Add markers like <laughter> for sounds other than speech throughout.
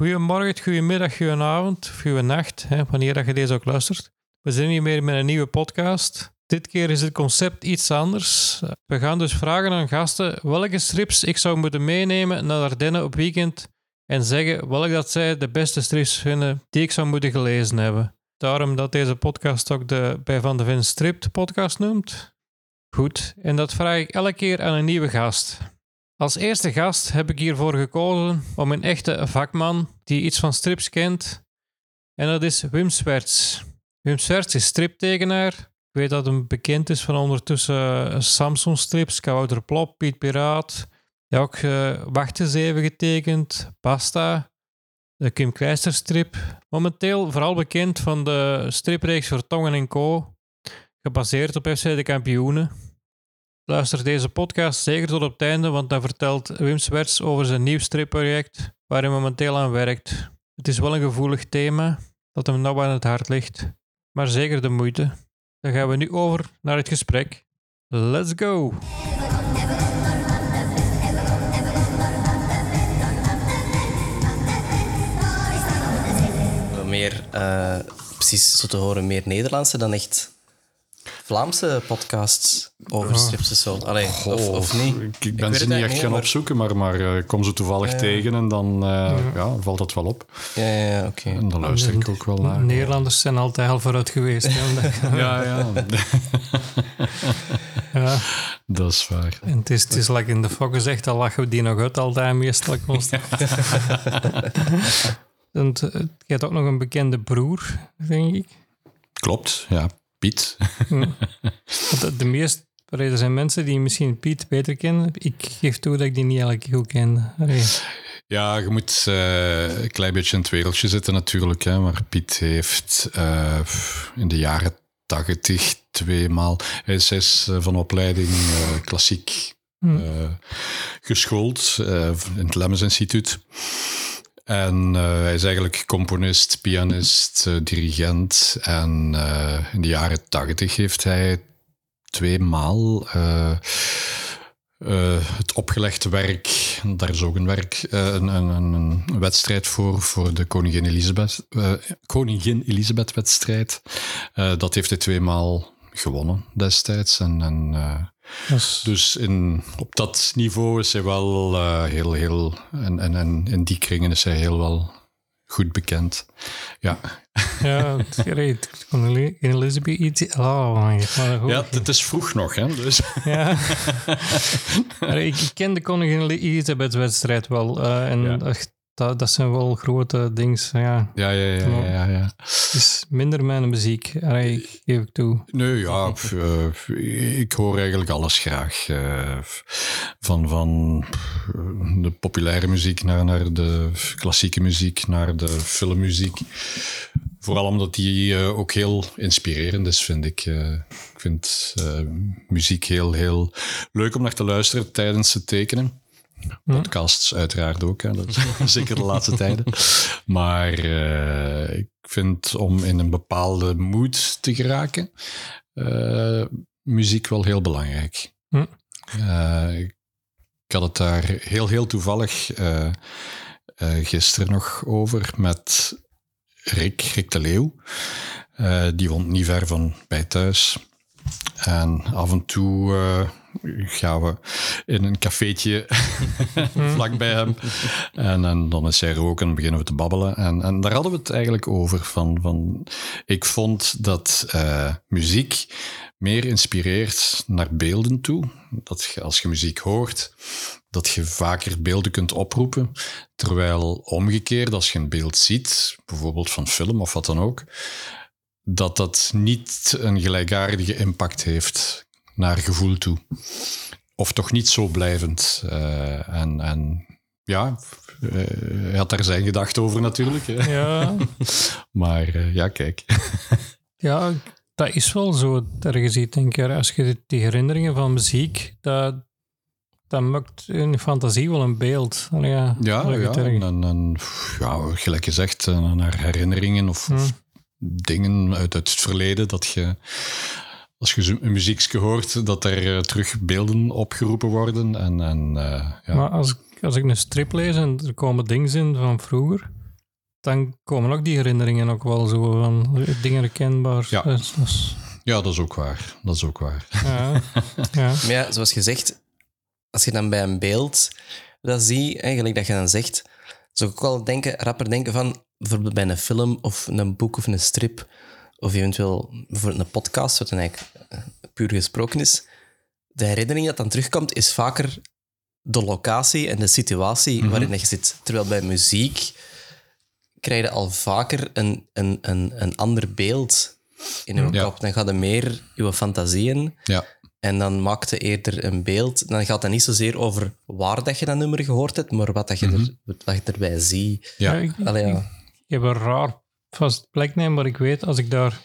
Goedemorgen, goedemiddag, goedenavond, goedenacht, hè, wanneer dat je deze ook luistert. We zijn hier weer met een nieuwe podcast. Dit keer is het concept iets anders. We gaan dus vragen aan gasten welke strips ik zou moeten meenemen naar Ardennen op weekend en zeggen welke dat zij de beste strips vinden die ik zou moeten gelezen hebben. Daarom dat deze podcast ook de bij Van de Ven Stript podcast noemt. Goed, en dat vraag ik elke keer aan een nieuwe gast. Als eerste gast heb ik hiervoor gekozen om een echte vakman die iets van strips kent. En dat is Wim Swerts. Wim Swerts is striptekenaar. Ik weet dat hij bekend is van ondertussen Samsung strips, Kouter Plop, Piet Piraat. Hij ook uh, eens even getekend, Pasta, de Kim Kleister strip. Momenteel vooral bekend van de stripreeks voor Tongen en Co. Gebaseerd op FC de Kampioenen. Luister deze podcast zeker tot op het einde, want dan vertelt Wim Swerts over zijn nieuw stripproject waar hij momenteel aan werkt. Het is wel een gevoelig thema dat hem nauw aan het hart ligt, maar zeker de moeite. Dan gaan we nu over naar het gesprek. Let's go! Meer, uh, precies zo te horen, meer Nederlandse dan echt Vlaamse podcasts over strips en zo. Allee, of, of niet? Ik, ik ben ze niet echt gaan opzoeken, maar, maar uh, ik kom ze toevallig tegen en dan uh, ja. ja. valt dat wel op. Ja, ja, ja oké. Okay. En dan luister ik ook wel naar. Nederlanders zijn altijd heel vooruit geweest. <laughs> ja, ja. <laughs> ja. Dat is waar. En het is, het is like in de fokken zegt, dan lachen we die nog uit altijd meestal constant. <laughs> en je hebt ook nog een bekende broer, denk ik. Klopt, ja. Piet. de, de meest, er zijn mensen die misschien Piet beter kennen. Ik geef toe dat ik die niet eigenlijk goed ken. Allee. Ja, je moet uh, een klein beetje in het wereldje zitten natuurlijk. Hè, maar Piet heeft uh, in de jaren tachtig tweemaal... Hij is, is van opleiding uh, klassiek hmm. geschoold in het Lemmens Instituut. En uh, hij is eigenlijk componist, pianist, uh, dirigent. En uh, in de jaren tachtig heeft hij tweemaal het opgelegde werk, daar is ook een werk, een, een, een, wedstrijd voor, voor de Koningin Elisabeth, Koningin Elisabeth wedstrijd. dat heeft hij tweemaal gewonnen destijds. En, en dus, dus in, op dat niveau is hij wel uh, heel, heel. En, en, en in die kringen is hij heel wel goed bekend. Ja. <laughs> Ja, het in Elizabeth iets. Oh, my Ja, het is vroeg nog, hè? Dus. Ja. <laughs> ik, ik ken de Koningin Elizabeth-wedstrijd wel. Uh, en ja dat, dat zijn wel grote dingen. Ja, ja, ja. ja, ja, ja. Het is minder mijn muziek, geef ik toe. Nee, ja, uh, ik hoor eigenlijk alles graag. Uh, van, van de populaire muziek naar, naar de klassieke muziek, naar de filmmuziek. Vooral omdat die uh, ook heel inspirerend is, vind ik. ik vind muziek heel, heel leuk om naar te luisteren tijdens het tekenen. Podcasts uiteraard ook, hè. Dat <laughs> zeker de laatste tijden. Maar uh, ik vind om in een bepaalde mood te geraken, uh, muziek wel heel belangrijk. Hm. Uh, ik had het daar heel, heel toevallig gisteren nog over met Rick, Rick de Leeuw. die woont niet ver van bij thuis. En af en toe gaan we in een cafeetje <laughs> vlakbij hem. En, dan is hij roken en beginnen we te babbelen. En, en daar hadden we het eigenlijk over. Van, van, ik vond dat uh, muziek meer inspireert naar beelden toe. Dat als je muziek hoort, dat je vaker beelden kunt oproepen. Terwijl omgekeerd, als je een beeld ziet, bijvoorbeeld van film of wat dan ook, dat dat niet een gelijkaardige impact heeft naar gevoel toe. Of toch niet zo blijvend. Uh, en, en ja, uh, hij had daar zijn gedacht over natuurlijk. Hè. Ja. <laughs> maar uh, ja, kijk. <laughs> ja, dat is wel zo ergens iets, denk ik. Als je die herinneringen van muziek, dat, dat maakt in je fantasie wel een beeld. Ja, ja, ja en, en, ja, gelijk gezegd, naar herinneringen of, hmm. of dingen uit, uit het verleden dat je als je een muziekje hoort, dat er uh, terug beelden opgeroepen worden. En, en, uh, ja. Maar als, als ik een strip lees en er komen dingen in van vroeger, dan komen ook die herinneringen ook wel zo van dingen herkenbaar. Ja. Dus, dus, Ja, dat is ook waar. Dat is ook waar. ja, <laughs> ja. Maar ja, zoals gezegd, als je dan bij een beeld dat zie, eigenlijk dat je dan zegt, zou ik ook wel denken, rapper denken van, bijvoorbeeld bij een film of een boek of een strip, of eventueel bijvoorbeeld een podcast, wat dan eigenlijk eh, puur gesproken is, de herinnering dat dan terugkomt, is vaker de locatie en de situatie waarin je zit. Terwijl bij muziek krijg je al vaker een, een, een, een ander beeld in je Ja. kop. Dan gaat er meer je fantasieën Ja, en dan maakte eerder een beeld. Dan gaat het niet zozeer over waar dat je dat nummer gehoord hebt, maar wat, dat je, er, wat je erbij ziet. ja. ik, Allee, ja. ik heb een raar vast pleknaam, maar ik weet, als ik daar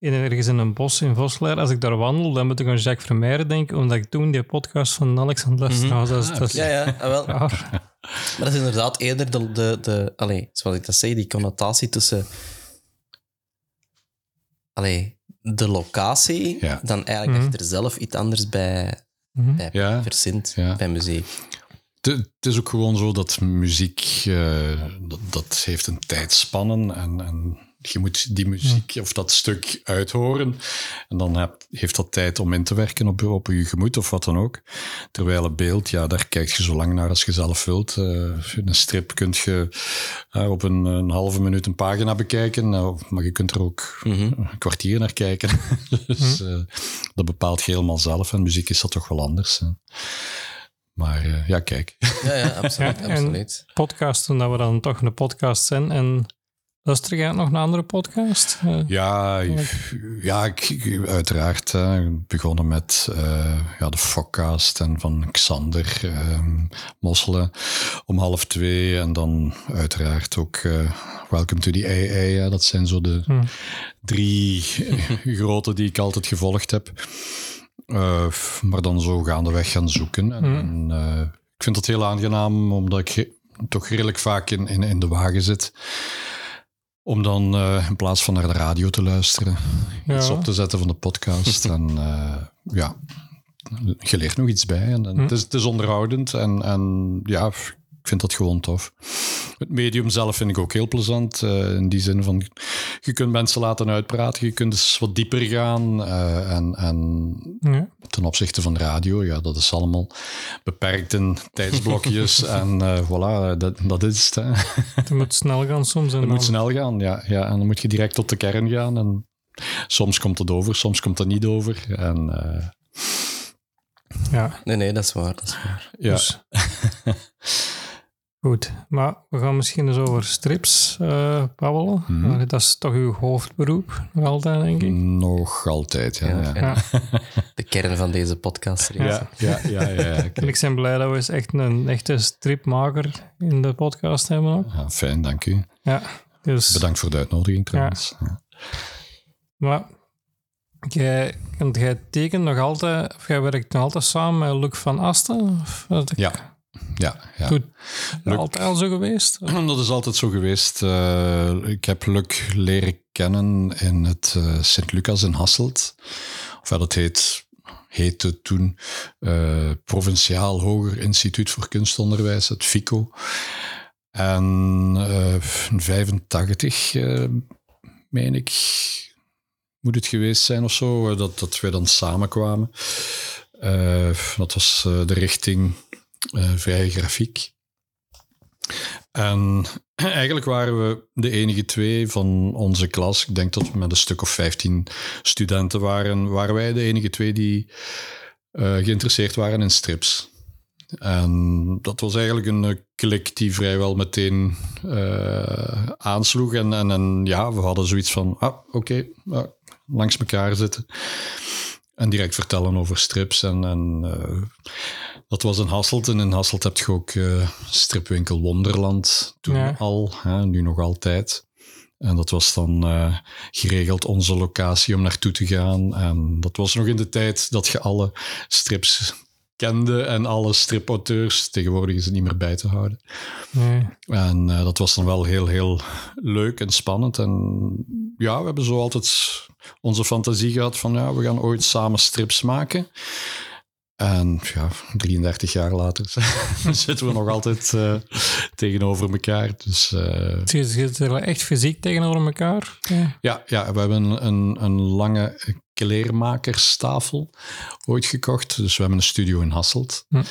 in, ergens in een bos in Voslaar, als ik daar wandel, dan moet ik aan Jacques Vermeijeren denken, omdat ik toen die podcast van. Nou, dat is, dat is Ja, ja, ah, wel. <laughs> raar. Maar dat is inderdaad eerder de, de, de allee, zoals ik dat zeg, die connotatie tussen allee, de locatie, Ja. dan eigenlijk dat je er zelf iets anders bij, Mhm. bij Ja. verzint, Ja. bij muziek. Het het is ook gewoon zo dat muziek, eh, dat, dat heeft een tijdspannen en, en je moet die muziek of dat stuk uithoren. En dan heb, heeft dat tijd om in te werken op, op je gemoed of wat dan ook. Terwijl een beeld, ja, daar kijk je zo lang naar als je zelf wilt. Eh, in een strip kun je eh, op een, een halve minuut een pagina bekijken, nou, maar je kunt er ook een kwartier naar kijken. <laughs> dus eh, dat bepaalt je helemaal zelf. En muziek is dat toch wel anders. hè. Maar eh, ja, kijk. Ja, ja, <laughs> absoluut. Ja, en- absoluut. Podcasten, dat we dan toch een podcast zijn. En luister jij nog een andere podcast? Eh, Ja, ja ik, uiteraard. hè. begonnen met eh, ja, de Fokcast en van Xander ehm Mosselen om half twee. En dan uiteraard ook eh, Welcome to the hè. Dat zijn zo de Hmm. drie <laughs> grote die ik altijd gevolgd heb. Eh, maar dan zo gaandeweg gaan zoeken. En, eh, ik vind dat heel aangenaam, omdat ik toch redelijk vaak in, in, in de wagen zit. Om dan eh, in plaats van naar de radio te luisteren, Ja. iets op te zetten van de podcast. <laughs> en eh, ja, je leert nog iets bij. En, en het, is, het is onderhoudend en, en ja, ik vind dat gewoon tof. Het medium zelf vind ik ook heel plezant. eh, in die zin van, je kunt mensen laten uitpraten, je kunt eens wat dieper gaan. eh, en, en ja. ten opzichte van radio, ja, dat is allemaal beperkt in tijdsblokjes. <laughs> en eh, voilà, dat, dat is het. Hè. Het moet snel gaan soms. En Het moet snel gaan, ja, ja. En dan moet je direct tot de kern gaan. En soms komt het over, soms komt het niet over. En eh, Ja, Nee, nee, dat is waar. Dat is waar. ja, Dus- <laughs> Goed, maar we gaan misschien eens over strips eh babbelen. Mhm. Dat is toch uw hoofdberoep, nog altijd, denk ik. nog altijd. Ja, Ja, ja. en Ja. <laughs> De kern van deze podcast. Ja, ja, ja, ja, ja. En ik ben blij dat we eens echt een echte stripmaker in de podcast hebben ook. Ja, fijn, dank u. Ja, dus... Bedankt voor de uitnodiging trouwens. Ja. Maar jij, want jij tekent nog altijd, of jij werkt nog altijd samen met Luc van Asten? Of Ja, ja, ja. Goed. Luc- altijd al zo geweest? <clears throat> Dat is altijd zo geweest. Eh, ik heb Luc leren kennen in het eh, Sint-Lucas in Hasselt. Of ja, dat heet, heette toen eh, Provinciaal Hoger Instituut voor Kunstonderwijs, het FICO. En in 85, eh, meen ik, moet het geweest zijn of zo, dat, dat wij dan samenkwamen. Dat was de richting vrije grafiek. En <clears throat> eigenlijk waren we de enige twee van onze klas. Ik denk dat we met een stuk of 15 studenten waren. Waren wij de enige twee die eh, geïnteresseerd waren in strips. En dat was eigenlijk een eh, klik die vrijwel meteen eh, aansloeg. En, en, en ja, we hadden zoiets van: ah, oké, ah, langs elkaar zitten. En direct vertellen over strips. En, en eh, dat was in Hasselt. En in Hasselt heb je ook eh, stripwinkel Wonderland. Toen Ja. al, hè, nu nog altijd. En dat was dan eh, geregeld onze locatie om naartoe te gaan. En dat was nog in de tijd dat je alle strips kende en alle stripauteurs. Tegenwoordig is het niet meer bij te houden. Nee. En eh, dat was dan wel heel, heel leuk en spannend. En ja, we hebben zo altijd onze fantasie gehad van ja, we gaan ooit samen strips maken. En ja, 33 jaar later <laughs> zitten we nog altijd uh, tegenover elkaar. Dus, uh, Zitten echt fysiek tegenover elkaar? Ja, ja, ja we hebben een, een lange kleermakerstafel ooit gekocht. Dus we hebben een studio in Hasselt. Hm.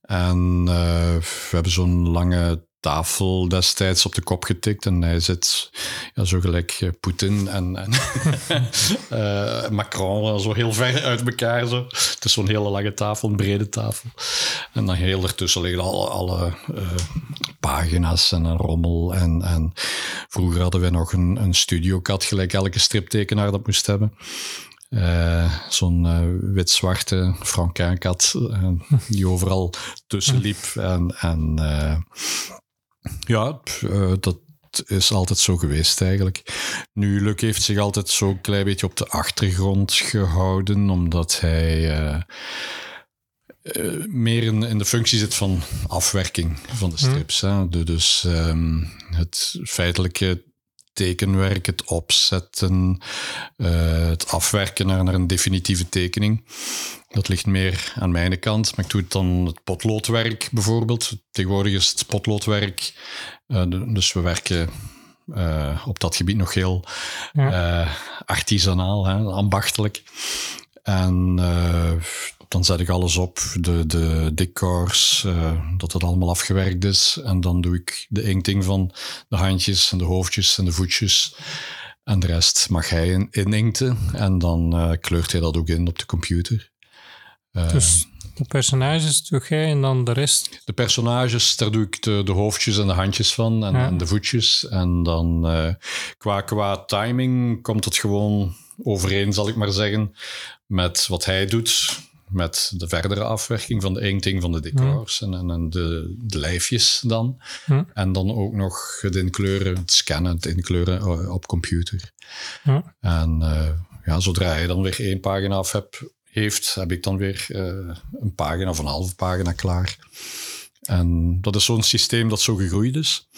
En uh, we hebben zo'n lange tafel destijds op de kop getikt. En hij zit ja, zo gelijk uh, Poetin en, en uh, <laughs> Macron zo heel ver uit elkaar. Zo. Het is zo'n hele lange tafel, een brede tafel. En dan heel ertussen liggen alle, alle pagina's en een rommel. En, en vroeger hadden we nog een, een studiokat, gelijk elke striptekenaar dat moest hebben. Zo'n uh, wit-zwarte Franquin-kat die overal tussen liep. En, en ja, dat is altijd zo geweest eigenlijk. Nu, Luc heeft zich altijd zo'n klein beetje op de achtergrond gehouden, omdat hij meer in, in, de functie zit van afwerking van de strips. Hm. Hè. Dus um, het feitelijke tekenwerk, het opzetten, uh, het afwerken naar, naar, een definitieve tekening. Dat ligt meer aan mijn kant. Maar ik doe het dan het potloodwerk bijvoorbeeld. Tegenwoordig is het potloodwerk. Uh, dus we werken uh, op dat gebied nog heel ja. artisanaal, hè, ambachtelijk. En dan zet ik alles op, de, de decors, uh, dat het allemaal afgewerkt is. En dan doe ik de inkting van de handjes en de hoofdjes en de voetjes. En de rest mag hij in, inkten. En dan uh, kleurt hij dat ook in op de computer. Uh, dus de personages doe jij en dan de rest? De personages, daar doe ik de, de hoofdjes en de handjes van en, ja. en de voetjes. En dan qua, qua timing komt het gewoon overeen, zal ik maar zeggen, met wat hij doet met de verdere afwerking van de inkting van de decors en, en, de, de, lijfjes dan. En dan ook nog het inkleuren, het scannen, het inkleuren eh, op computer. En uh, ja, zodra je dan weer één pagina af heb, heeft, heb ik dan weer uh, een pagina of een halve pagina klaar. En dat is zo'n systeem dat zo gegroeid is.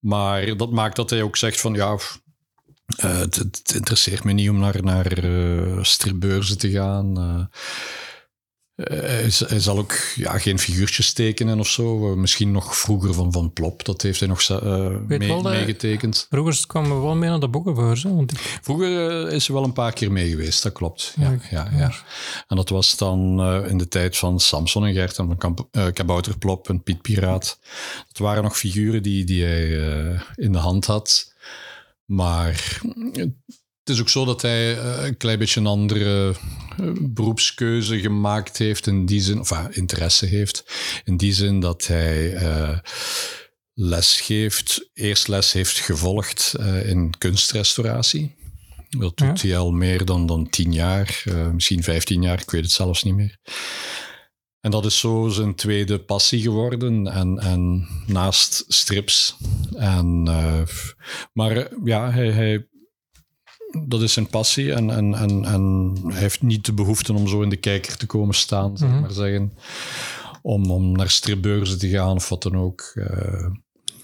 Maar dat maakt dat hij ook zegt van ja, uh, het, het, interesseert me niet om naar, naar uh, stripbeurzen te gaan. Uh, hij, zal ook ja, geen figuurtjes tekenen of zo. Misschien nog vroeger van Van Plop. Dat heeft hij nog mee, meegetekend. Vroeger kwam we wel mee naar de boekenbeurs. Want ik... Vroeger is hij wel een paar keer mee geweest, dat klopt. Ja, ja, ja, En dat was dan in de tijd van Samson en Gert en van Kabouterplop en Piet Piraat. Dat waren nog figuren die, die hij in de hand had. Maar het is ook zo dat hij eh, een klein beetje een andere eh, beroepskeuze gemaakt heeft in die zin, of uh, interesse heeft, in die zin dat hij uh, les geeft, eerst les heeft gevolgd in kunstrestauratie. Dat doet hij al meer dan, dan tien jaar, misschien vijftien jaar, ik weet het zelfs niet meer. En dat is zo zijn tweede passie geworden. En, en naast strips. En, uh, maar ja, hij, hij, dat is zijn passie. En, en, en, en hij heeft niet de behoefte om zo in de kijker te komen staan, zeg mhm. maar zeggen. Om, om naar stripbeurzen te gaan of wat dan ook. Uh,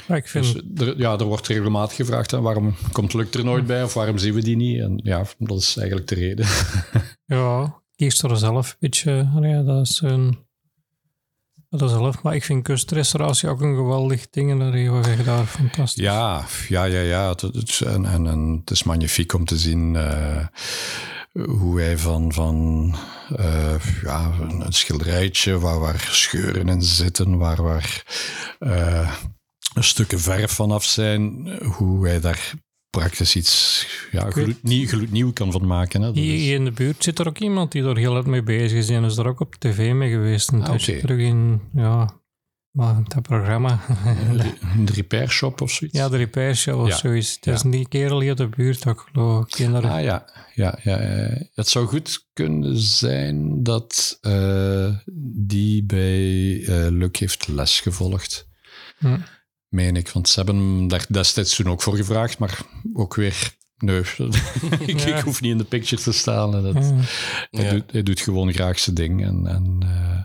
ja, ik vind... Dus er, ja, er wordt regelmatig gevraagd: hè, waarom komt Luc er nooit bij of waarom zien we die niet? En ja, dat is eigenlijk de reden. <laughs> ja, kies er zelf een beetje. Ja, dat is een dat is zelf, maar ik vind kustrestauratie ook een geweldig ding en dat je daar fantastisch. Ja, ja, ja, ja. Het, het, en, en, het is magnifiek om te zien uh, hoe hij van, van uh, ja, een, schilderijtje waar, waar scheuren in zitten, waar, waar uh, stukken verf vanaf zijn, hoe hij daar praktisch iets ja, gloednieuw, gloednieuw kan van maken. Hè. Hier in de buurt zit er ook iemand die er heel hard mee bezig is en is er ook op tv mee geweest. En ah, okay. terug in, ja, maar dat programma. de repair shop of zoiets? Ja, de repair shop of zoiets. Het is niet kerel hier de buurt ook, geloof ik. Ah ja. Ja, ja, het zou goed kunnen zijn dat uh, die bij uh, Luc heeft les gevolgd. Hm meen ik. Want ze hebben hem daar destijds toen ook voor gevraagd, maar ook weer Nee, <laughs> ik, ik, hoef niet in de picture te staan. En dat, hij, doet, hij, doet, gewoon graag zijn ding. En, en uh,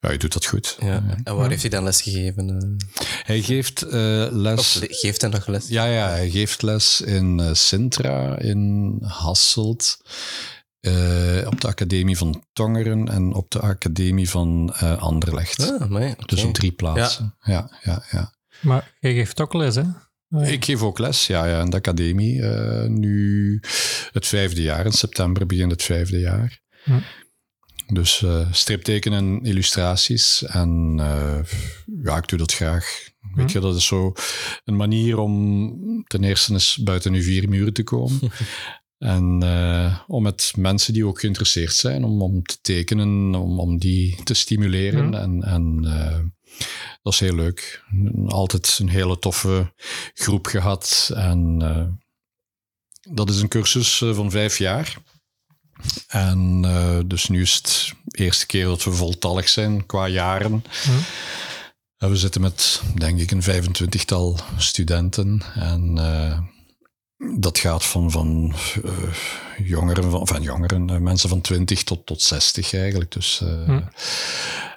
ja, hij doet dat goed. Ja. En waar heeft hij dan les gegeven? Hij geeft uh, les... Of geeft hij nog les? Ja, ja hij geeft les in uh, Sintra, in Hasselt, eh, op de Academie van Tongeren en op de Academie van eh, Anderlecht. Ah, amai. Dus op drie plaatsen. Ja, ja, ja. Maar jij geeft ook les, hè? Ik geef ook les, ja, ja in de academie. eh, nu het vijfde jaar. In september begint het vijfde jaar. Dus eh striptekenen en illustraties. En eh, ja, ik doe dat graag. Weet je, dat is zo een manier om ten eerste eens buiten uw vier muren te komen. <laughs> en om met mensen die ook geïnteresseerd zijn, om, om te tekenen, om, om die te stimuleren. En, en dat is heel leuk. Altijd een hele toffe groep gehad. En eh, dat is een cursus eh, van vijf jaar. En eh, dus nu is het de eerste keer dat we voltallig zijn qua jaren. En we zitten met, denk ik, een 25-tal studenten. En dat gaat van, van jongeren, van, van jongeren, mensen van 20 tot, tot 60 eigenlijk. Dus, Hm.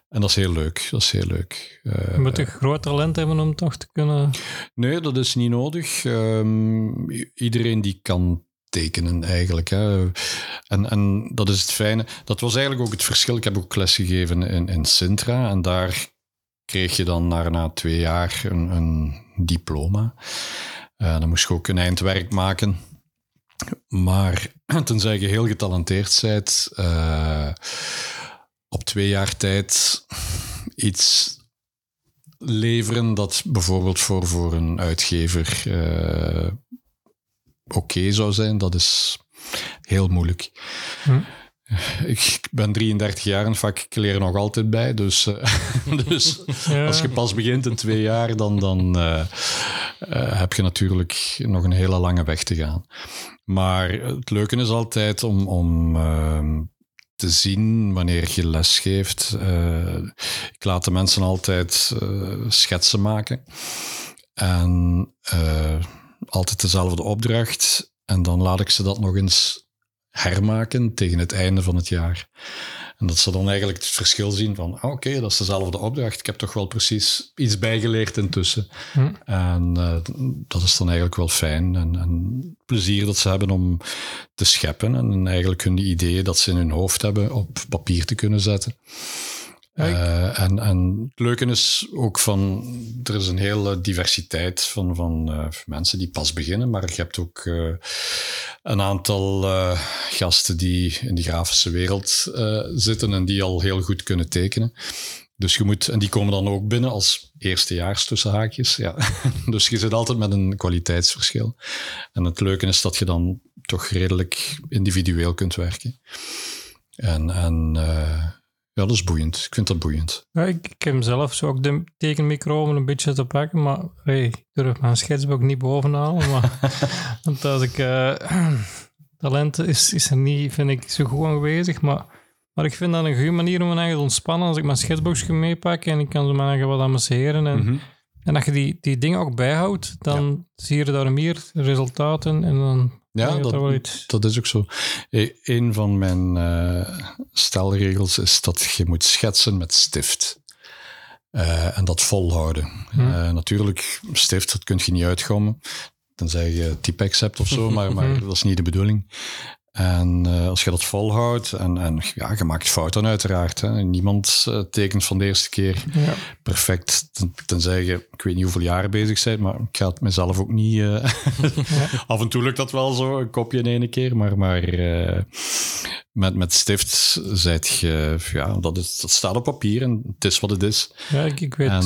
En dat is heel leuk. Dat is heel leuk. Eh, Je moet een groot talent hebben om toch te kunnen... Nee, dat is niet nodig. Ehm, iedereen die kan tekenen eigenlijk. Hè. En, en dat is het fijne. Dat was eigenlijk ook het verschil. Ik heb ook les gegeven in, in Sintra en daar kreeg je dan na, na twee jaar een, een diploma. Eh, dan moest je ook een eindwerk maken. Maar <clears throat> tenzij je heel getalenteerd bent, eh, op twee jaar tijd iets leveren dat bijvoorbeeld voor, voor een uitgever eh, oké zou zijn, dat is heel moeilijk. Hm. Ik ben 33 jaar in het vak, ik leer er nog altijd bij. Dus, eh, <laughs> dus Ja. als je pas begint in twee jaar, dan, dan eh, heb je natuurlijk nog een hele lange weg te gaan. Maar het leuke is altijd om, om ehm, te zien wanneer je les geeft. Eh, ik laat de mensen altijd eh, schetsen maken. En eh, altijd dezelfde opdracht. En dan laat ik ze dat nog eens hermaken tegen het einde van het jaar. En dat ze dan eigenlijk het verschil zien van, ah, oké, dat is dezelfde opdracht. Ik heb toch wel precies iets bijgeleerd intussen. Hm. En eh, dat is dan eigenlijk wel fijn. En, en plezier dat ze hebben om te scheppen. En eigenlijk hun ideeën dat ze in hun hoofd hebben op papier te kunnen zetten. Eh, en, en het leuke is ook van, er is een hele diversiteit van, van eh, mensen die pas beginnen, maar je hebt ook eh, een aantal gasten die in de grafische wereld zitten en die al heel goed kunnen tekenen. Dus je moet, en die komen dan ook binnen als eerstejaars tussen haakjes. Ja. <laughs> Dus je zit altijd met een kwaliteitsverschil. En het leuke is dat je dan toch redelijk individueel kunt werken. En, en ja, dat is boeiend. Ik vind dat boeiend. Ja, ik, ik heb zelf zo ook de tekenmicro om een beetje te pakken, maar hey, ik durf mijn schetsboek niet bovenhalen. Maar, <laughs> want als ik... eh, <clears throat> talent is, is er niet, vind ik, zo goed aanwezig, maar, maar ik vind dat een goede manier om me eigen te ontspannen als ik mijn schetsboekje meepak en ik kan zo mijn eigen wat amuseren. En, Mhm. en dat je die, die dingen ook bijhoudt, dan zie je daar meer resultaten en dan Ja, dat, iets... dat is ook zo. E- Een van mijn eh, stelregels is dat je moet schetsen met stift. Eh, en dat volhouden. Hm. Eh, natuurlijk, stift, dat kun je niet uitgommen. Tenzij je Typex hebt of zo, maar, maar <laughs> dat is niet de bedoeling. En eh, als je dat volhoudt, en, en ja, je maakt fouten uiteraard. Hè. Niemand eh, tekent van de eerste keer Ja. perfect. Ten- Tenzij je, ik weet niet hoeveel jaren bezig bent, maar ik ga het mezelf ook niet... eh, <laughs> <laughs> Af en toe lukt dat wel zo, een kopje in één keer, maar, maar met, met stift zijt je... Ja, dat, is, dat staat op papier en het is wat het is. ja, ik, ik weet... En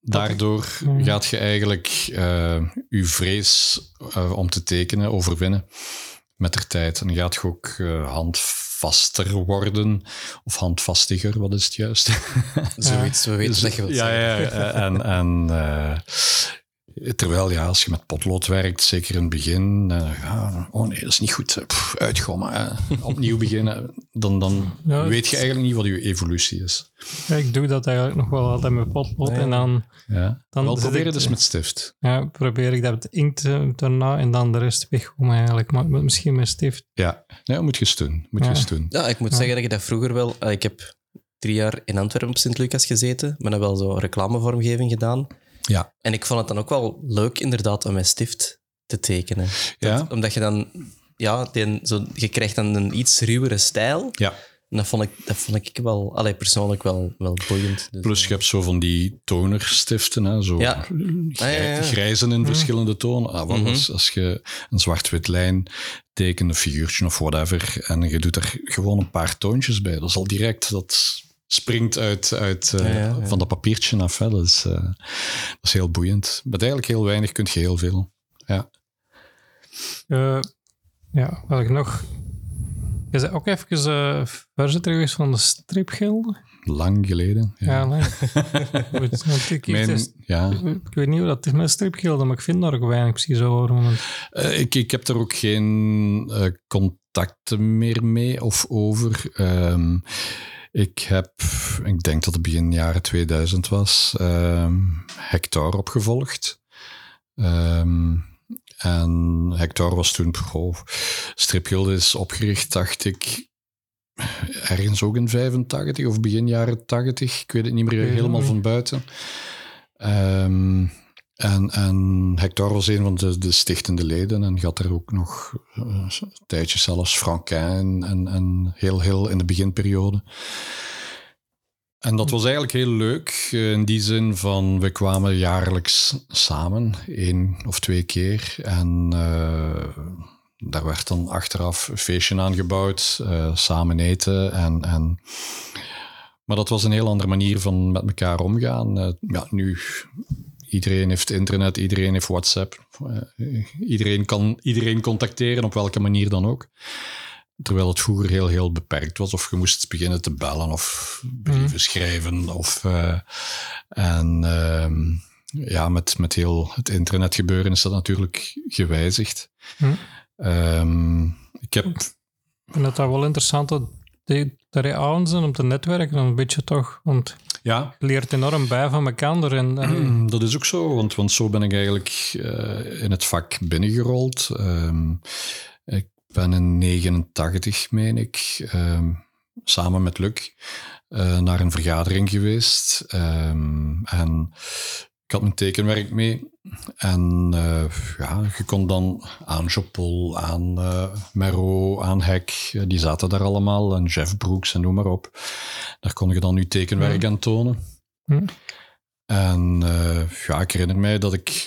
daardoor Mm. gaat je eigenlijk je vrees eh, om te tekenen overwinnen met de tijd. En gaat je ook eh, handvaster worden, of handvastiger, wat is het juist? Zoiets, we weten Dus, dat je wilt ja, zeggen. ja, en, en eh, terwijl ja, als je met potlood werkt, zeker in het begin, ja, oh nee, dat is niet goed, pff, uitgommen, eh, opnieuw beginnen, dan, dan Ja, weet je eigenlijk niet wat je evolutie is. Ja, ik doe dat eigenlijk nog wel altijd met potlood Ja. en dan... Ja. Dan Wel proberen ik- dus met stift. Ja, probeer ik dat met inkt daarna en dan de rest weggooien eigenlijk. Maar misschien met stift. Ja, ja moet je eens doen. Moet je eens doen. Ja, ik moet Ja. zeggen dat ik dat vroeger wel... eh, Ik heb drie jaar in Antwerpen op Sint-Lucas gezeten, maar dan wel zo reclamevormgeving gedaan. Ja. En ik vond het dan ook wel leuk, inderdaad, om met stift te tekenen. Ja, Omdat je dan ja, die, zo, je krijgt dan een iets ruwere stijl. Ja. En dat vond ik, dat vond ik wel, allee, persoonlijk wel, wel boeiend. Dus, Plus je hebt zo van die tonerstiften, hè, zo Ja. grij- Ah, ja, grijzen in verschillende tonen. Ah, wat Mhm. als, als je een zwart-wit lijn tekent, een figuurtje of whatever, en je doet er gewoon een paar toontjes bij, dat is al direct, dat springt uit, uit eh, Ja, ja, ja. van dat papiertje af. Hè. Dat, is, eh, dat is heel boeiend. Met eigenlijk heel weinig kun je heel veel. Ja. Eh, ja, wat ik nog... Je zei ook even uh, verse geweest van de stripgilden. Lang geleden. Ja. Ja, nee. <laughs> Goed, ik, Mijn- ik, ja. ik weet niet hoe dat is met stripgilden, maar ik vind daar ook weinig precies over. Want, Eh, ik, ik heb er ook geen eh, contacten meer mee of over. Ehm, ik heb, ik denk dat het begin jaren 2000 was, ehm, Hector opgevolgd. Ehm, en Hector was toen, oh, Stripgilde is opgericht, dacht ik, ergens ook in 85 of begin jaren 80. Ik weet het niet meer helemaal van buiten. Ehm, en, en Hector was een van de, de stichtende leden en had er ook nog eh, een tijdje zelfs Franquin en, en heel, heel in de beginperiode. En dat was eigenlijk heel leuk eh, in die zin van we kwamen jaarlijks samen, één of twee keer. En eh, daar werd dan achteraf een feestje aangebouwd, eh, samen eten. En, en, maar dat was een heel andere manier van met elkaar omgaan. Eh, ja, nu, iedereen heeft internet, iedereen heeft WhatsApp. Eh, iedereen kan iedereen contacteren, op welke manier dan ook. Terwijl het vroeger heel, heel beperkt was. Of je moest beginnen te bellen of brieven Mhm. schrijven. Of, eh, en ehm, ja, met, met heel het internet gebeuren is dat natuurlijk gewijzigd. Mhm. Ehm, ik heb ik vind het dat wel interessant dat die zijn om te netwerken, een beetje toch. Want ja, je leert enorm bij van elkaar. En, en- dat is ook zo, want, want zo ben ik eigenlijk eh, in het vak binnengerold. Ehm, ik ben in 89, meen ik, ehm, samen met Luc eh, naar een vergadering geweest. Ehm, en ik had mijn tekenwerk mee. En eh, ja, je kon dan aan Jopol, aan Mero, aan Hek, eh, die zaten daar allemaal. En Jeff Brooks en noem maar op. Daar kon je dan je tekenwerk Ja. aan tonen. Hm. En ja, ik herinner mij dat ik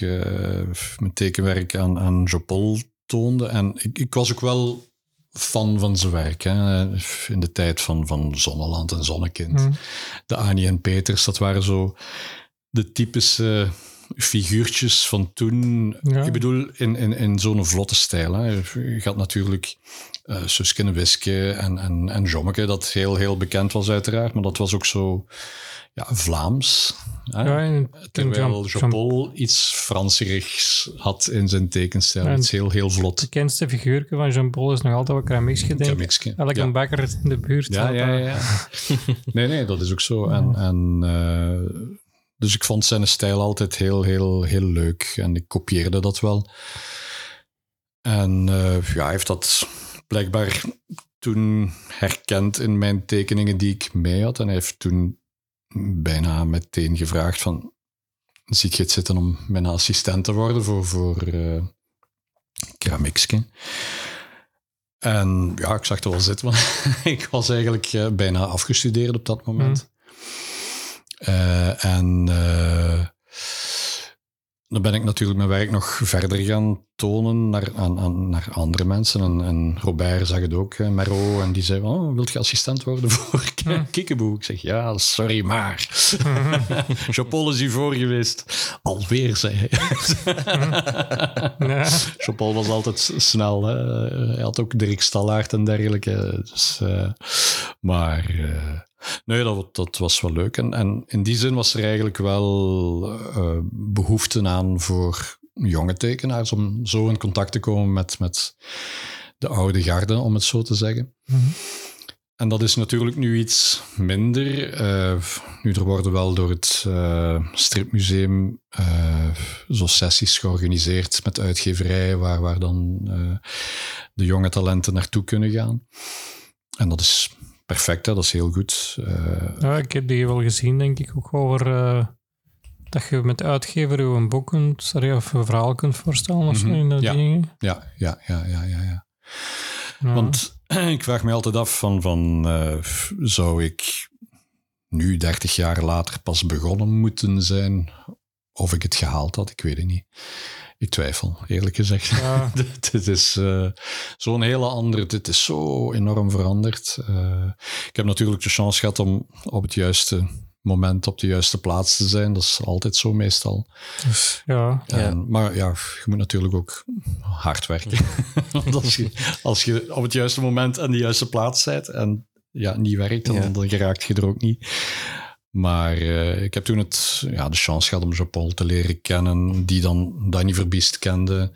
mijn tekenwerk aan, aan Jopol toonde. En ik, ik was ook wel fan van zijn werk. Hè. In de tijd van, van Zonneland en Zonnekind. Hm. De Annie en Peters, dat waren zo de typische figuurtjes van toen. Ja. Ik bedoel, in, in, in zo'n vlotte stijl. Hè. Je had natuurlijk eh Suske en Wiske en, en, en Jommeke, dat heel, heel bekend was uiteraard. Maar dat was ook zo ja, Vlaams. Hè. ja, en- Terwijl Jean-Paul iets Franserigs had in zijn tekenstijl. En- iets heel, heel Het vlot. bekendste figuurtje van Jean-Paul is nog altijd wat Kramix denk ik. Elke bakker in de buurt. Ja, ja, ja. <laughs> nee, nee, dat is ook zo. En, en, eh, dus ik vond zijn stijl altijd heel, heel, heel leuk. En ik kopieerde dat wel. En eh, ja, hij heeft dat blijkbaar toen herkend in mijn tekeningen die ik mee had. En hij heeft toen bijna meteen gevraagd van... Zie ik het zitten om mijn assistent te worden voor, voor Kramikske? En ja, ik zag het wel zitten, want <laughs> ik was eigenlijk eh, bijna afgestudeerd op dat moment. Eh, en eh, dan ben ik natuurlijk mijn werk nog verder gaan tonen naar, aan, aan, naar andere mensen. En, en Robert zag het ook, Mero, en die zei, oh, wilt je assistent worden <laughs> voor K- Kikkeboe? Ik zeg, ja, sorry, maar. <laughs> Jean-Paul is hiervoor geweest. Alweer, zei hij. Jean-Paul was altijd snel. Hè. Hij had ook Dirk Stallaert en dergelijke. Dus, eh, maar nee, dat, dat was wel leuk. En, en in die zin was er eigenlijk wel eh, behoefte aan voor jonge tekenaars om zo in contact te komen met, met de oude garde, om het zo te zeggen. Mhm. En dat is natuurlijk nu iets minder. Eh, nu, er worden wel door het eh, stripmuseum eh, zo sessies georganiseerd met uitgeverijen waar, waar dan de jonge talenten naartoe kunnen gaan. En dat is perfect, hè? dat is heel goed. Eh, Ja, ik heb die wel gezien, denk ik, ook over eh, dat je met de uitgever een boek kunt, sorry, of een verhaal kunt voorstellen of zo Mhm, in ja. dingen. ja, ja, ja, ja, ja, ja. Ja. Want <clears throat> ik vraag me altijd af van, van eh, zou ik nu 30 jaar later pas begonnen moeten zijn of ik het gehaald had? Ik weet het niet. Ik twijfel, eerlijk gezegd. Ja. <laughs> Het is eh, zo'n hele andere. Dit is zo enorm veranderd. Eh, ik heb natuurlijk de chance gehad om op het juiste moment op de juiste plaats te zijn. Dat is altijd zo meestal. Dus, ja. Ja. En- maar ja, je moet natuurlijk ook hard werken. <laughs> Want als je, als je op het juiste moment aan de juiste plaats bent en ja, niet werkt, dan, Ja. dan geraakt je er ook niet. Maar eh, ik heb toen het, ja, de chance gehad om Jean-Paul te leren kennen, die dan Danny Verbiest kende,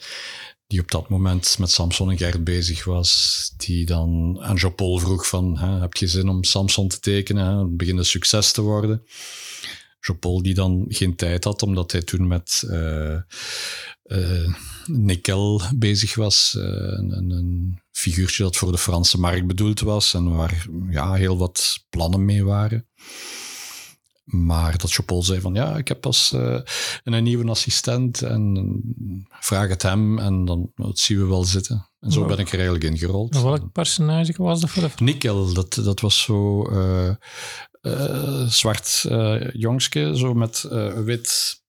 die op dat moment met Samson en Gert bezig was, die dan aan Jean-Paul vroeg van, heb je zin om Samson te tekenen? Hè? Het begint een succes te worden. Jean-Paul die dan geen tijd had, omdat hij toen met eh, Nickel bezig was. een, een, een figuurtje dat voor de Franse markt bedoeld was en waar ja, heel wat plannen mee waren. Maar dat Jean-Paul zei van ja, ik heb pas eh, een nieuwe assistent en eh, vraag het hem en dan dat zien we wel zitten. En zo ben ik er eigenlijk ingerold. En welk personage was dat voor de Nikkel, dat, dat was zo eh, zwart jongske, zo met wit,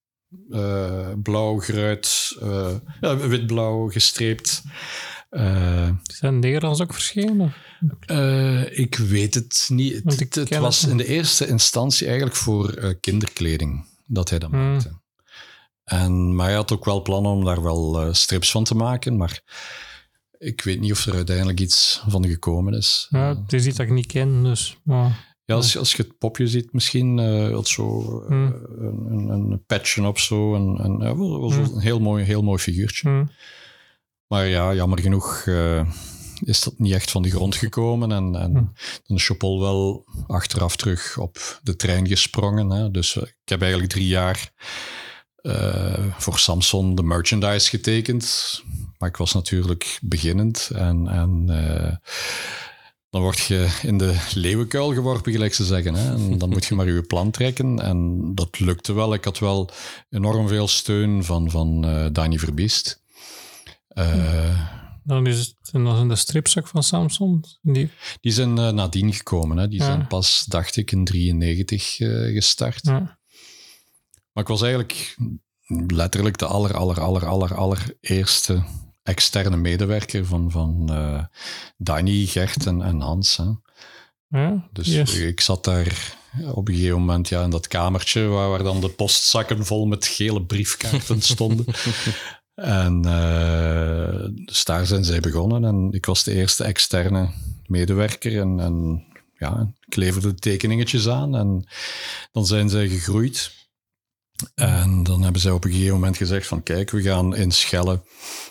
blauw geruit, ja, wit-blauw gestreept. Eh, Is dat in het Nederlands ook verschenen? eh, ik weet het niet. Het, was het in de eerste instantie eigenlijk voor eh, kinderkleding dat hij dat Hmm. maakte. En, maar hij had ook wel plannen om daar wel eh, strips van te maken, maar ik weet niet of er uiteindelijk iets van gekomen is. Ja, Eh, het is iets dat ik niet ken, dus... Maar, Ja, als, je- als je het popje ziet, misschien eh wat zo eh, Hmm. een, een, een patchen op zo. En, en, ja, wel, wel zo Hmm. een heel mooi, heel mooi figuurtje. Maar ja, jammer genoeg eh, is dat niet echt van de grond gekomen. En, en Hmm. dan is Chopol wel achteraf terug op de trein gesprongen. Hè. Dus eh, ik heb eigenlijk drie jaar eh, voor Samson de merchandise getekend. Maar ik was natuurlijk beginnend. En, en dan word je in de leeuwenkuil geworpen, gelijk ze zeggen. Hè. En <laughs> dan moet je maar je plan trekken. En dat lukte wel. Ik had wel enorm veel steun van, van eh Dani Verbiest. Eh, Dan is het en dan zijn de strips ook van Samsung. Die, Die zijn eh, nadien gekomen. Hè. Die Ja. zijn pas, dacht ik, in 93 eh, gestart. ja. Maar ik was eigenlijk letterlijk de aller, aller, aller, aller, allereerste externe medewerker van, van Danny, Gert en, en Hans. Hè. Ja, Dus yes. ik zat daar op een gegeven moment ja, in dat kamertje waar, waar dan de postzakken vol met gele briefkaarten stonden. <laughs> En dus daar zijn zij begonnen en ik was de eerste externe medewerker en, en ja, ik leverde tekeningetjes aan en dan zijn zij gegroeid. En dan hebben zij op een gegeven moment gezegd van kijk, we gaan in Schelle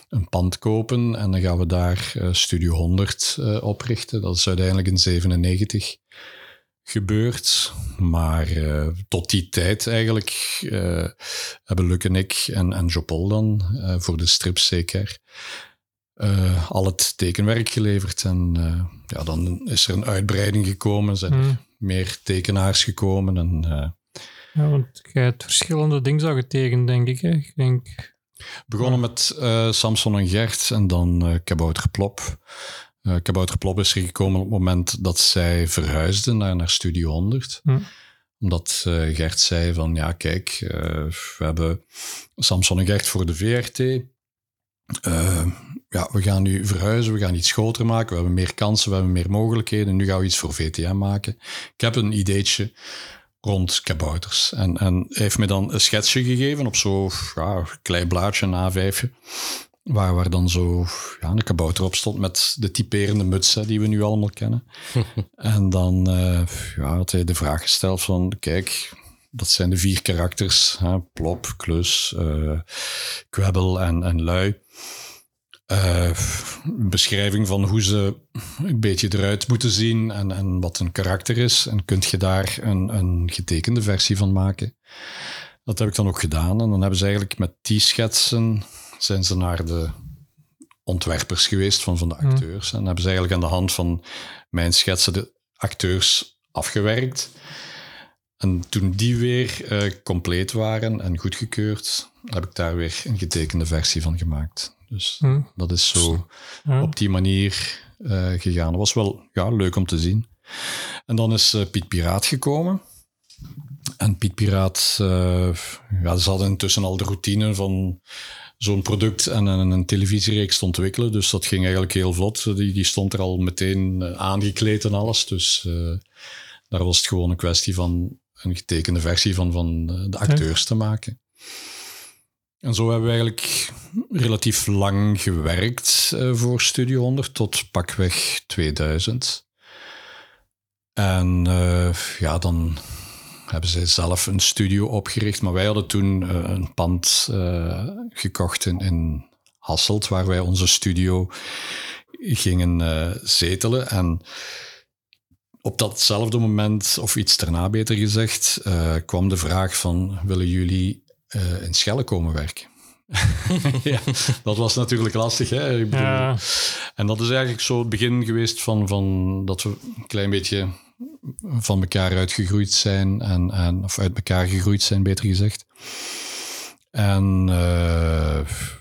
een pand kopen en dan gaan we daar eh, Studio 100 eh, oprichten. Dat is uiteindelijk in 97 gebeurd. Maar eh, tot die tijd eigenlijk eh, hebben Luc en ik en, en Jopol dan, eh, voor de strips zeker, al het tekenwerk geleverd. En ja, dan is er een uitbreiding gekomen, zijn er Hm. meer tekenaars gekomen. En, Ja, want je hebt verschillende dingen zo getekend, denk ik. Hè. Ik denk... Begonnen met Samson en Gert en dan Kabouter Plop. Eh Kabouter Plop is er gekomen op het moment dat zij verhuisden naar, naar Studio 100. Hm. Omdat eh, Gert zei van, ja kijk, eh, we hebben Samson en Gert voor de VRT. Ja, we gaan nu verhuizen, we gaan iets groter maken, we hebben meer kansen, we hebben meer mogelijkheden. Nu gaan we iets voor VTM maken. Ik heb een ideetje rond kabouters. En, en hij heeft me dan een schetsje gegeven op zo'n ja, klein blaadje, een A5. Waar, waar dan zo ja, een kabouter op stond met de typerende muts hè, die we nu allemaal kennen. <laughs> en dan eh, ja, had hij de vraag gesteld van, kijk, dat zijn de vier karakters. Hè, Plop, Klus, eh Kwebbel en, en Lui. Eh, een beschrijving van hoe ze een beetje eruit moeten zien en, en wat een karakter is. En kunt je daar een, een getekende versie van maken. Dat heb ik dan ook gedaan. En dan hebben ze eigenlijk met die schetsen zijn ze naar de ontwerpers geweest van, van de Hmm. acteurs. En hebben ze eigenlijk aan de hand van mijn schetsen de acteurs afgewerkt. En toen die weer eh, compleet waren en goedgekeurd, heb ik daar weer een getekende versie van gemaakt. Dus Hm. dat is zo op die manier eh, gegaan. Dat was wel ja, leuk om te zien. En dan is eh, Piet Piraat gekomen. En Piet Piraat, ja, ze hadden intussen al de routine van zo'n product en een, een televisiereeks te ontwikkelen. Dus dat ging eigenlijk heel vlot. Die, die stond er al meteen eh, aangekleed en alles. Dus eh, daar was het gewoon een kwestie van een getekende versie van, van eh, de acteurs te maken. En zo hebben we eigenlijk relatief lang gewerkt voor Studio 100 tot pakweg 2000. En ja, dan hebben zij zelf een studio opgericht. Maar wij hadden toen eh, een pand eh, gekocht in, in Hasselt, waar wij onze studio gingen eh, zetelen. En op datzelfde moment, of iets daarna beter gezegd, kwam de vraag van, willen jullie in Schelle komen werken? <laughs> ja, dat was natuurlijk lastig. Hè? Ik bedoel, Ja. En dat is eigenlijk zo het begin geweest van, van dat we een klein beetje van elkaar uitgegroeid zijn. En, en, of uit elkaar gegroeid zijn, beter gezegd. En, eh,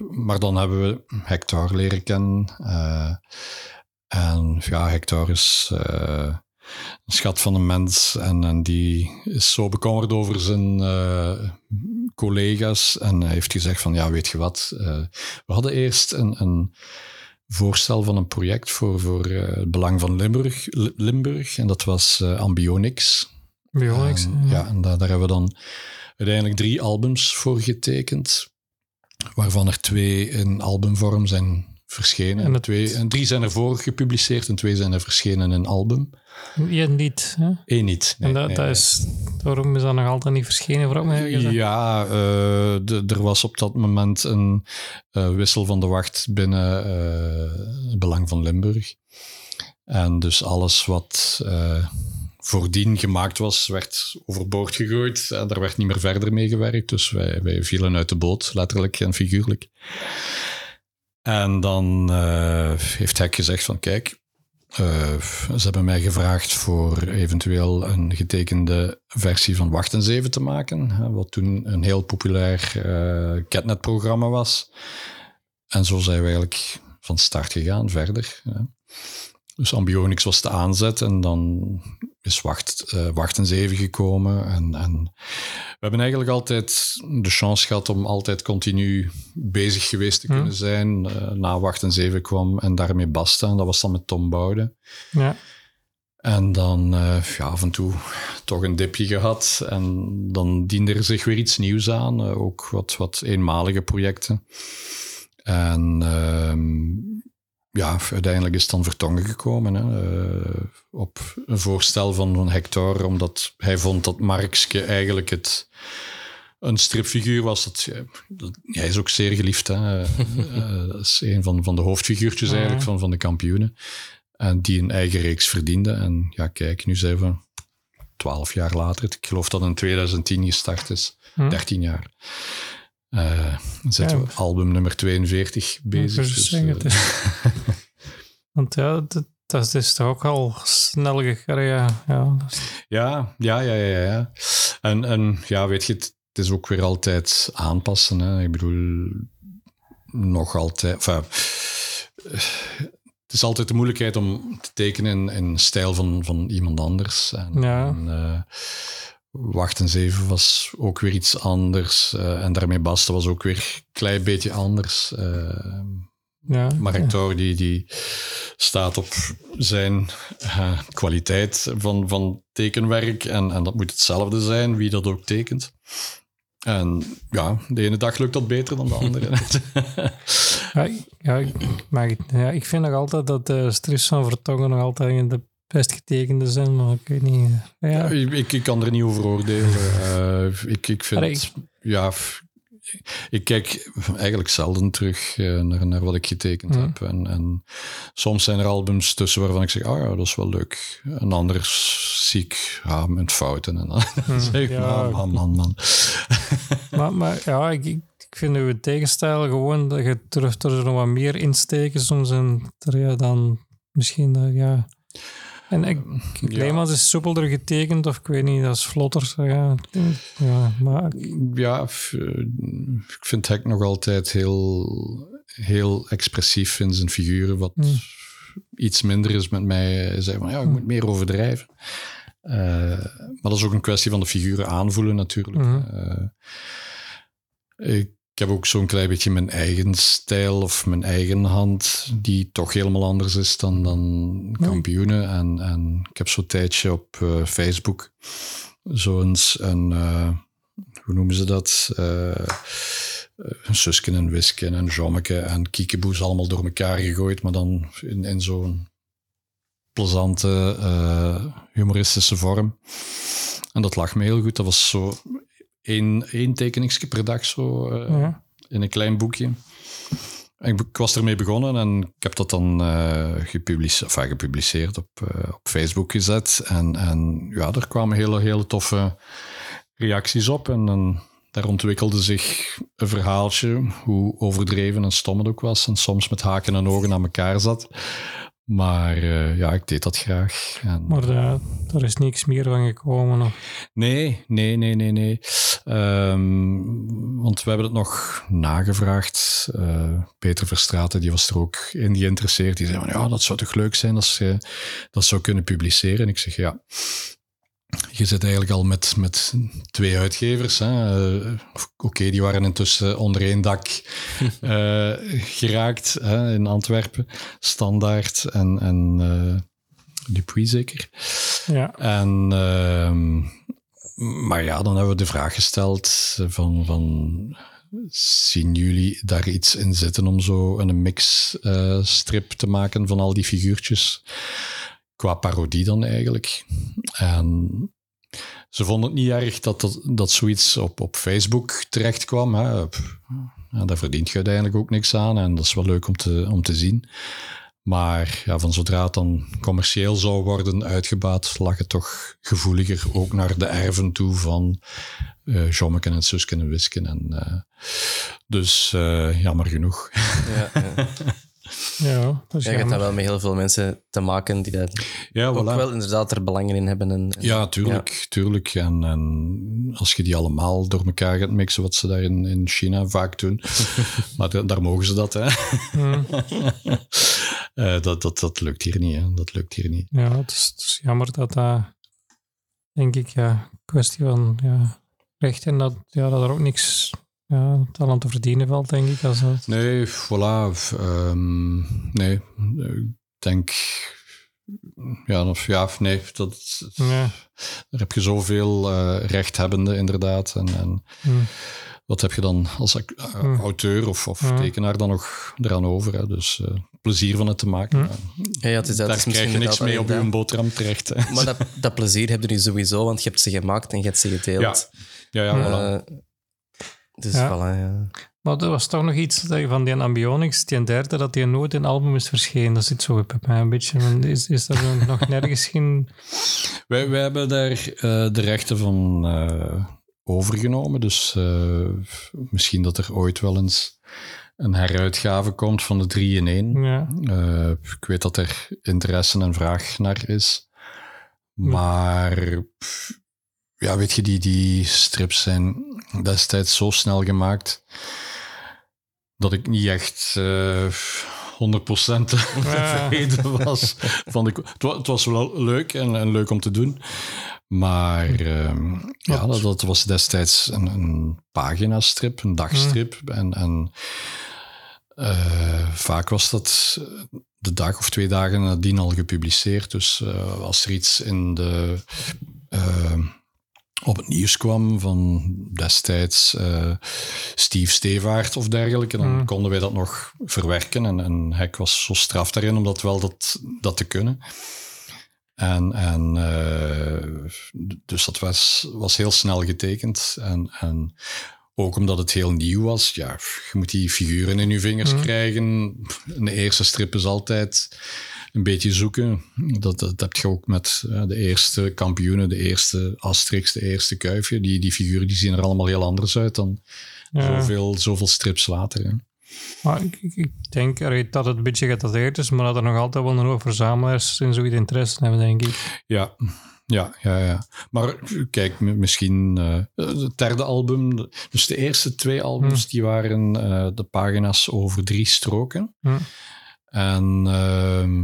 maar dan hebben we Hector leren kennen. eh, en ja, Hector is eh, een schat van een mens. En, en die is zo bekommerd over zijn collega's. En heeft gezegd van, ja, weet je wat? we hadden eerst een... een voorstel van een project voor, voor eh, het belang van Limburg, Li- Limburg. En dat was eh, Ambionics. Bionics. En, ja, en daar, daar hebben we dan uiteindelijk drie albums voor getekend. Waarvan er twee in albumvorm zijn verschenen. En twee, en drie zijn ervoor gepubliceerd en twee zijn er verschenen in album. Eén niet. Hè? Eén niet. Nee, en dat, nee, dat nee. is, waarom is dat nog altijd niet verschenen? Eens af. Ja, eh, er was op dat moment een eh, wissel van de wacht binnen eh, het Belang van Limburg. En dus alles wat voordien gemaakt was, werd overboord gegooid. En daar werd niet meer verder mee gewerkt. Dus wij, wij vielen uit de boot, letterlijk en figuurlijk. En dan heeft Hek gezegd van kijk, ze hebben mij gevraagd voor eventueel een getekende versie van Wacht en Zeven te maken, wat toen een heel populair eh catnet-programma was. En zo zijn we eigenlijk van start gegaan, verder. Dus Ambionics was de aanzet en dan is Wacht, eh, Wacht en Zeven gekomen. En, en we hebben eigenlijk altijd de chance gehad om altijd continu bezig geweest te Hm. kunnen zijn. Eh, na Wacht en Zeven kwam en daarmee basta. En dat was dan met Tom Boude. Ja. En dan eh, ja, af en toe toch een dipje gehad. En dan diende er zich weer iets nieuws aan. ook wat, wat eenmalige projecten. En ehm, ja, uiteindelijk is het dan Vertongen gekomen. Hè, eh, op een voorstel van, van Hector. Omdat hij vond dat Markske eigenlijk het een stripfiguur was. Dat, hij is ook zeer geliefd. Hè. <laughs> Eh, dat is een van, van de hoofdfiguurtjes eigenlijk van, van de kampioenen. En die een eigen reeks verdiende. En ja, kijk, nu zijn we twaalf jaar later. Ik geloof dat in 2010 gestart is. Hm. 13 jaar. Dan zitten Ja. we album nummer 42 bezig. Dus, eh, het is- <laughs> Want ja, dat, dat is toch ook al snel gegaan. Ja, ja, is- Ja, ja, ja, ja, ja. En, en ja, weet je, het, is ook weer altijd aanpassen. Hè. Ik bedoel, nog altijd. Enfin, het is altijd de moeilijkheid om te tekenen in, in stijl van, van iemand anders. En, Ja. en, eh, Wacht en Zeven was ook weer iets anders. eh, en daarmee Basta was ook weer een klein beetje anders. eh, ja, maar ja. Hector die, die staat op zijn eh, kwaliteit van, van tekenwerk. En, en dat moet hetzelfde zijn, wie dat ook tekent. En ja, de ene dag lukt dat beter dan de andere. <laughs> <laughs> Ja, ik- ja, maar ja, ik vind nog altijd dat de strips van Vertongen nog altijd de best getekende zijn, maar ik weet niet. Ja, ik, ik, kan er niet over oordelen. <laughs> Eh, ik, ik vind... Allee, Ja, ik kijk eigenlijk zelden terug eh, naar, naar wat ik getekend Mhm. heb. En, en soms zijn er albums tussen waarvan ik zeg, ah ja, dat is wel leuk. En anders zie ik ja, met fouten. En dan hm, <laughs> zeg ik, ja, man, man, man, man. <laughs> Maar, maar ja, ik, ik, vind uw tegenstijl gewoon dat je durft er nog wat meer insteken soms en ja, dan misschien dat, ja. En ik, Leemans is soepelder getekend, of ik weet niet, dat is vlotter. Ja, ja maar... ja ik vind Hek nog altijd heel, heel expressief in zijn figuren, wat hmm. iets minder is met mij. Zeg maar, ja, ik moet meer overdrijven. Uh, maar dat is ook een kwestie van de figuren aanvoelen natuurlijk. Uh, ik ik heb ook zo'n klein beetje mijn eigen stijl of mijn eigen hand, die toch helemaal anders is dan, dan kampioenen. En, en ik heb zo'n tijdje op uh, Facebook zo'n een, uh, hoe noemen ze dat? Uh, Susken en Wisken en Jommeke en Kiekeboes allemaal door elkaar gegooid, maar dan in, in zo'n plezante, humoristische vorm. En dat lag me heel goed. Dat was zo één, één tekeningsje per dag zo uh, in een klein boekje. Ik, ik, was ermee begonnen en ik heb dat dan uh, gepubliceerd, enfin, gepubliceerd op, uh, op Facebook gezet. En, en ja, er kwamen hele, hele toffe reacties op. En, en daar ontwikkelde zich een verhaaltje, hoe overdreven en stom het ook was. En soms met haken en ogen aan elkaar zat. Maar uh, ja, ik deed dat graag. En, maar uh, er is niks meer van gekomen? Of? Nee, nee, nee, nee, nee. Um, want we hebben het nog nagevraagd. Uh, Peter Verstraten die was er ook in geïnteresseerd. Die zei van, ja, dat zou toch leuk zijn als je dat zou kunnen publiceren. En ik zeg, ja, je zit eigenlijk al met, met twee uitgevers. Uh, Oké, die waren intussen onder één dak uh, <laughs> geraakt in Antwerpen. Standaard en, en uh, Dupuis zeker. Ja. En, ehm, maar ja, dan hebben we de vraag gesteld van, van zien jullie daar iets in zitten om zo een mixstrip te maken van al die figuurtjes? Qua parodie dan eigenlijk. En ze vonden het niet erg dat, dat, dat zoiets op, op Facebook terecht kwam. Hè. Ja, daar verdient je uiteindelijk ook niks aan en dat is wel leuk om te, om te zien. Maar ja, van zodra het dan commercieel zou worden uitgebaat, lag het toch gevoeliger ook naar de erven toe van uh, Jommeken en Susken en Wisken. En, uh, dus uh, jammer genoeg. Ja, ja. <laughs> Ja, dat is Je hebt dan wel met heel veel mensen te maken die dat ja, ook wel inderdaad er belangen in hebben. En, ja, tuurlijk. tuurlijk. En, en, als je die allemaal door elkaar gaat mixen, wat ze daar in, in China vaak doen, <laughs> maar daar mogen ze dat, hè. Mm. uh, <laughs> dat, dat, dat lukt hier niet, hè. Dat lukt hier niet. Ja, het is, het is jammer dat dat, denk ik, ja, kwestie van ja, recht en dat, ja, dat er ook niks ja, talent te verdienen valt, denk ik. Als dat... Nee, voilà. Um, nee, ik denk... Ja, of ja, nee, dat, ja. daar heb je zoveel uh, rechthebbenden inderdaad. En, en wat heb je dan als uh, hmm. auteur of, of tekenaar dan nog eraan over? Hè? Dus uh, plezier van het te maken. Ja, ja, het is, dat daar is krijg je niks mee op je boterham terecht. Hè. Maar dat, dat plezier heb je nu sowieso, want je hebt ze gemaakt en je hebt ze gedeeld. Ja, ja, ja voilà. Dus ja. Voilà, ja. Maar er was toch nog iets van die Ambionics, die derde, dat die nooit in album is verschenen. Dat zit zo bij mij een beetje. Is, is dat nog nergens geen... <laughs> Wij, wij hebben daar uh, de rechten van uh, overgenomen. Dus uh, misschien dat er ooit wel eens een heruitgave komt van de 3 in 1. Ja. ik weet dat er interesse en vraag naar is. Maar ja, weet je, die, die strips zijn destijds zo snel gemaakt dat ik niet echt uh, 100% <laughs> tevreden was. Van de, het, was, wel leuk en, en, leuk om te doen. Maar uh, ja, dat, dat, was destijds een, een paginastrip, een dagstrip. Mm. En, en uh, vaak was dat de dag of twee dagen nadien al gepubliceerd. Dus uh, als er iets in de uh, op het nieuws kwam van destijds uh, Steve Stevaart of dergelijke, dan mm. konden wij dat nog verwerken. En, en Hek was zo straf daarin om dat wel dat, dat te kunnen. En, en uh, dus dat was, was heel snel getekend. En, en ook omdat het heel nieuw was. Ja, je moet die figuren in je vingers mm. krijgen. Een eerste strip is altijd een beetje zoeken. Dat, dat heb je ook met de eerste kampioenen, de eerste Asterix, de eerste Kuifje. Die, die figuren die zien er allemaal heel anders uit dan zoveel, zoveel strips later. Hè. Maar ik, ik- ik denk dat het een beetje gedateerd is, maar dat er nog altijd wel een hoop verzamelaars in zoiets interesse hebben, denk ik. Ja, ja, ja, ja. Maar kijk, misschien eh, het derde album, dus de eerste twee albums, die waren eh, de pagina's over drie stroken. Hm. En, ehm,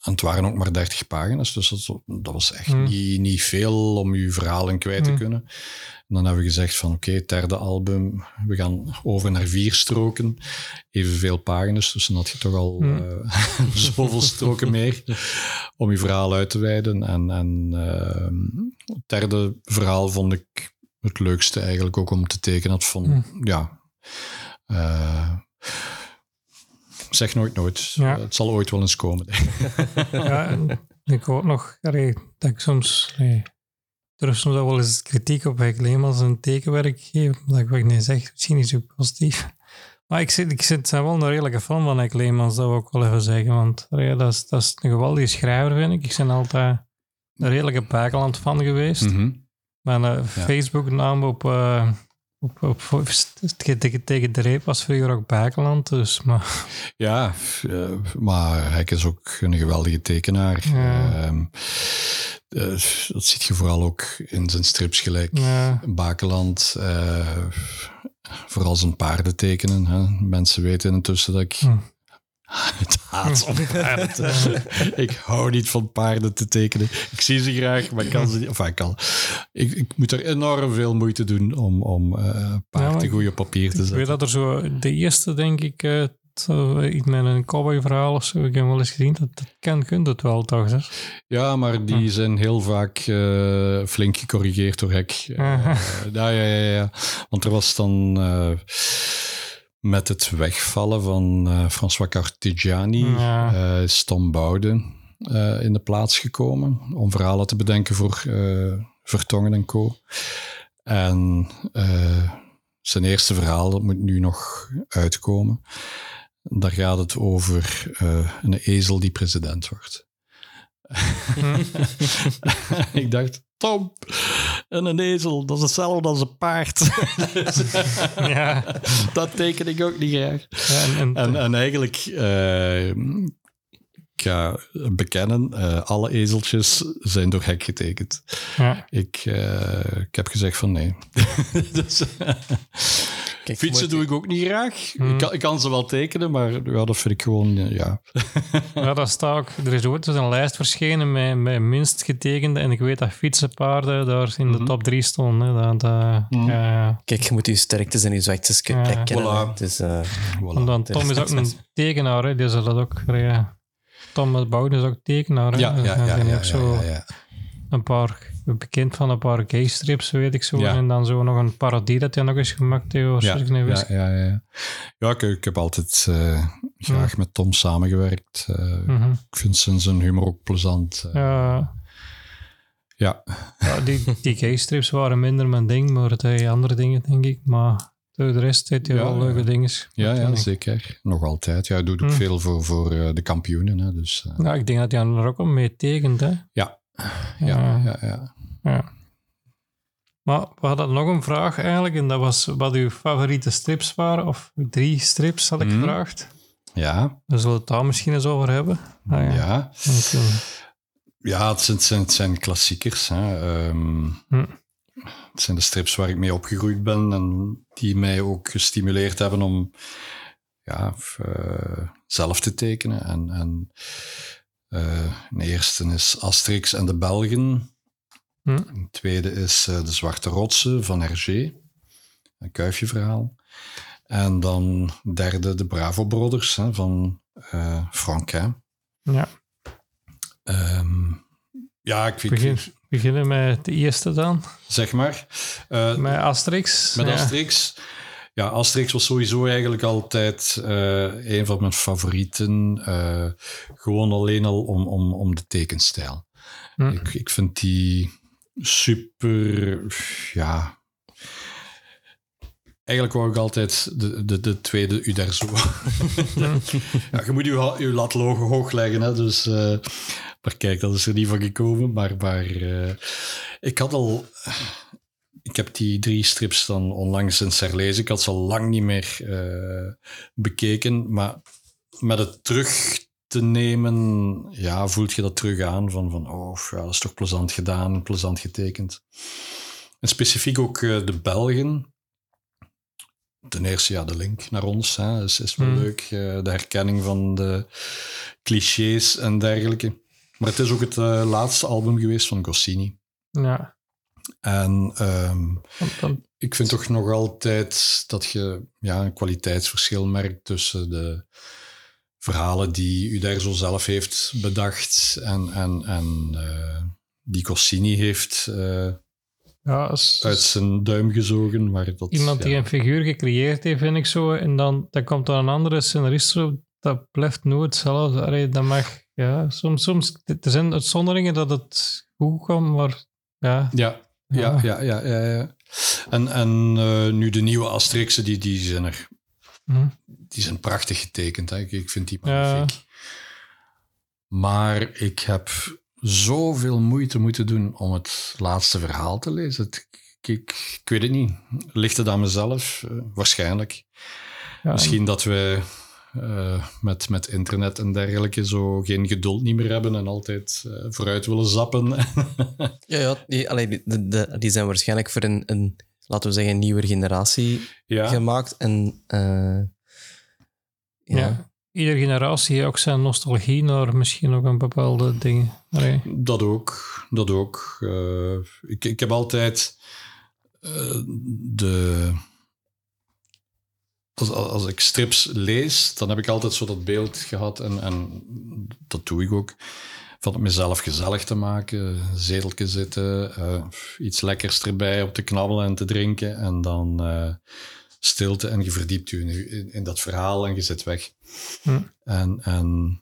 en het waren ook maar 30 pagina's, dus dat, dat was echt Hm. niet, niet veel om je verhaal in kwijt te kunnen. En dan hebben we gezegd van oké, derde album, we gaan over naar vier stroken, evenveel pagina's, dus dan had je toch al Hm. eh, <laughs> zoveel stroken meer om je verhaal uit te wijden. En, en ehm, het derde verhaal vond ik het leukste eigenlijk ook om te tekenen. Dat vond, Hm. ja... eh, zeg nooit nooit. Ja. Het zal ooit wel eens komen. Ja, ik hoor nog allee, dat ik soms... allee, er is soms wel eens kritiek op Henk Leemans een tekenwerk geef, dat ik wat nee zeg, misschien niet zo positief. <laughs> Maar ik zit, ik zit zijn wel een redelijke fan van Henk Leemans, dat wil ik wel even zeggen. Want allee, dat, is, dat is een geweldige schrijver, vind ik. Ik ben altijd een redelijke Buitenland fan geweest. Mhm. Mijn eh, Facebook-naam op, eh, op, op, tegen, tegen, tegen de reep was vroeger ook Buitenland. Dus, maar, <laughs> Ja, eh, maar hij is ook een geweldige tekenaar. Ja. Ehm, eh, dat ziet je vooral ook in zijn strips gelijk. ja, Bakeland, eh, vooral zijn paarden tekenen. Hè. Mensen weten intussen dat ik Hm. het haat om <laughs> paarden te Ik hou niet van paarden te tekenen. Ik zie ze graag, maar ik kan ze niet. Enfin, ik, kan, ik, ik moet er enorm veel moeite doen om, om eh Ja, paarden maar goed op papier te Ik weet zetten. dat er zo, de eerste denk ik, iets met een cowboy-verhaal of zo, ik heb wel eens gezien, dat, dat kan, kunt het wel toch? Ja, maar die zijn heel vaak eh, flink gecorrigeerd door Hek. Eh, <laughs> ja, ja, ja, ja. Want er was dan eh, met het wegvallen van eh, François Cartigiani, Ja. is Tom Bouwden eh, in de plaats gekomen om verhalen te bedenken voor Vertongen en Co. En zijn eerste verhaal, dat moet nu nog uitkomen. Daar gaat het over eh, een ezel die president wordt. <laughs> ik dacht, Tom, en een ezel, dat is hetzelfde als een paard. Ja. <laughs> dat teken ik ook niet graag. Ja, en, en, En, en eigenlijk, eh, ik ga bekennen, eh, alle ezeltjes zijn door hek getekend. ja. Ik, eh, ik heb gezegd van nee. <laughs> dus, Kijk, fietsen doe ik ook niet graag. Hmm. Ik, kan, ik kan ze wel tekenen, maar ja, dat vind ik gewoon, eh, ja. <laughs> ja, dat staat ook. Er is ooit eens een lijst verschenen met, met minst getekende. En ik weet dat fietsenpaarden daar in de Mhm. top 3 stonden. Hè. Dat, Mhm. ja, ja. Kijk, je moet je sterktes en je zwaktes ke- Ja. kennen. Voilà. Dus, eh, Voilà. Tom is ook een tekenaar, hè. die zal dat ook. Ja. Tom Bouwden is ook tekenaar. Ja, ja, ja, ja, ook zo een paar bekend van een paar gay strips, weet ik zo. En dan zo nog een parodie dat hij nog eens gemaakt heeft. Ja, ja, ja, ja. ja ik, ik heb altijd eh, graag met Tom samengewerkt. Eh, Mhm. Ik vind zijn, zijn humor ook plezant. eh. Ja, ja. die, die gay strips waren minder mijn ding, maar het andere dingen, denk ik. Maar de rest heeft hij wel leuke dingen. Ja, ja, zeker. Nog altijd. Ja, hij doet ook Hm. veel voor, voor eh, de kampioenen. Hè, dus, eh, Ja, ik denk dat hij er ook al mee tekent, hè. ja. Ja. Ja, ja, ja. Maar we hadden nog een vraag eigenlijk, en dat was wat uw favoriete strips waren, of drie strips had ik Mhm. gevraagd. Ja, We zullen het daar misschien eens over hebben. Ah, ja. ja. Eh, ja het, zijn, het, zijn, het zijn klassiekers. Hè. Ehm, Hm. Het zijn de strips waar ik mee opgegroeid ben en die mij ook gestimuleerd hebben om ja, eh, zelf te tekenen. En, en eh, de eerste is Asterix en de Belgen. Hm. De tweede is eh, De Zwarte Rotsen van Hergé, een kuifjeverhaal. En dan derde De Bravo Brothers hè, van eh Franquin. ja, Ehm, ja, ik vind, begin, beginnen met de eerste dan. zeg maar. Eh, Met Asterix. Met ja. Asterix. Ja, Asterix was sowieso eigenlijk altijd eh, een van mijn favorieten. eh, gewoon alleen al om, om, om de tekenstijl. Hm. Ik, ik vind die super, ja... Eigenlijk wou ik altijd de, de, de tweede Uderzo. <laughs> ja, je moet je, je lat lo- hoog leggen, hè, dus... eh, maar kijk, dat is er niet van gekomen. Maar, maar eh, ik had al ik heb die drie strips dan onlangs eens herlezen. Ik had ze al lang niet meer eh, bekeken, maar met het terug te nemen, ja, voelt je dat terug aan van, van oh, ja, dat is toch plezant gedaan, plezant getekend. En specifiek ook uh, de Belgen. Ten eerste, ja, de link naar ons hè, is, is wel Mm. leuk. eh, de herkenning van de clichés en dergelijke. Maar het is ook het eh, laatste album geweest van Goscinny. Ja. En ehm, dan- ik vind toch nog altijd dat je ja, een kwaliteitsverschil merkt tussen de verhalen die u daar zo zelf heeft bedacht en, en, en eh, die Goscinny heeft eh, ja, als, uit zijn duim gezogen. Maar dat, iemand die een figuur gecreëerd heeft, vind ik zo, en dan, dan komt er een andere scenarist dat blijft nooit hetzelfde. Dat mag, ja, soms, soms, er zijn uitzonderingen dat het goed komt, maar ja. Ja, ja, ja, ja, ja, ja. En, en eh, nu de nieuwe Asterixen, die, die zijn er Hm. die zijn prachtig getekend. Hè. Ik, ik vind die Ja. magnifiek. Maar ik heb zoveel moeite moeten doen om het laatste verhaal te lezen. Het- ik, ik, ik weet het niet. Ligt het aan mezelf? Eh, waarschijnlijk. ja, Misschien dat we eh, met, met internet en dergelijke zo geen geduld niet meer hebben en altijd eh, vooruit willen zappen. <laughs> Ja, ja die, allee, die, de- de- die zijn waarschijnlijk voor een, een, laten we zeggen, een nieuwe generatie ja. gemaakt. En eh, ja. ja. Iedere generatie heeft ook zijn nostalgie naar misschien ook een bepaalde dingen. Allee. Dat ook, dat ook. Eh, ik, ik heb altijd eh, de... Als, als ik strips lees, dan heb ik altijd zo dat beeld gehad, en, en dat doe ik ook, van het mezelf gezellig te maken, zeteltje zitten, eh, iets lekkers erbij op te knabbelen en te drinken, en dan eh, stilte en je verdiept je in, in, in dat verhaal en je zit weg. Hm. En, en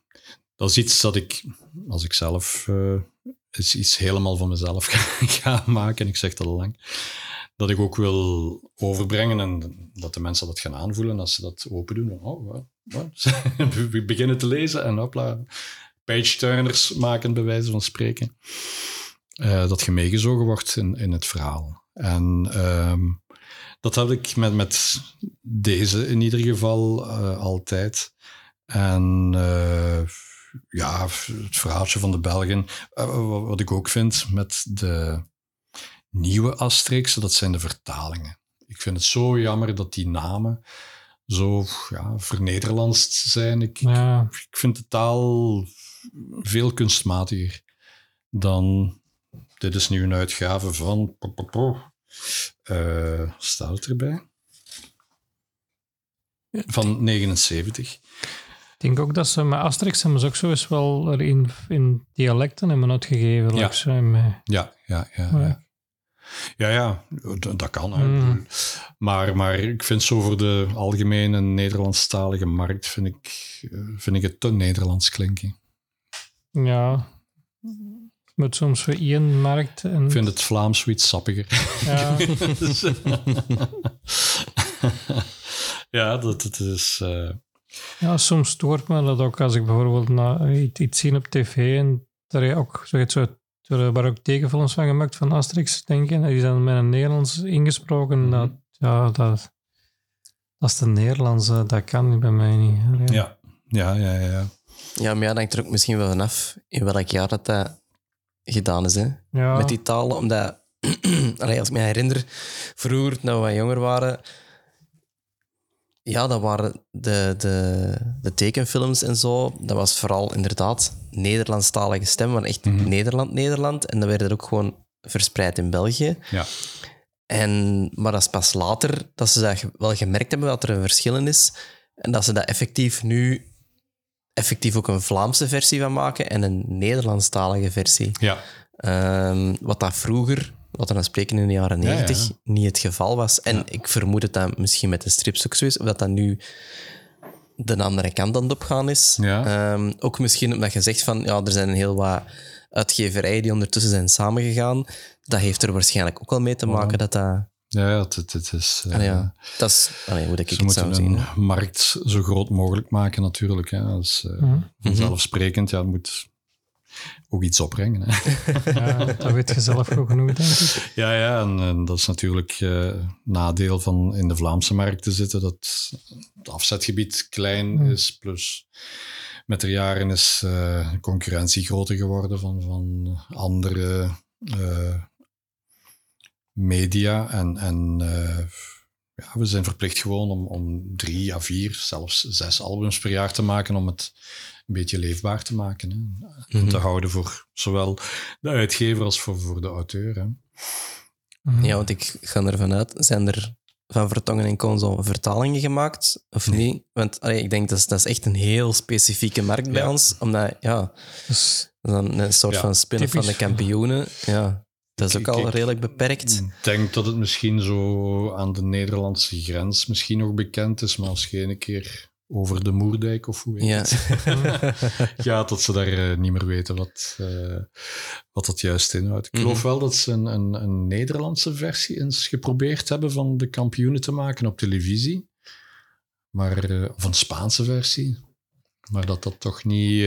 dat is iets dat ik, als ik zelf eh, iets, iets helemaal van mezelf <laughs> ga, ga maken, en ik zeg dat al lang, dat ik ook wil overbrengen en dat de mensen dat gaan aanvoelen als ze dat open doen. Oh? <laughs> We beginnen te lezen en hopla, page-turners maken, bij wijze van spreken. Eh, dat je meegezogen wordt in, in het verhaal. En ehm, dat heb ik met, met deze in ieder geval eh, altijd. En eh, ja, het verhaaltje van de Belgen. Wat ik ook vind met de nieuwe Asterix, dat zijn de vertalingen. Ik vind het zo jammer dat die namen zo ja, vernederlandst zijn. Ik, Ja. ik vind de taal veel kunstmatiger dan... Dit is nu een uitgave van... Eh, staat het erbij? Van 79. Ik denk ook dat ze met Asterix hebben ze ook zo eens wel in, in dialecten hebben uitgegeven. Ja. like ja, ja. Ja. Ja. Ja, dat kan. Mm. Maar, maar ik vind zo voor de algemene Nederlandstalige markt vind ik, eh, vind ik het te Nederlands klinken. ja. Met soms voor één markt. En, Ik vind het Vlaams zoiets sappiger. ja, <laughs> ja, dat het is... eh, ja, soms stoort me dat ook als ik bijvoorbeeld iets, iets zie op tv en daar je ook zo, zo, er waren ook tekenfilms van gemaakt van Asterix, denk ik. En die zijn met een Nederlands ingesproken. Mhm. dat, ja, dat, dat is de Nederlandse, dat kan niet bij mij niet. Ja. Ja, ja, ja, ja. ja, maar ja, dat hangt er ook misschien wel vanaf in welk jaar dat, dat gedaan is. Hè? Ja. Met die talen, omdat... <clears throat> Als ik me herinner, vroeger, toen we wat jonger waren... Ja, dat waren de, de, de tekenfilms en zo. Dat was vooral inderdaad Nederlandstalige stem, maar echt Mhm. Nederland, Nederland. En dan werd het ook gewoon verspreid in België. ja. En, maar dat is pas later dat ze dat wel gemerkt hebben dat er een verschil in is. En dat ze dat effectief nu effectief ook een Vlaamse versie van maken en een Nederlandstalige versie. ja. Ehm, wat dat vroeger, wat we dan spreken in de jaren Ja, ja. 90, niet het geval was. En ik vermoed dat dat misschien met de strips ook zo is, of dat dat nu de andere kant aan het opgaan is. Ja. Ehm, ook misschien omdat je zegt van, ja, er zijn heel wat uitgeverijen die ondertussen zijn samengegaan. Dat heeft er waarschijnlijk ook wel mee te maken dat dat... Ja, ja, het, het, het is... eh, Allee, ja, dat is allee, hoe dat ik Ze het moeten zou zien. een hè. markt zo groot mogelijk maken, natuurlijk. Hè. Dat is eh, Mhm. vanzelfsprekend. Ja, het moet ook iets opbrengen. Hè. <laughs> Ja, dat weet je zelf goed genoeg, denk ik. Ja, ja en, en dat is natuurlijk uh, nadeel van in de Vlaamse markt te zitten, dat het afzetgebied klein Hmm. is, plus met de jaren is uh, de concurrentie groter geworden van, van andere uh, media. En, en ja, we zijn verplicht gewoon om, om drie à vier, zelfs zes albums per jaar te maken om het een beetje leefbaar te maken. Hè. Mm -hmm. Te houden voor zowel de uitgever als voor, voor de auteur. Hè. Mm -hmm. Ja, want ik ga ervan uit, zijn er van Vertongen en Konzo vertalingen gemaakt of nee. niet? Want allee, ik denk dat is, dat is echt een heel specifieke markt bij ja. ons, omdat ja, dus, dan een soort ja, van spin-off van de kampioenen. Ja, dat is ook al redelijk beperkt. Ik denk dat het misschien zo aan de Nederlandse grens misschien nog bekend is, maar als je een keer over de Moerdijk of hoe heet ja. het <laughs> gaat, dat ze daar uh, niet meer weten wat, uh, wat dat juist inhoudt. Ik geloof mm -hmm. wel dat ze een, een, een, Nederlandse versie eens geprobeerd hebben van de kampioenen te maken op televisie. Maar, uh, of een Spaanse versie. Maar dat dat toch niet...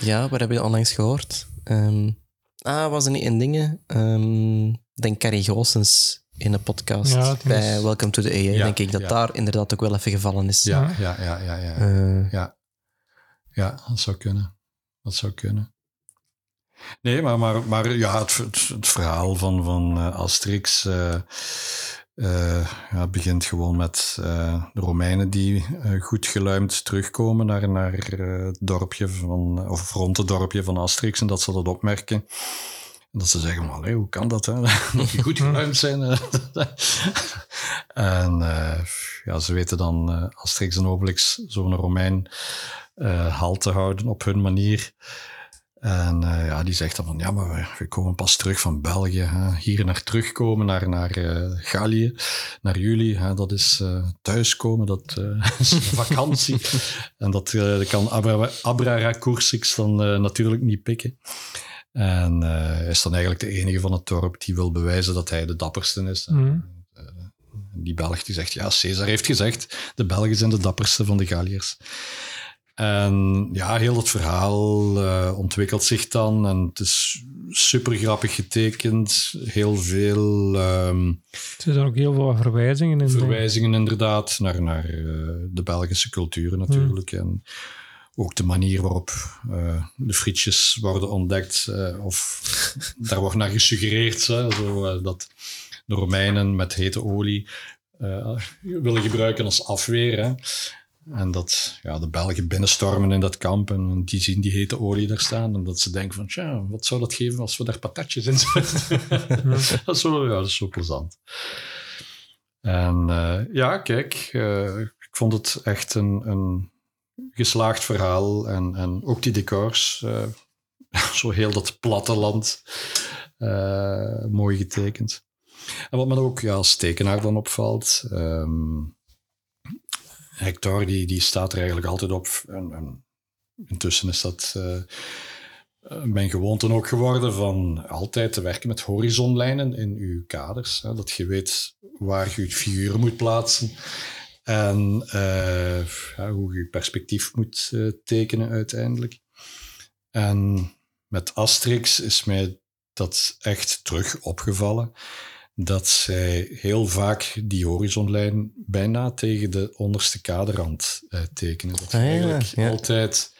Ja, waar heb je onlangs gehoord? Um, ah, was er niet in dingen? Um, denk Carrie Goossens in een podcast ja, bij Welcome to the ja, denk ik, dat ja. daar inderdaad ook wel even gevallen is. Ja, ja, ja, ja. Ja, uh, ja. ja dat zou kunnen. Dat zou kunnen. Nee, maar, maar, maar ja, het, het, het verhaal van, van uh, Asterix uh, ja, begint gewoon met de Romeinen die goed geluimd terugkomen naar, naar het dorpje van, of rond het dorpje van Asterix en dat ze dat opmerken. En dat ze zeggen, maar, hoe kan dat? Hè? <laughs> Dat je goed geluimd zijn. <laughs> en ja, ze weten dan Asterix en Obelix zo'n Romein halt te houden op hun manier. En ja, die zegt dan van, ja, maar we, komen pas terug van België. Hè? Hier naar terugkomen, naar, naar Gallië, naar jullie. Hè? Dat is thuiskomen, dat <laughs> is vakantie. <laughs> en dat, kan Abra, Abra Coursix dan natuurlijk niet pikken. En is dan eigenlijk de enige van het dorp die wil bewijzen dat hij de dapperste is. Mm. Uh, die Belg die zegt, ja, Caesar heeft gezegd, de Belgen zijn de dapperste van de Galliërs. En ja, heel het verhaal uh, ontwikkelt zich dan en het is super grappig getekend. Heel veel... Um, er zijn ook heel veel verwijzingen in. Verwijzingen inderdaad naar, naar de Belgische cultuur natuurlijk. Mm. En, ook de manier waarop uh, de frietjes worden ontdekt, of <laughs> daar wordt naar gesuggereerd, hè, zo, dat de Romeinen met hete olie willen gebruiken als afweer. Hè. En dat ja, de Belgen binnenstormen in dat kamp en die zien die hete olie daar staan. En dat ze denken van, tja, wat zou dat geven als we daar patatjes in zetten? <laughs> dat, is ja, dat is zo plezant. En ja, kijk, ik vond het echt een... een geslaagd verhaal. En, en ook die decors. Uh, <laughs> zo heel dat platteland. Mooi getekend. En wat me ook ja, als tekenaar dan opvalt. Um, Hector die, die staat er eigenlijk altijd op. En, en intussen is dat uh, mijn gewoonte ook geworden van altijd te werken met horizonlijnen in uw kaders. Hè, dat je weet waar je je figuren moet plaatsen. En ja, hoe je perspectief moet tekenen uiteindelijk. En met Asterix is mij dat echt terug opgevallen. Dat zij heel vaak die horizonlijn bijna tegen de onderste kaderrand uh, tekenen. Dat je ah, ja, eigenlijk ja. altijd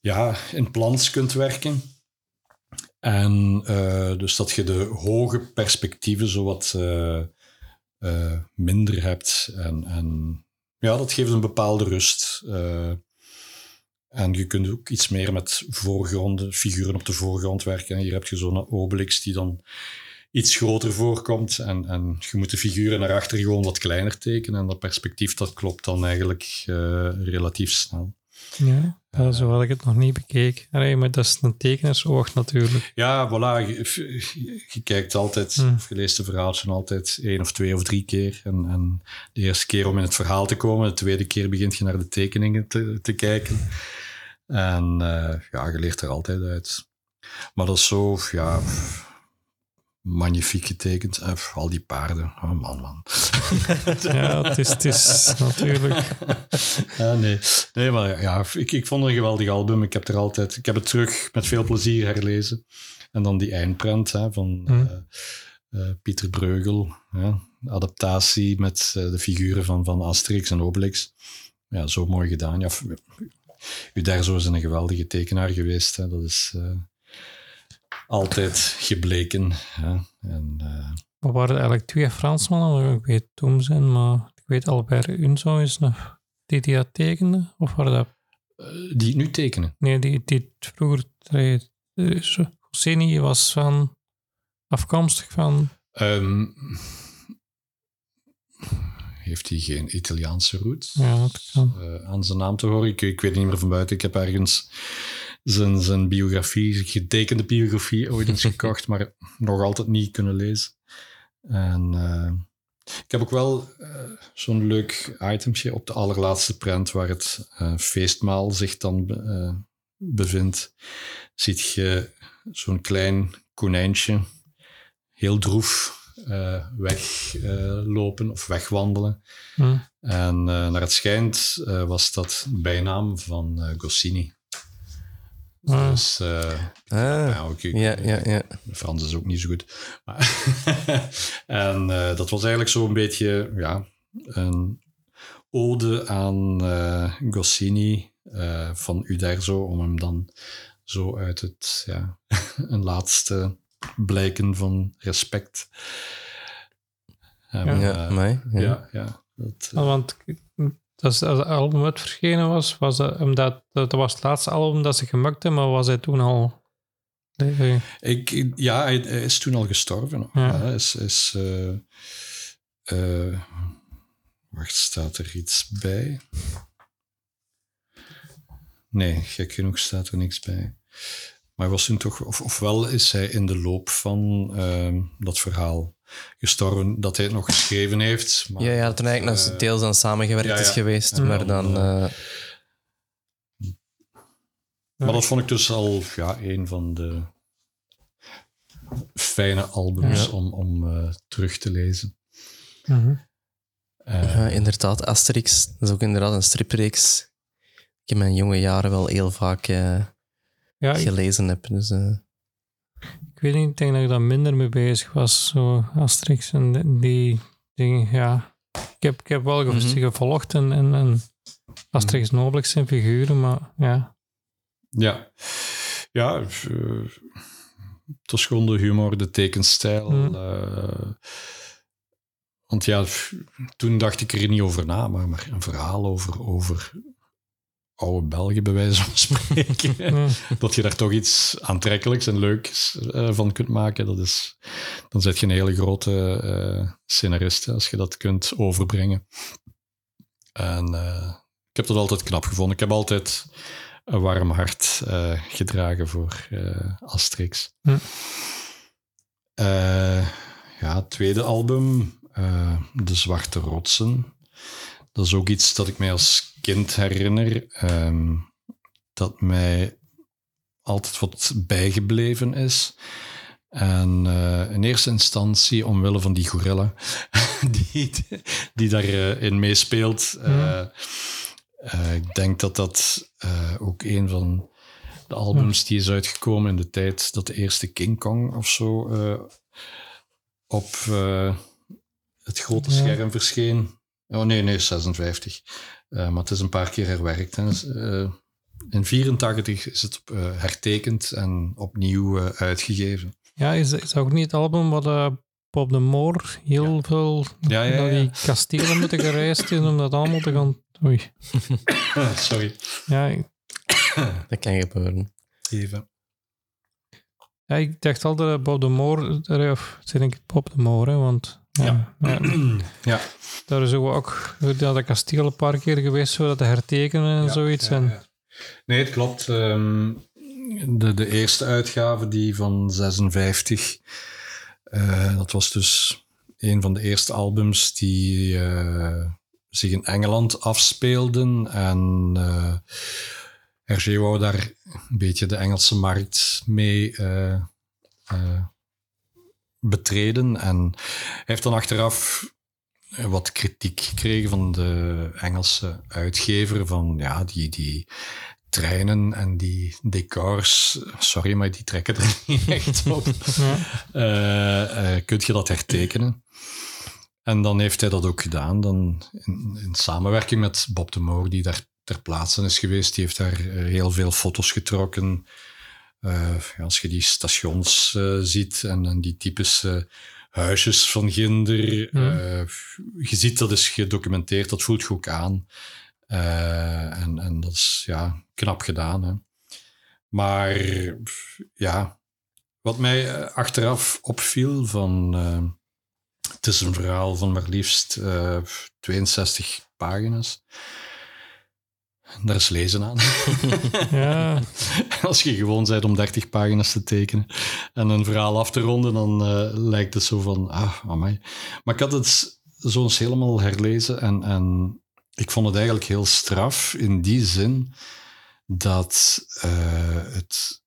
ja, in plans kunt werken. En dus dat je de hoge perspectieven zowat uh, minder hebt. En, en ja, dat geeft een bepaalde rust. En je kunt ook iets meer met voorgronden, figuren op de voorgrond werken. En hier heb je zo'n Obelix die dan iets groter voorkomt. En, en je moet de figuren naar achter gewoon wat kleiner tekenen. En dat perspectief dat klopt dan eigenlijk uh, relatief snel. Ja, ja, zo had ik het nog niet bekeken. Allee, maar dat is een tekenersoog natuurlijk. Ja, voilà. Je, je kijkt altijd, hmm. of je leest de verhaaltje altijd één of twee of drie keer. En, en, de eerste keer om in het verhaal te komen, de tweede keer begint je naar de tekeningen te, te kijken. En uh, ja, je leert er altijd uit. Maar dat is zo, ja, magnifiek getekend. En al die paarden. Oh man, man. <laughs> Ja, het is, het is natuurlijk... Ja, nee. nee, maar ja, ik, ik vond het een geweldig album. Ik heb, er altijd, ik heb het terug met veel plezier herlezen. En dan die eindprint hè, van Hm. eh, eh, Pieter Breugel. Ja, adaptatie met eh, de figuren van, van Asterix en Obelix. Ja, zo mooi gedaan. Ja, Uderzo is een geweldige tekenaar geweest. Hè. Dat is altijd gebleken. Hè. En, eh, We waren eigenlijk twee Fransmannen, ik weet Tom zijn, maar ik weet Albert Unzo is nog die die dat tekende. Of waren dat... eh, die nu tekenen. Nee, die, die vroeger... eh, Rossini was van... Afkomstig van... Ehm, heeft hij geen Italiaanse roots? Ja, dat kan. eh, aan zijn naam te horen. Ik, ik weet niet meer van buiten. Ik heb ergens zijn, zijn biografie, getekende biografie, ooit eens <laughs> gekocht, maar nog altijd niet kunnen lezen. En eh, ik heb ook wel eh, zo'n leuk itemje op de allerlaatste prent waar het eh, feestmaal zich dan bevindt. Ziet je zo'n klein konijntje heel droef weglopen of wegwandelen. Hm. En naar het schijnt was dat bijnaam van Goscinny. Ah. Dus, eh, Ah, ja, ook, ja, ja, Frans is ook niet zo goed. Maar <laughs> en eh, dat was eigenlijk zo'n beetje ja, een ode aan eh Goscinny eh, van Uderzo, om hem dan zo uit het, ja, <laughs> een laatste blijken van respect. Ja, mij. Ja. ja, ja. Dat, Ah, Want dat is, als het album uit verschenen was, was dat, omdat, dat was het laatste album dat ze gemaakt hebben, maar was hij toen al... Nee, Ik, ja, hij, hij is toen al gestorven. Ja. Hij is, is, eh, eh, wacht, staat er iets bij? Nee, gek genoeg staat er niks bij. Maar was toen toch, of, ofwel is hij in de loop van ehm, dat verhaal gestorven, dat hij het nog geschreven heeft. Maar, Ja, ja, toen eigenlijk nog eh, deels aan samengewerkt ja, ja. is geweest, Ja, maar dan, dan... eh, Maar dat vond ik dus al ja, een van de fijne albums Ja. om, om eh, terug te lezen. Mhm. Eh, ja, inderdaad, Asterix, dat is ook inderdaad een stripreeks ik in mijn jonge jaren wel heel vaak eh, Ja, ik, gelezen heb. Dus, eh, ik weet niet, ik denk dat ik daar minder mee bezig was, zo Asterix en die- die dingen, ja. Ik heb, ik heb wel Mhm. gevolgd en, en, en Asterix en Obelix zijn figuren, maar ja. Ja, ja eh, het was gewoon de humor, de tekenstijl. Mm. eh, want ja, toen dacht ik er niet over na, maar, maar een verhaal over, over oude België, bij wijze van spreken. <laughs> Ja. dat je daar toch iets aantrekkelijks en leuks eh, van kunt maken, dat is, dan zet je een hele grote eh scenarist hè, als je dat kunt overbrengen. En eh, ik heb dat altijd knap gevonden. Ik heb altijd een warm hart gedragen voor Asterix. Hm. Ja, het tweede album, De Zwarte Rotsen. Dat is ook iets dat ik mij als kind herinner. ehm, dat mij altijd wat bijgebleven is. En eh, in eerste instantie omwille van die gorilla <laughs> die, die daarin meespeelt. eh, eh, ik denk dat dat ook een van de albums die is uitgekomen in de tijd dat de eerste King Kong of zo op het grote Ja. scherm verscheen. Oh nee, nee, 56. Eh, maar het is een paar keer herwerkt. Hè. Dus, eh, in 84 is het eh, hertekend en opnieuw eh, uitgegeven. Ja, is, is ook niet het album wat Bob de Moor heel veel Ja, ja, naar ja. die kastelen moeten gereisd is om dat allemaal te gaan... Oei. <coughs> Sorry. Ja, ik- dat kan gebeuren. Even. ja, ik dacht altijd dat Bob de Moor... Of denk ik Bob de Moor, hè, want... Ja. ja, <clears throat> Ja. daar is ook, ja, dat kasteel een paar keer geweest, zo dat te hertekenen en Ja, zoiets. en. Nee, het klopt. Ehm, de, de eerste uitgave, die van 56, eh, dat was dus een van de eerste albums die eh, zich in Engeland afspeelden. En eh Hergé wou daar een beetje de Engelse markt mee eh, betreden. En hij heeft dan achteraf wat kritiek gekregen van de Engelse uitgever van ja, die, die treinen en die decors, sorry, maar die trekken er <laughs> niet echt op. Ja. Eh, eh, kunt je dat hertekenen? En dan heeft hij dat ook gedaan, dan in, in samenwerking met Bob de Moor, die daar ter plaatse is geweest. Die heeft daar heel veel foto's getrokken. Eh, als je die stations eh, ziet en, en die typische huisjes van Ginder, eh, je ziet dat is gedocumenteerd, dat voelt goed aan. Eh, en, en dat is ja, knap gedaan. Hè. Maar ja, wat mij eh, achteraf opviel van... eh, het is een verhaal van maar liefst eh, 62 pagina's. Daar is lezen aan. <laughs> Ja. <laughs> Als je gewoon bent om 30 pagina's te tekenen en een verhaal af te ronden, dan eh, lijkt het zo van, ah, amai. Maar ik had het zo eens helemaal herlezen en, en ik vond het eigenlijk heel straf in die zin dat eh, het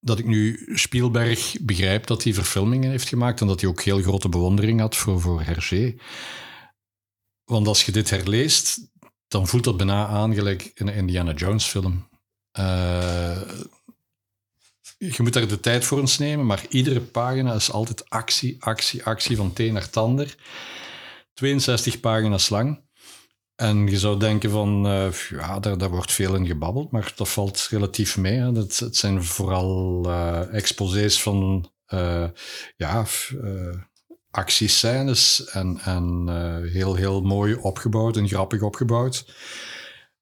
dat ik nu Spielberg begrijp dat hij verfilmingen heeft gemaakt en dat hij ook heel grote bewondering had voor, voor Hergé. Want als je dit herleest, dan voelt dat bijna aan gelijk in een Indiana Jones film. Eh, je moet daar de tijd voor eens nemen, maar iedere pagina is altijd actie, actie, actie van teen naar tander. 62 pagina's lang. En je zou denken van, eh, ja, daar, wordt veel in gebabbeld, maar dat valt relatief mee. Hè. Het, het zijn vooral eh exposés van, ja, actiescènes en, en eh, heel, heel mooi opgebouwd en grappig opgebouwd.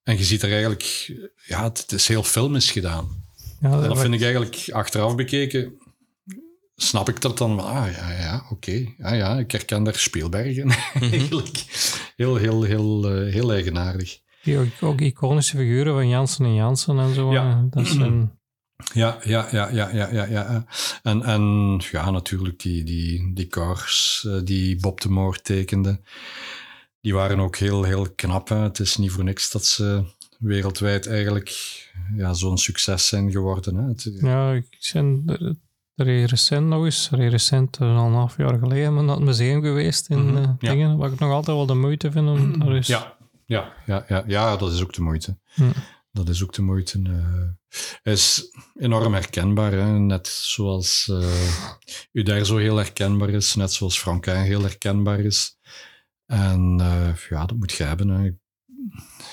En je ziet er eigenlijk, ja, het, het is heel filmisch gedaan. Ja, En dat dat- vind ik eigenlijk achteraf bekeken, snap ik dat dan, ah ja, ja, oké, ja, ja, ik herken daar Spielberg in. <laughs> eigenlijk heel, heel, heel, eh, heel eigenaardig. die ook, ook iconische figuren van Jansen en Jansen en zo. Ja. eh, Dat zijn, Ja, ja, ja, ja, ja, ja, ja. En, en ja, natuurlijk die, die, die cars eh, die Bob de Moor tekende, die waren ook heel, heel knap. Hè. Het is niet voor niks dat ze wereldwijd eigenlijk ja, zo'n succes zijn geworden. Hè. Het- ja, ik ben er, recent nog eens, er recent, eh, een half jaar geleden, naar het museum geweest in Mhm, eh, ja. dingen, wat ik nog altijd wel de moeite vind om daar eens... Ja, ja, ja, ja, ja, dat is ook de moeite. Dat is ook de moeite. eh. Hij is enorm herkenbaar, hè? net zoals eh Uder zo heel herkenbaar is, net zoals Franquin heel herkenbaar is. En eh, ja, dat moet je hebben. Hè.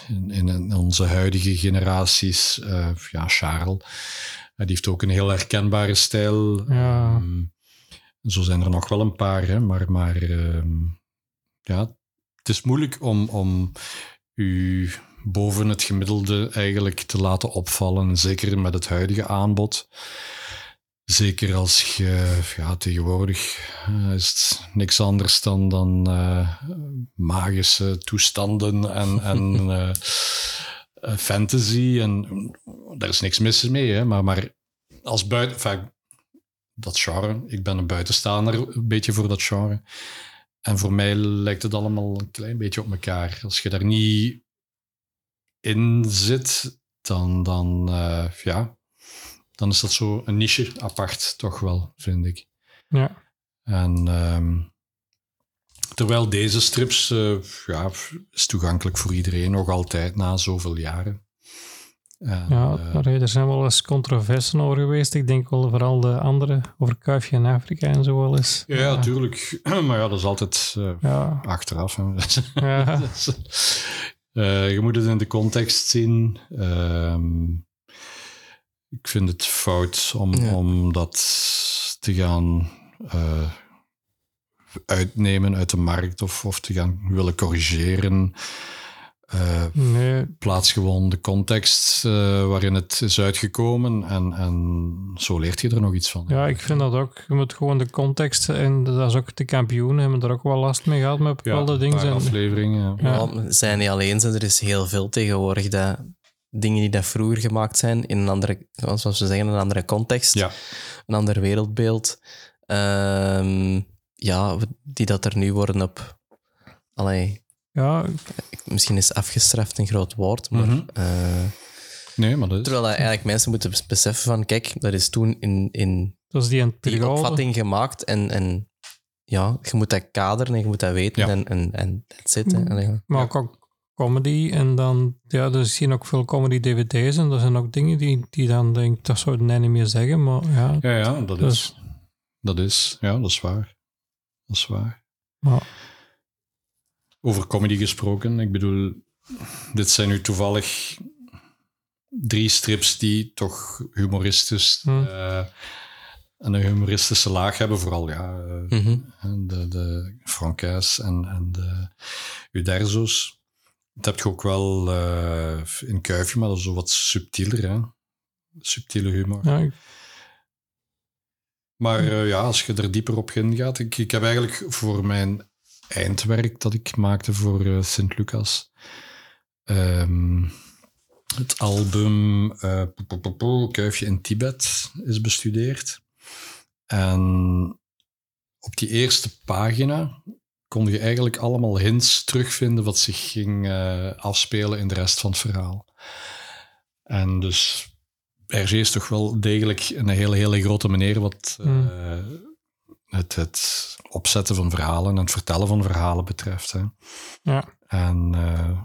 In, in onze huidige generaties, eh, ja, Charles, die heeft ook een heel herkenbare stijl. Ja. Ehm, zo zijn er nog wel een paar, hè, maar, maar ehm, ja, het is moeilijk om, om u boven het gemiddelde eigenlijk te laten opvallen, zeker met het huidige aanbod. Zeker als je ja, tegenwoordig eh, is het niks anders dan, dan eh, magische toestanden en, <laughs> en eh, fantasy. En mm, daar is niks mis mee, hè, maar, maar als buiten. enfin, dat genre, ik ben een buitenstaander een beetje voor dat genre. En voor mij lijkt het allemaal een klein beetje op elkaar. Als je daar niet in zit, dan, dan, eh, ja, dan is dat zo een niche apart, toch wel, vind ik. Ja. En ehm, terwijl deze strips eh, ja, is toegankelijk voor iedereen nog altijd na zoveel jaren. En, Ja, eh, er zijn wel eens controversen over geweest. Ik denk wel vooral de andere, over Kuifje in Afrika en zo wel eens. ja, ja, tuurlijk. <clears throat> Maar ja, dat is altijd Ja, achteraf. Hè. ja. <laughs> Eh, je moet het in de context zien. Ehm, ik vind het fout om, Ja. om dat te gaan eh, uitnemen uit de markt of, of te gaan willen corrigeren. Eh, nee, plaats gewoon de context eh, waarin het is uitgekomen en, en zo leert je er nog iets van. ja, ik vind dat ook. Je moet gewoon de context, en dat is ook de kampioenen, hebben er ook wel last mee gehad met Ja, bepaalde een dingen. afleveringen. ja. Ja. Ja, we zijn niet alleen, zijn. er is heel veel tegenwoordig dat dingen die dat vroeger gemaakt zijn in een andere, zoals we zeggen, een andere context, Ja. een ander wereldbeeld, ehm, ja, die dat er nu worden op, allee, ja, misschien is afgestraft een groot woord, maar Mhm. eh, Nee, maar dat is... terwijl dat eigenlijk mensen moeten beseffen van, kijk, dat is toen in, in Dat is die een die opvatting gemaakt en, en ja, je moet dat kaderen en je moet dat weten Ja. en, en, en that's it. hè. Mm. Allee, ja. Maar ook, ook comedy. En dan, ja, er zien ook veel comedy-dvd's. En dat zijn ook dingen die, die dan denk ik, dat zou ik niet meer zeggen. Maar ja, Ja, ja, dat Dus- is. Dat is, ja, dat is waar. Dat is waar. maar, Over comedy gesproken, ik bedoel, dit zijn nu toevallig drie strips die toch humoristisch Hmm. eh, en een humoristische laag hebben, vooral ja, eh, Mhm. de, de Francaise en, en de Uderzo's. Dat heb je ook wel eh, in Kuifje, maar dat is zo wat subtieler, hè? subtiele humor. ja, ik- Maar eh, ja, als je er dieper op ingaat. Ik, ik heb eigenlijk voor mijn eindwerk dat ik maakte voor eh, Sint-Lucas. ehm, het album po- po- po- po, Kuifje in Tibet is bestudeerd. En op die eerste pagina kon je eigenlijk allemaal hints terugvinden wat zich ging eh, afspelen in de rest van het verhaal. En dus Hergé is toch wel degelijk een hele, hele grote meneer wat Hmm. Het, het opzetten van verhalen en het vertellen van verhalen betreft. Hè. ja. En eh,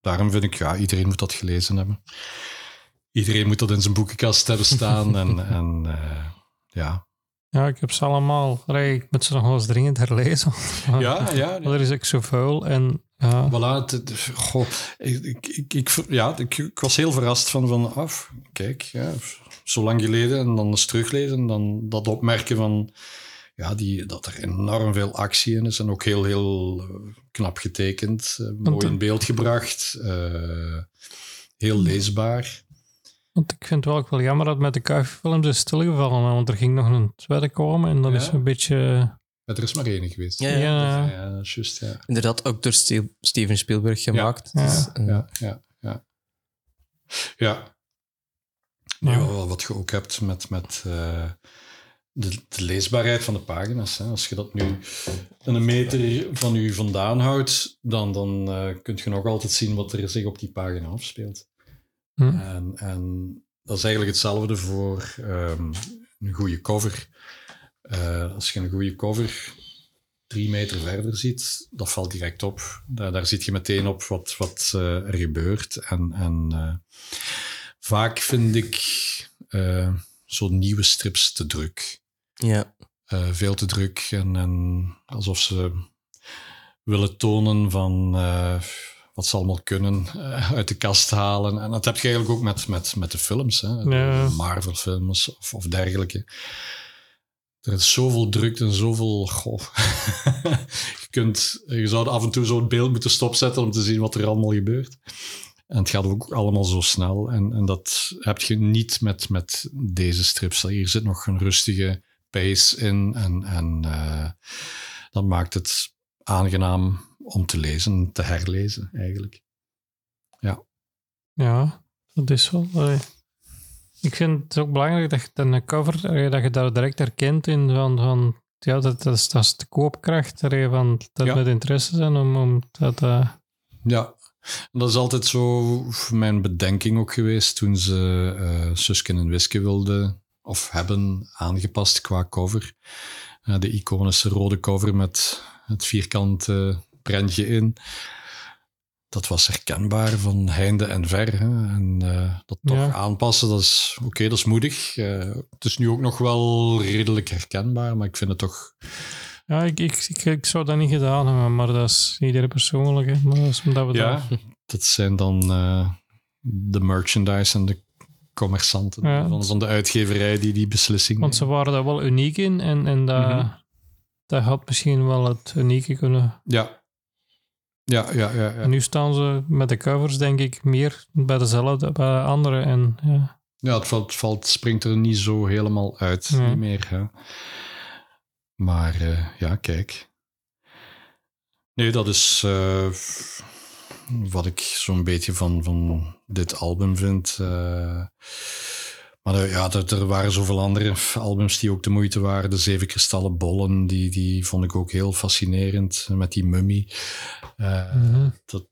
daarom vind ik, ja, iedereen moet dat gelezen hebben. Iedereen moet dat in zijn boekenkast hebben staan. <laughs> en en eh, ja. ja, ik heb ze allemaal. Ik moet ze nog wel eens dringend herlezen. Ja, ja. <laughs> Er is ook zo vuil. En ja, Voilà, het- het- goh, ik, ik, ik, ik- ja, ik, ik was heel verrast van, van af, kijk, ja, zo lang geleden en dan eens teruglezen, dan dat opmerken van, ja, die, dat er enorm veel actie in is en ook heel, heel eh, knap getekend, eh, mooi in beeld gebracht, eh, heel leesbaar. want ik vind het wel ook wel jammer dat met de kuifilms is stilgevallen. Want er ging nog een tweede komen. En dat Ja. is een beetje... Maar er is maar één geweest. Ja, Ja, ja. Inderdaad, ook door Ste- Steven Spielberg gemaakt. Ja. Dus, Ja, ja, ja. Ja. Wat je ook hebt met, met eh, de, de leesbaarheid van de pagina's. Hè. Als je dat nu een meter van u vandaan houdt, dan, dan eh kun je nog altijd zien wat er zich op die pagina afspeelt. Hm. En, en dat is eigenlijk hetzelfde voor ehm, een goede cover. Eh, als je een goede cover drie meter verder ziet, dat valt direct op. Daar, daar zit je meteen op wat, wat eh, er gebeurt. En, en vaak vind ik zo'n nieuwe strips te druk. Ja. Eh, veel te druk en, en alsof ze willen tonen van eh, wat ze allemaal kunnen eh, uit de kast halen. En dat heb je eigenlijk ook met, met, met de films, hè. Ja. de Marvel-films of, of dergelijke. Er is zoveel drukte en zoveel... Goh. <laughs> je, kunt, je zou af en toe zo'n beeld moeten stopzetten om te zien wat er allemaal gebeurt. En het gaat ook allemaal zo snel. En, en dat heb je niet met, met deze strips. Hier zit nog een rustige pace in. En, en eh, dat maakt het aangenaam om te lezen, te herlezen eigenlijk. Ja, dat is wel. Ik vind het ook belangrijk dat je een cover, dat je daar direct herkent in van, van ja, dat, dat, is, dat is de koopkracht van dat Ja. met interesse zijn om, om dat. eh, Ja, dat is altijd zo mijn bedenking ook geweest toen ze eh Susken en Wiske wilden of hebben aangepast qua cover. Eh, de iconische rode cover met het vierkante prentje in. Dat was herkenbaar van heinde en ver. Hè. En eh, dat toch Ja. aanpassen, dat is oké, dat is moedig. Eh, het is nu ook nog wel redelijk herkenbaar, maar ik vind het toch ja, ik, ik, ik, ik zou dat niet gedaan hebben, maar dat is iedere persoonlijk. Hè. Maar dat is omdat we Ja, dat. dat zijn dan de merchandise en de commerçanten Ja. van, van de uitgeverij die die beslissing Want ze waren daar wel uniek in en, en dat, Mhm. dat had misschien wel het unieke kunnen. Ja. Ja, ja, ja. ja. Nu staan ze met de covers, denk ik, meer bij dezelfde, bij de andere. En, ja. ja het valt, valt, springt er niet zo helemaal uit, Nee. niet meer. Hè. Maar eh, ja, kijk. Nee, dat is eh, wat ik zo'n beetje van, van dit album vind. eh. maar er- ja, er, er waren zoveel andere albums die ook de moeite waren. De Zeven Kristallen Bollen, die, die vond ik ook heel fascinerend. Met die mummie. Eh, Mhm. dat,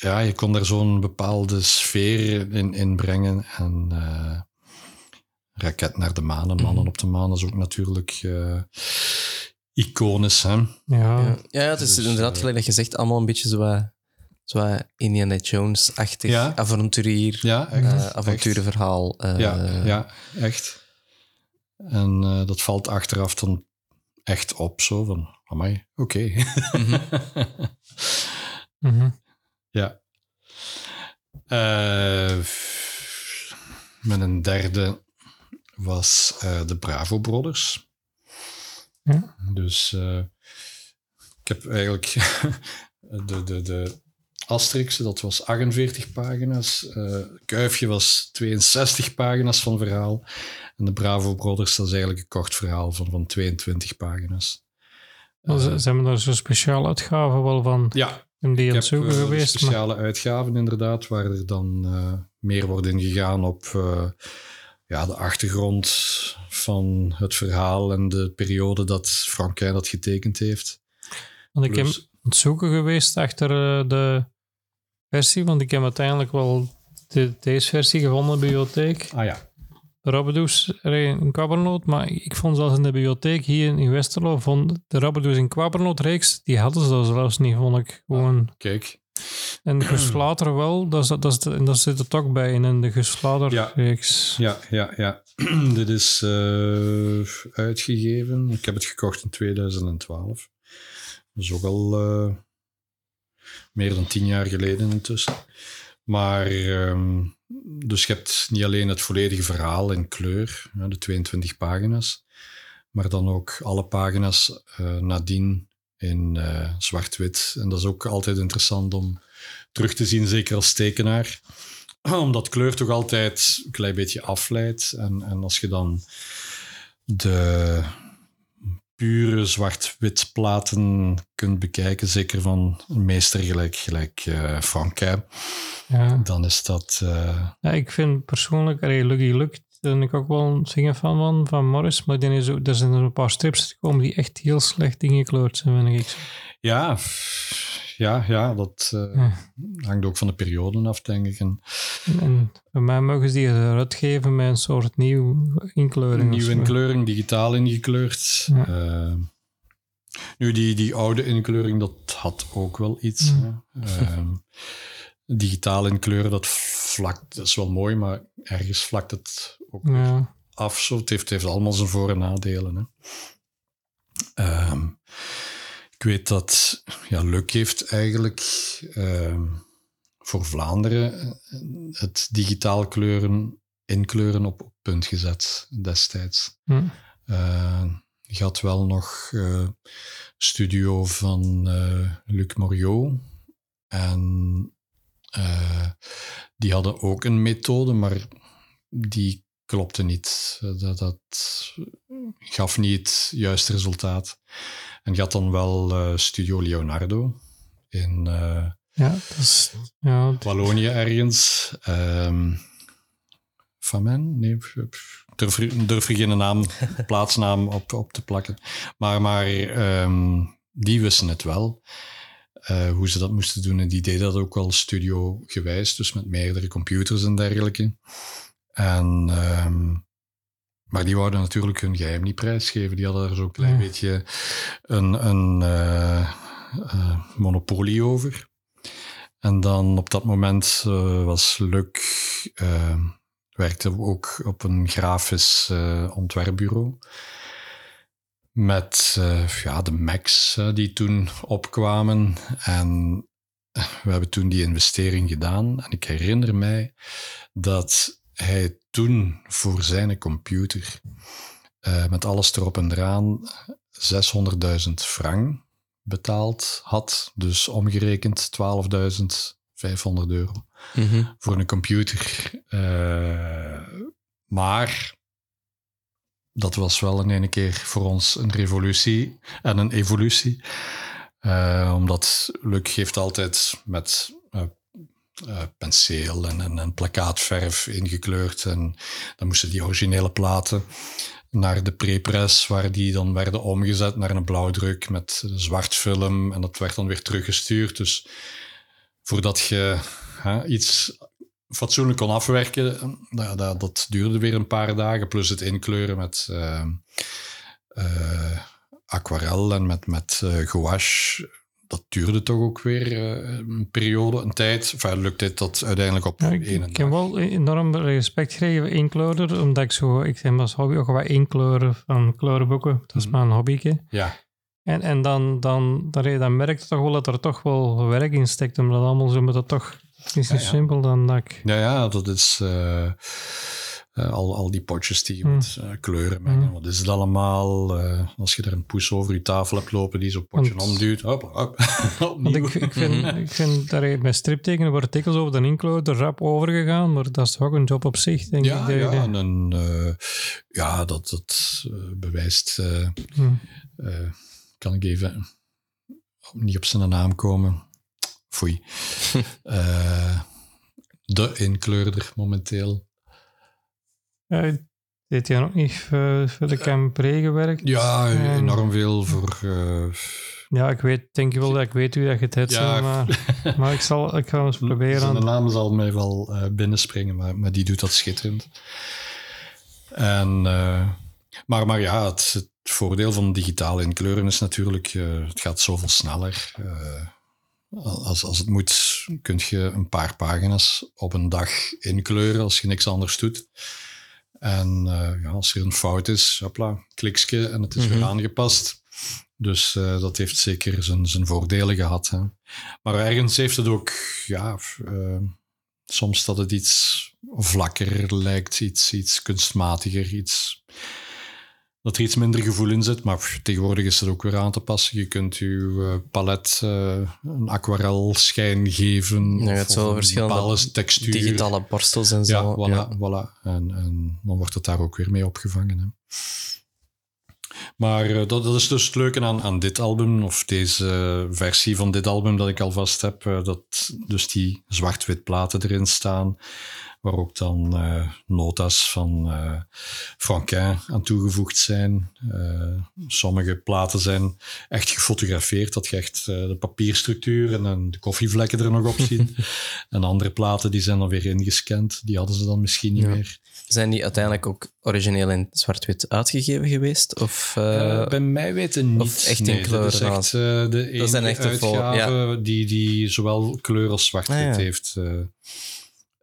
ja, je kon daar zo'n bepaalde sfeer in, in brengen. En eh, raket naar de maan en mannen op de maan. Dat is ook natuurlijk eh, iconisch. Hè? Ja. Ja, ja het is Dus, inderdaad gelijk dat je zegt, allemaal een beetje zo, wat- zo Indiana Jones-achtig Ja. avonturier, Ja, echt. eh, echt. avonturenverhaal. eh, Ja, ja, echt. En eh, dat valt achteraf dan echt op, zo van, amai, oké. Mhm. ja. Eh, met een derde was eh, de Bravo Brothers. Ja. Dus eh, ik heb eigenlijk <laughs> de, de, de Asterix, dat was 48 pagina's. eh Kuifje was 62 pagina's van verhaal. En de Bravo Brothers, dat is eigenlijk een kort verhaal van, van 22 pagina's. Maar ze- Eh, Zijn daar zo'n speciale uitgave wel van ja, in die ik aan heb het zoeken eh, geweest? maar- speciale uitgaven inderdaad, waar er dan meer wordt ingegaan op ja, de achtergrond van het verhaal en de periode dat Franquin dat getekend heeft. Want ik heb aan het zoeken geweest achter eh, de versie, want ik heb uiteindelijk wel de, deze versie gevonden in de bibliotheek. Ah ja. De Rabbedoes in Kwabbernoot, maar ik vond zelfs in de bibliotheek hier in Westerlo, vond de Rabbedoes in Kwabbernoot reeks, die hadden ze dat zelfs niet, vond ik gewoon. Kijk, En Gus Vlater wel, dat, is, dat, dat zit er toch bij in, in de Ja. reeks. ja, ja, ja. <clears throat> Dit is eh, uitgegeven. Ik heb het gekocht in 2012. Dat is ook al eh, meer dan tien jaar geleden intussen. Maar, ehm, dus je hebt niet alleen het volledige verhaal in kleur, de 22 pagina's, maar dan ook alle pagina's eh, nadien in eh, zwart-wit. En dat is ook altijd interessant om terug te zien, zeker als tekenaar. <clears throat> Omdat kleur toch altijd een klein beetje afleidt. En, en als je dan de pure zwart-wit platen kunt bekijken, zeker van een meester gelijk, gelijk eh Franquin, Ja. dan is dat... eh, Ja, ik vind persoonlijk, allee, Lucky Luke, daar ben ik ook wel een zinger fan van, van Morris, maar die is ook, er zijn er een paar strips gekomen die echt heel slecht ingekleurd zijn, vind ik. Ja, ja, ja, dat eh, Ja. hangt ook van de periode af, denk ik. En En bij mij mogen ze die eruit geven met een soort nieuw inkleuring. Nieuwe inkleuring, digitaal ingekleurd. Ja. Eh, nu, die, die oude inkleuring, dat had ook wel iets. Mm. hè. Ehm, digitaal inkleuren, dat vlakt, dat is wel mooi, maar ergens vlakt het ook Ja. af. Zo. Het, heeft, het heeft allemaal zijn voor- en nadelen. Hè. Ik weet dat ja, Luc heeft eigenlijk ehm, voor Vlaanderen eh, het digitaal kleuren, inkleuren op, punt gezet destijds. Hm. Eh, je had wel nog eh, studio van eh, Luc Moriot. En die hadden ook een methode, maar die klopte niet. Eh, Dat, dat gaf niet het juiste resultaat. En je had dan wel eh, Studio Leonardo in eh, ja, dat is... Ja, Wallonië ergens. Ehm van men? Nee, durf, durf er geen naam, <laughs> plaatsnaam op, op te plakken. Maar, maar ehm, die wisten het wel. eh, hoe ze dat moesten doen. En die deden dat ook wel studio-gewijs, dus met meerdere computers en dergelijke. En, ehm, maar die wouden natuurlijk hun geheim niet prijsgeven. Die hadden er zo'n klein Ja. beetje een, een eh, eh, monopolie over. En dan op dat moment eh, was Luc, eh, werkte ook op een grafisch ontwerpbureau. Met ja, de Macs die toen opkwamen. En we hebben toen die investering gedaan. En ik herinner mij dat hij toen voor zijn computer, eh, met alles erop en eraan, 600.000 frank betaald had. Dus omgerekend 12.500 euro Mhm. voor een computer. Eh, maar dat was wel in ene keer voor ons een revolutie en een evolutie. Eh, omdat Luc geeft altijd met eh, penseel en, en, plakkaatverf ingekleurd. En dan moesten die originele platen naar de prepress, waar die dan werden omgezet naar een blauwdruk met zwart film. En dat werd dan weer teruggestuurd. Dus voordat je iets fatsoenlijk kon afwerken, dat, dat, duurde weer een paar dagen. Plus het inkleuren met uh, aquarel en met, met gouache. Dat duurde toch ook weer een periode, een tijd. Enfin, lukt dit tot uiteindelijk op ja, één ik, dag. ik heb wel enorm respect gekregen voor omdat ik zo, ik ben als hobby ook wat inkleuren van kleurenboeken. Dat is Mhm. mijn hobbyke. Ja, En, en dan, dan, dan, dan merk je toch wel dat er toch wel werk in steekt, omdat allemaal zo met dat toch... Het is Ja, niet ja. simpel dan dat ik... ja, ja dat is eh, eh, al, al die potjes die je Hmm. moet eh, kleuren mengen. Hmm. Wat is het allemaal? Eh, als je er een poes over je tafel hebt lopen die zo'n potje Want- omduwt, hop, <laughs> hop, Want ik, ik vind, ik vind daar bij striptekenen worden artikels over de inkleuren er rap overgegaan, maar dat is toch ook een job op zich, denk ik. Ja, en een, eh, ja, dat, dat bewijst. eh, Hm. eh, kan ik even niet op zijn naam komen? Foei. <laughs> Eh, de inkleurder momenteel. Deed hij ook niet eh, voor de Campré gewerkt? Ja, Ehm, enorm veel voor. eh, Ja, ik weet, denk je wel dat ik weet wie dat je het hebt, Ja. maar, <laughs> maar ik, zal, ik ga eens zijn proberen. naam zal mij wel eh, binnenspringen, maar, maar die doet dat schitterend. En, eh, maar, maar ja, het, het voordeel van digitaal inkleuren is natuurlijk, eh, het gaat zoveel sneller. Eh, als, als het moet, kun je een paar pagina's op een dag inkleuren als je niks anders doet. En eh, ja, als er een fout is, hopla, kliksje en het is weer Mhm. aangepast. Dus eh, dat heeft zeker zijn, zijn voordelen gehad. Hè. Maar ergens heeft het ook, ja, eh, soms dat het iets vlakker lijkt, iets, iets kunstmatiger, iets, dat er iets minder gevoel in zit. Maar pff, tegenwoordig is het ook weer aan te passen. Je kunt je eh, palet eh, een aquarelschijn geven. Ja, het of verschillende bepaalde textuur. Digitale borstels en Ja, zo. voilà, Ja. voilà. En, en dan wordt het daar ook weer mee opgevangen. Hè. Maar eh, dat, dat is dus het leuke aan, aan dit album, of deze versie van dit album dat ik alvast heb, dat dus die zwart-wit platen erin staan, waar ook dan eh, nota's van eh Franquin aan toegevoegd zijn. Eh, sommige platen zijn echt gefotografeerd, dat je echt eh, de papierstructuur en dan de koffievlekken er nog op <laughs> ziet. en andere platen die zijn dan weer ingescand, die hadden ze dan misschien niet Ja. meer. Zijn die uiteindelijk ook origineel in zwart-wit uitgegeven geweest? Of, bij mij weten niet. of echt in nee, kleuren Dat is echt eh, de enige zijn echt de vol- uitgave die, die zowel kleur als zwart-wit Ah, ja. heeft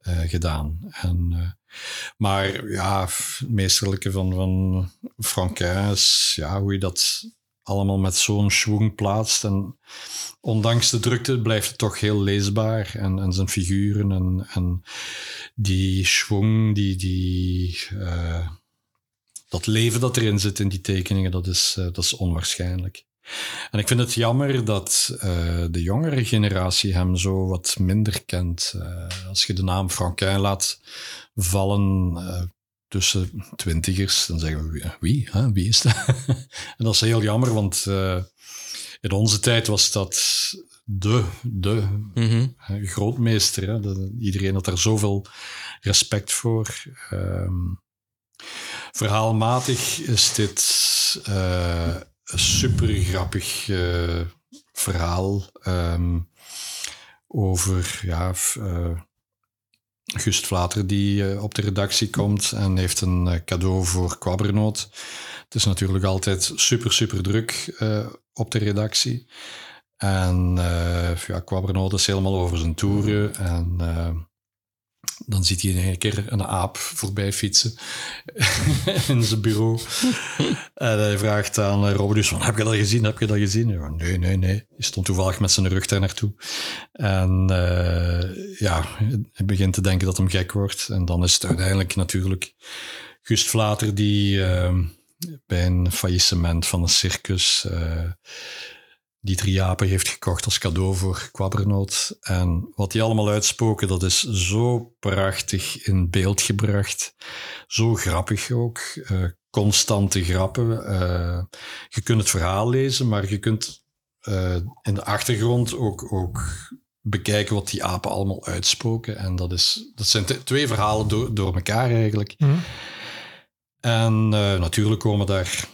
gedaan. En, eh, maar ja, meesterlijke van, van Franquin is ja, hoe je dat allemaal met zo'n schwung plaatst. En ondanks de drukte blijft het toch heel leesbaar. En, en zijn figuren en, en die schwung, die... die eh, dat leven dat erin zit in die tekeningen, dat is, eh, dat is onwaarschijnlijk. En ik vind het jammer dat eh, de jongere generatie hem zo wat minder kent. Eh, als je de naam Franquin laat vallen eh, tussen twintigers, dan zeggen we wie, wie, hè? wie is dat? <laughs> en dat is heel jammer, want in onze tijd was dat de, de mhm. grootmeester. Hè? De- iedereen had daar zoveel respect voor. Ehm, verhaalmatig is dit super grappig eh, verhaal ehm, over ja, eh, Gust Vlater die eh, op de redactie komt en heeft een cadeau voor Quabernoot. Het is natuurlijk altijd super, super druk op de redactie. En ja, Quabernoot is helemaal over zijn toeren. En dan ziet hij in één keer een aap voorbij fietsen <laughs> in zijn bureau. en hij vraagt aan eh, Robert heb je dat gezien? Heb je dat gezien? Ja, nee, nee, nee. Hij stond toevallig met zijn rug daar naartoe. En eh, ja, hij begint te denken dat hem gek wordt. En dan is het uiteindelijk natuurlijk Gust Vlater die eh, bij een faillissement van een circus die drie apen heeft gekocht als cadeau voor Quabernoot. En wat die allemaal uitspoken, dat is zo prachtig in beeld gebracht. Zo grappig ook. eh, constante grappen. eh, je kunt het verhaal lezen, maar je kunt eh, in de achtergrond ook, ook bekijken wat die apen allemaal uitspoken. En dat, is, dat zijn twee verhalen door, door elkaar eigenlijk. Hm. En natuurlijk komen daar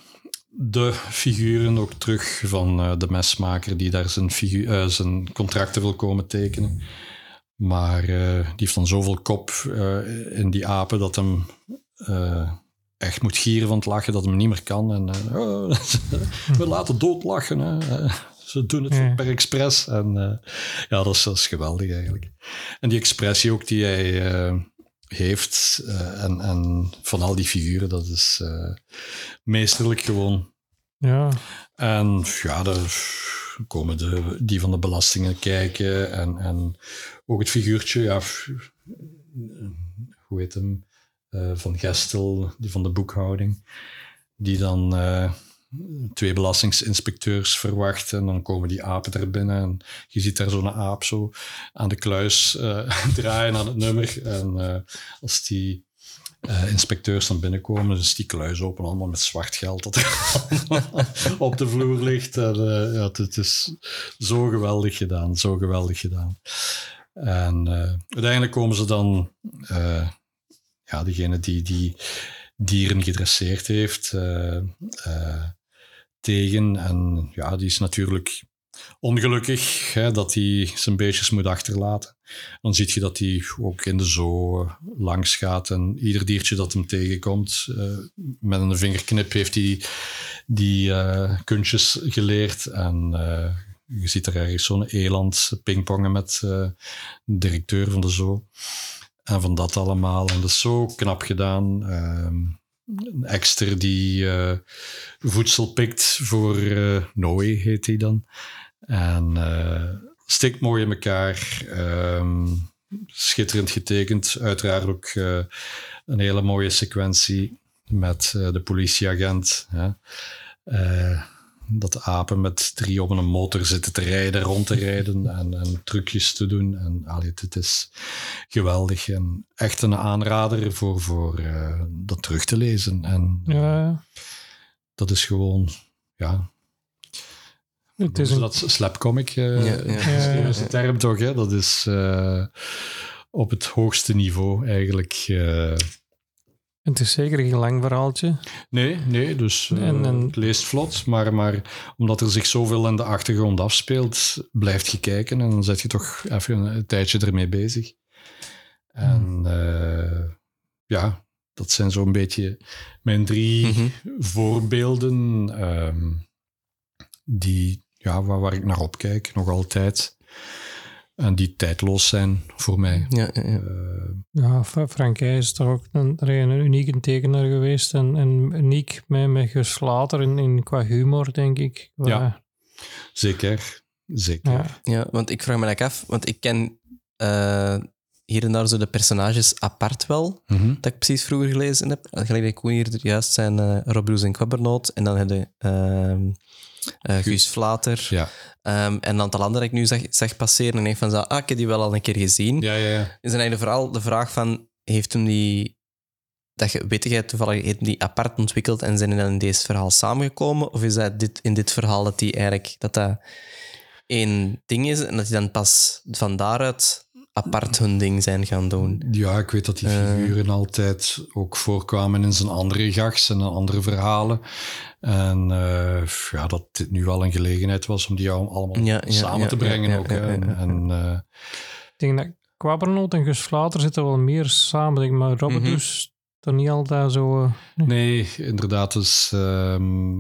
de figuren ook terug van eh, de mesmaker die daar zijn, eh, zijn contracten wil komen tekenen. Maar eh, die heeft dan zoveel kop in die apen dat hem echt moet gieren van het lachen dat hem niet meer kan. En oh, <laughs> we laten doodlachen. Hè. Ze doen het Ja. per expres. En ja, dat is, dat is geweldig eigenlijk. En die expressie ook die hij heeft eh, en, en van al die figuren, dat is eh, meesterlijk gewoon. Ja, En ja, daar komen de, die van de belastingen kijken. En, en ook het figuurtje, ja, f- hoe heet hem? Eh, van Gestel, die van de boekhouding. Die dan eh, twee belastingsinspecteurs verwacht. En dan komen die apen er binnen. En je ziet daar zo'n aap zo aan de kluis eh, <laughs> draaien aan het nummer. En eh, als die eh, inspecteurs dan binnenkomen, is die kluis open, allemaal met zwart geld dat er <laughs> op de vloer ligt. En, ja, het, is zo geweldig gedaan, zo geweldig gedaan. En uiteindelijk komen ze dan, ja, degene die die dieren gedresseerd heeft, tegen. En ja, die is natuurlijk ongelukkig hè, dat hij zijn beestjes moet achterlaten. Dan zie je dat hij ook in de zoo langs gaat en ieder diertje dat hem tegenkomt, eh, met een vingerknip heeft hij die eh kunstjes geleerd. En eh, je ziet er ergens zo'n eland pingpongen met eh, de directeur van de zoo. En van dat allemaal. En dat is zo knap gedaan. Een ekster die eh, voedsel pikt voor eh Noé, heet hij dan. En eh stikt mooi in elkaar. Ehm, schitterend getekend. Uiteraard ook een hele mooie sequentie met de politieagent. Hè. Eh, dat de apen met drie op een motor zitten te rijden, rond te rijden en, en trucjes te doen. En allee, het is geweldig en echt een aanrader voor, voor eh, dat terug te lezen. En eh, ja. dat is gewoon, ja, Het is een, dat slapcomic, eh Ja, ja. is de term toch? Hè? Dat is eh, op het hoogste niveau eigenlijk. Het is zeker geen lang verhaaltje. nee, nee, dus eh, En- en- het leest vlot, maar, maar omdat er zich zoveel in de achtergrond afspeelt, blijft je kijken en dan zet je toch even een, tijdje ermee bezig. En eh, ja, dat zijn zo'n beetje mijn drie Mhm. voorbeelden ehm, die, ja, waar, waar ik naar opkijk, nog altijd. En die tijdloos zijn voor mij. Ja, ja, ja. Eh, Ja, Fra- Frankrijk is toch ook een, een unieke tekenaar geweest. En, en uniek met, met geslater in, in, qua humor, denk ik. Ja. zeker, zeker. ja. Ja, want ik vraag me eigenlijk af, want ik ken eh, hier en daar zo de personages apart wel, Mhm. dat ik precies vroeger gelezen heb. Gelijk dat ik hier juist zijn uh, Rob Roes en Kwabbernoot, en dan heb je eh, Guus Vlater, Ja. ehm, en een aantal anderen dat ik nu zag, zag passeren en ik denk van, zo, ah, ik heb die wel al een keer gezien. Ja, ja, ja. Is dan eigenlijk vooral de vraag van, heeft hem die... Dat je, weet jij toevallig, heeft die apart ontwikkeld en zijn die dan in deze verhaal samengekomen? Of is dat dit, in dit verhaal dat die eigenlijk... Dat dat één ding is en dat die dan pas van daaruit apart hun ding zijn gaan doen? Ja, ik weet dat die Eh. figuren altijd ook voorkwamen in zijn andere gags en andere verhalen. En eh, ja, dat dit nu wel een gelegenheid was om die al- allemaal Ja, samen ja, te brengen ook. En, eh, Ik denk dat Kwabbernoot en Gus Vlater zitten wel meer samen. Denk, ik, maar Robert dus toch niet altijd zo... eh, nee, inderdaad, is ehm,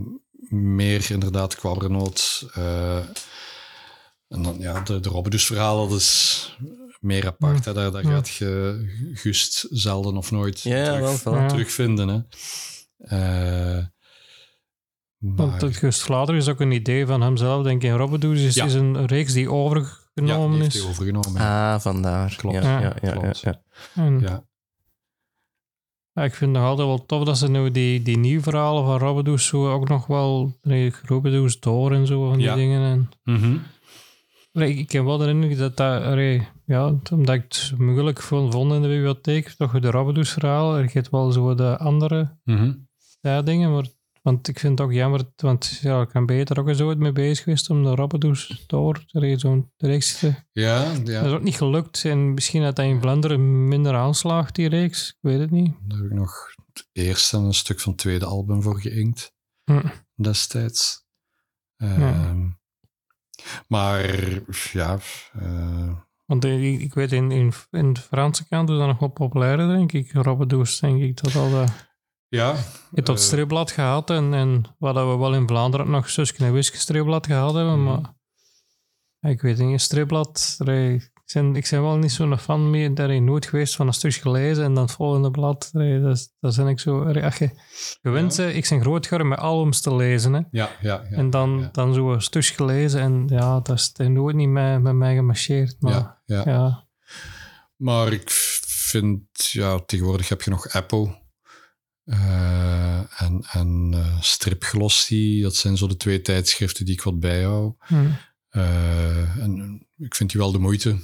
meer inderdaad kwabbernoot. eh en dan ja, de, de Robbenus verhaal, dat is meer apart. Hè. Daar, daar Ja. gaat je Gust zelden of nooit Ja, terug, wel, wel. Ja. terugvinden. Hè. Eh, Want het Gus Vlater is ook een idee van hemzelf, denk ik. En Robert Does is, Ja. is een reeks die ja, overgenomen die heeft is. hij overgenomen. ja. Ah, vandaar. Klopt. Ja, Ja, ja, ja, ja, klopt. ja. En, Ja. ja, ik vind het nog altijd wel tof dat ze nu die, die nieuwe verhalen van Robert Does zo ook nog wel... Nee, Robert Does door en zo, van die Ja. dingen. En, Mhm. Nee, ik heb wel de indruk dat dat, ja, omdat ik het moeilijk vond in de bibliotheek, toch de Rabbedoes verhaal, er gaat wel zo de andere Mhm. ja, dingen, maar, want ik vind het ook jammer, want ja, ik ben beter ook eens ooit mee bezig geweest om de Rabbedoes door zo'n reeks te... Ja, Dat ja. is ook niet gelukt en misschien dat dat in Vlaanderen minder aanslaagt, die reeks, ik weet het niet. Daar heb ik nog het eerste en een stuk van het tweede album voor geïnkt Hm. destijds. Ehm, Maar ja, eh, Want ik, ik weet, in, in, in de Franse kant is dat nog wel populairder, denk ik. Robbedoes, denk ik. Dat al, eh, Ja. je hebt dat eh, stripblad gehad en, en wat we wel in Vlaanderen nog Suske en Wiske stripblad gehad hebben, Mhm. maar ik weet niet, een stripblad, ben, ik ben wel niet zo'n fan meer, daar heb nooit geweest van een stukje gelezen en dan het volgende blad, allee, dat, is- dat zijn ik zo, je gewend Ja. ik ben groot geworden met albums te lezen, hè. Ja, ja, ja. en dan, ja. dan zo een stukje gelezen en ja, dat is nooit niet met, met mij gemarcheerd, maar ja, ja. Maar ik vind, ja, tegenwoordig heb je nog Apple eh, en, en eh, Stripglossy. Dat zijn zo de twee tijdschriften die ik wat bijhoud. Hm. Eh, en ik vind die wel de moeite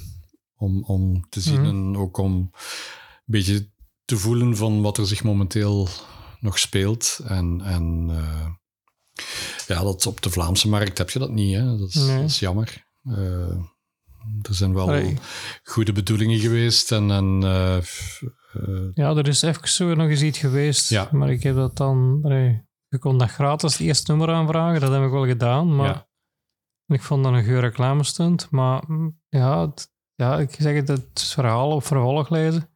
om, om te zien Mhm. en ook om een beetje te voelen van wat er zich momenteel nog speelt. En, en eh, ja, dat op de Vlaamse markt heb je dat niet. Hè? Dat, is, Nee. dat is jammer. Eh, er zijn wel Allee. goede bedoelingen geweest en, en eh, Ja, er is even zo nog eens iets geweest, Ja. maar ik heb dat dan... allee, je kon dat gratis het eerste nummer aanvragen, dat heb ik wel gedaan, maar Ja. ik vond dat een goede reclame stond. Maar mm, ja, het- ja, ik zeg het, het verhaal op vervolg lezen,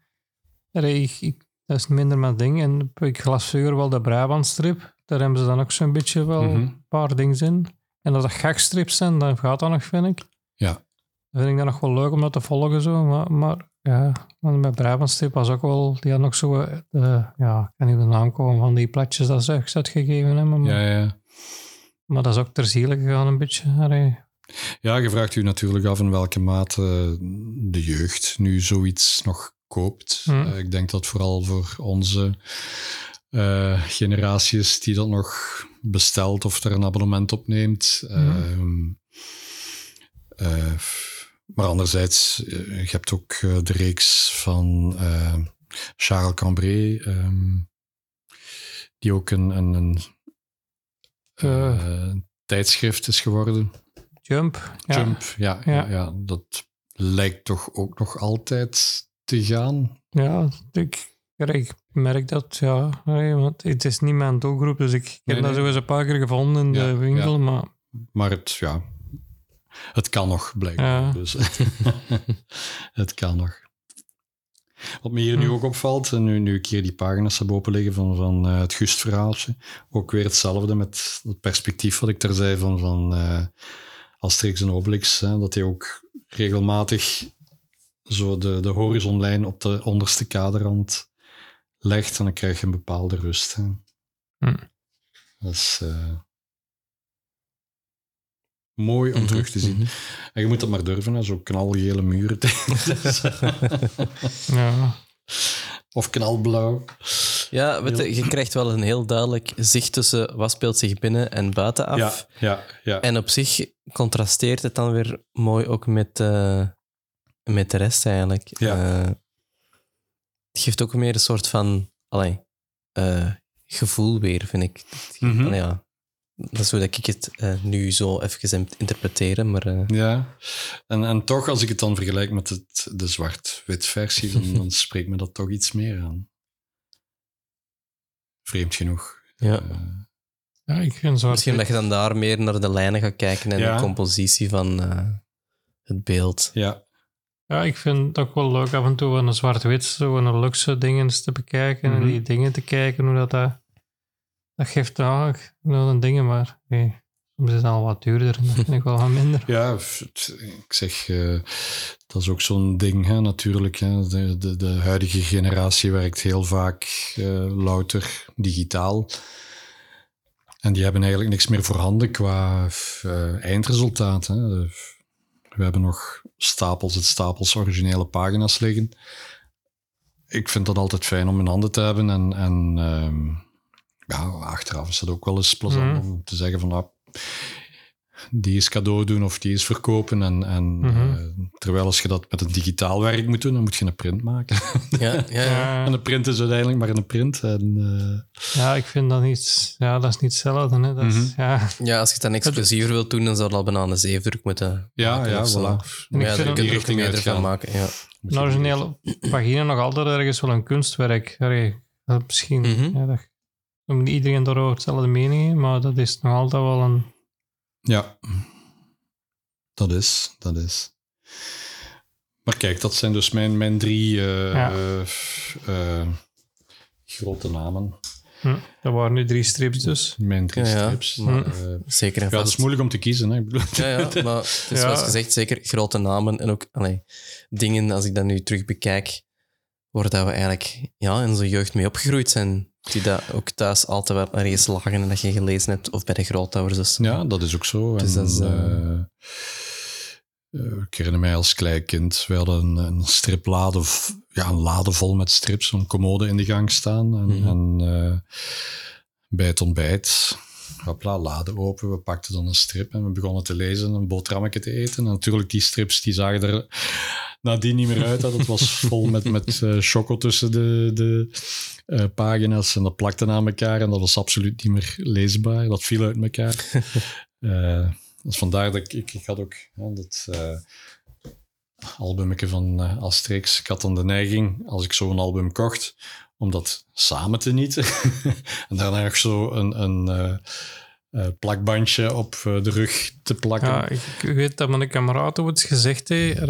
ik, ik, dat is minder mijn ding. En ik las vroeger wel de Brabant-strip, daar hebben ze dan ook zo'n beetje wel Mhm. een paar dingen in. En als dat gagstrips zijn, dan gaat dat nog, vind ik. Ja. Dan vind ik dat nog wel leuk om dat te volgen, zo. Maar, maar ja, want met Brabantstrip was ook wel... Die had nog zo... eh, ja, ik kan niet de naam komen van die platjes dat ze uitgegeven hebben. Maar, ja, ja. maar dat is ook ter ziele gegaan een beetje. Allee. Ja, je vraagt u natuurlijk af in welke mate de jeugd nu zoiets nog koopt. Hmm. Eh, ik denk dat vooral voor onze eh, generaties die dat nog bestelt of er een abonnement op neemt. Ehm, eh, maar anderzijds, je hebt ook de reeks van Charles Cambrai, ehm, die ook een, een, een tijdschrift is geworden. Jump. Ja. Jump, ja, ja. Ja. Ja, dat lijkt toch ook nog altijd te gaan. Ja, ik, ik merk dat, ja. Want het is niet mijn doelgroep, dus ik heb Nee, dat nee. zo eens een paar keer gevonden in Ja, de winkel. ja. Maar Maar het, ja, het kan nog, blijkbaar. Ja. Dus, <laughs> het kan nog. Wat me hier nu Hm. ook opvalt, en nu, nu ik hier die pagina's heb open liggen van, van eh, het Gust-verhaaltje, ook weer hetzelfde met het perspectief wat ik daar zei van, van eh, Asterix en Obelix, hè, dat hij ook regelmatig zo de, de horizonlijn op de onderste kaderrand legt en dan krijg je een bepaalde rust. Hè. Hm. Dat is eh, mooi om Mhm, terug te zien. mhm. En je moet dat maar durven, hè, zo knalgele muren. <laughs> ja, of knalblauw. Ja, weet je, je krijgt wel een heel duidelijk zicht tussen wat speelt zich binnen en buitenaf. Ja, ja, ja. En op zich contrasteert het dan weer mooi ook met, eh, met de rest eigenlijk. Ja. Eh, het geeft ook meer een soort van allee, eh, gevoel weer, vind ik. Mhm. Ja. Dat is hoe dat ik het eh, nu zo even interpreteren, maar... eh, Ja, en, en toch, als ik het dan vergelijk met het, de zwart-wit versie, dan, <laughs> dan spreekt me dat toch iets meer aan. Vreemd genoeg. ja. Eh, ja, ik vind zwart Misschien dat je dan daar meer naar de lijnen gaat kijken en Ja. de compositie van eh, het beeld. ja, Ja, ik vind het ook wel leuk af en toe van een zwart-wit, zo een luxe dingen eens te bekijken Mhm. en die dingen te kijken, hoe dat dat, dat geeft nou, nou een dingen, maar nee, soms is al wat duurder en dat ik wel wat minder. <laughs> ja ik zeg, eh, dat is ook zo'n ding hè, natuurlijk. Hè. De, de, de huidige generatie werkt heel vaak eh, louter digitaal. En die hebben eigenlijk niks meer voorhanden qua eh, eindresultaat. Hè. We hebben nog stapels en stapels originele pagina's liggen. Ik vind dat altijd fijn om in handen te hebben. En, en ehm, ja, achteraf is het ook wel eens plezant Mhm. om te zeggen van... ah, die is cadeau doen of die is verkopen. En, en, Mhm. eh, terwijl als je dat met een digitaal werk moet doen, dan moet je een print maken. <laughs> Ja, ja, ja. En een print is uiteindelijk maar een print. En, eh, ja, ik vind dat niet, ja, dat is niet hetzelfde. Hè. Dat is, Mhm. ja, Ja, als je het dan exclusiever wilt doen, dan zou al bijna een zeefdruk moeten ja, maken ja, voilà. En Maar ik ja, je dat- er ook richting meer uitgaan. ervan maken. Ja. Een originele pagina nog altijd ergens wel een kunstwerk. Allee, dat misschien, ja, dat, niet iedereen daarover hetzelfde mening maar dat is nog altijd wel een... Ja, dat is, dat is. Maar kijk, dat zijn dus mijn, mijn drie eh, Ja. eh, grote namen. Hm. Dat waren nu drie strips dus. Mijn drie Ja, ja. strips. Maar- Eh, Zeker en ja, het vast. is moeilijk om te kiezen. Hè. Ik bedoel, Ja, ja, maar het is <laughs> Ja. zoals gezegd zeker grote namen en ook allee, dingen, als ik dat nu terug bekijk, waar dat we eigenlijk ja, in onze jeugd mee opgegroeid zijn, die dat ook thuis altijd wel ergens lagen en dat je gelezen hebt, of bij de grootouders. Dus. Ja, dat is ook zo. Dus En, dat is, eh, eh, ik herinner mij als klein kind, we hadden een, een striplade, ja, een lade vol met strips, een commode in de gang staan. En, en eh, bij het ontbijt, hopla, lade open, we pakten dan een strip en we begonnen te lezen, een boterhammetje te eten. En natuurlijk, die strips die zagen er nadien niet meer uit. hè. Dat was vol met, met choco tussen de, de eh, pagina's en dat plakte aan elkaar en dat was absoluut niet meer leesbaar. Dat viel uit elkaar. <laughs> Eh, dus vandaar dat ik, ik, ik had ook dat uh, albumetje van uh, Asterix. Ik had dan de neiging, als ik zo'n album kocht, om dat samen te nieten. <laughs> en daarna nog zo een, een uh, plakbandje op de rug te plakken. Ja, ik, ik weet dat mijn kameraad ook iets gezegd heeft.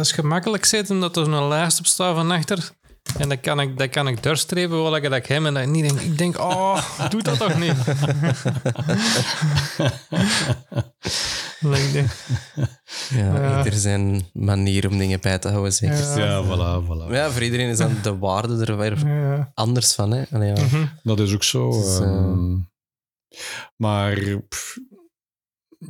Dat is gemakkelijk zitten omdat er zo'n lijst op staat van achter. En dan kan ik, dan kan ik doorstrepen wat ik dat ik hem en dat niet denk. Ik denk, oh, doe dat toch niet? <laughs> ja, Ja. ieder zijn manier om dingen bij te houden, zeker. Ja. Ja, ja, voilà, voilà. voor iedereen is dan de waarde er weer ja. anders van. Hè? Allee, ja. Mhm. Dat is ook zo. Is, eh, ehm, maar pff,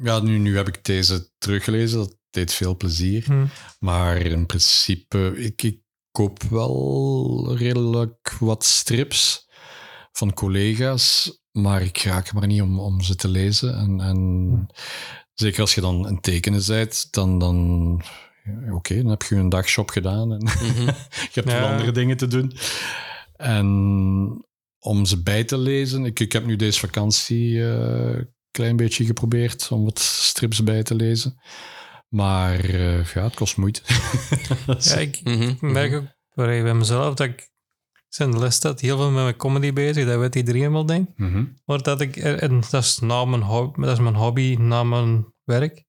ja, nu, nu heb ik deze teruggelezen. Dat deed veel plezier. Hm. Maar in principe, ik, ik koop wel redelijk wat strips van collega's. Maar ik raak maar niet om, om ze te lezen. En, en zeker als je dan een tekenen bent, dan... dan Oké, dan heb je een dagshop gedaan en <laughs> Mhm. je hebt wel Ja. andere dingen te doen. En om ze bij te lezen, ik, ik heb nu deze vakantie eh, een klein beetje geprobeerd om wat strips bij te lezen. Maar eh, ja, het kost moeite. <laughs> Ja, ik Mhm. ik merk ook bij bij mezelf dat ik zijn de les staat heel veel met mijn comedy bezig. Dat weet iedereen wel, denk ik. Mhm. Maar dat ik, en dat is, na mijn hobby, dat is mijn hobby na mijn werk.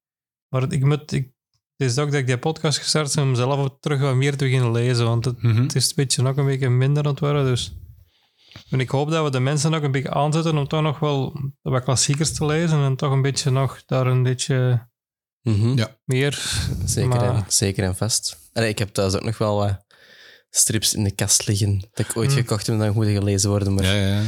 Maar ik moet, ik, het is ook dat ik die podcast gestart ben om zelf ook terug wat meer te beginnen lezen. Want het, Mhm. het is een beetje ook een beetje minder aan het worden. Dus. En ik hoop dat we de mensen ook een beetje aanzetten om toch nog wel wat klassiekers te lezen. En toch een beetje nog daar een beetje Mhm. Ja. meer. Zeker, Maar- en, zeker en vast. Allee, ik heb thuis ook nog wel wat strips in de kast liggen dat ik ooit Hmm. gekocht heb en dan moeten gelezen worden. Maar Ja, ja,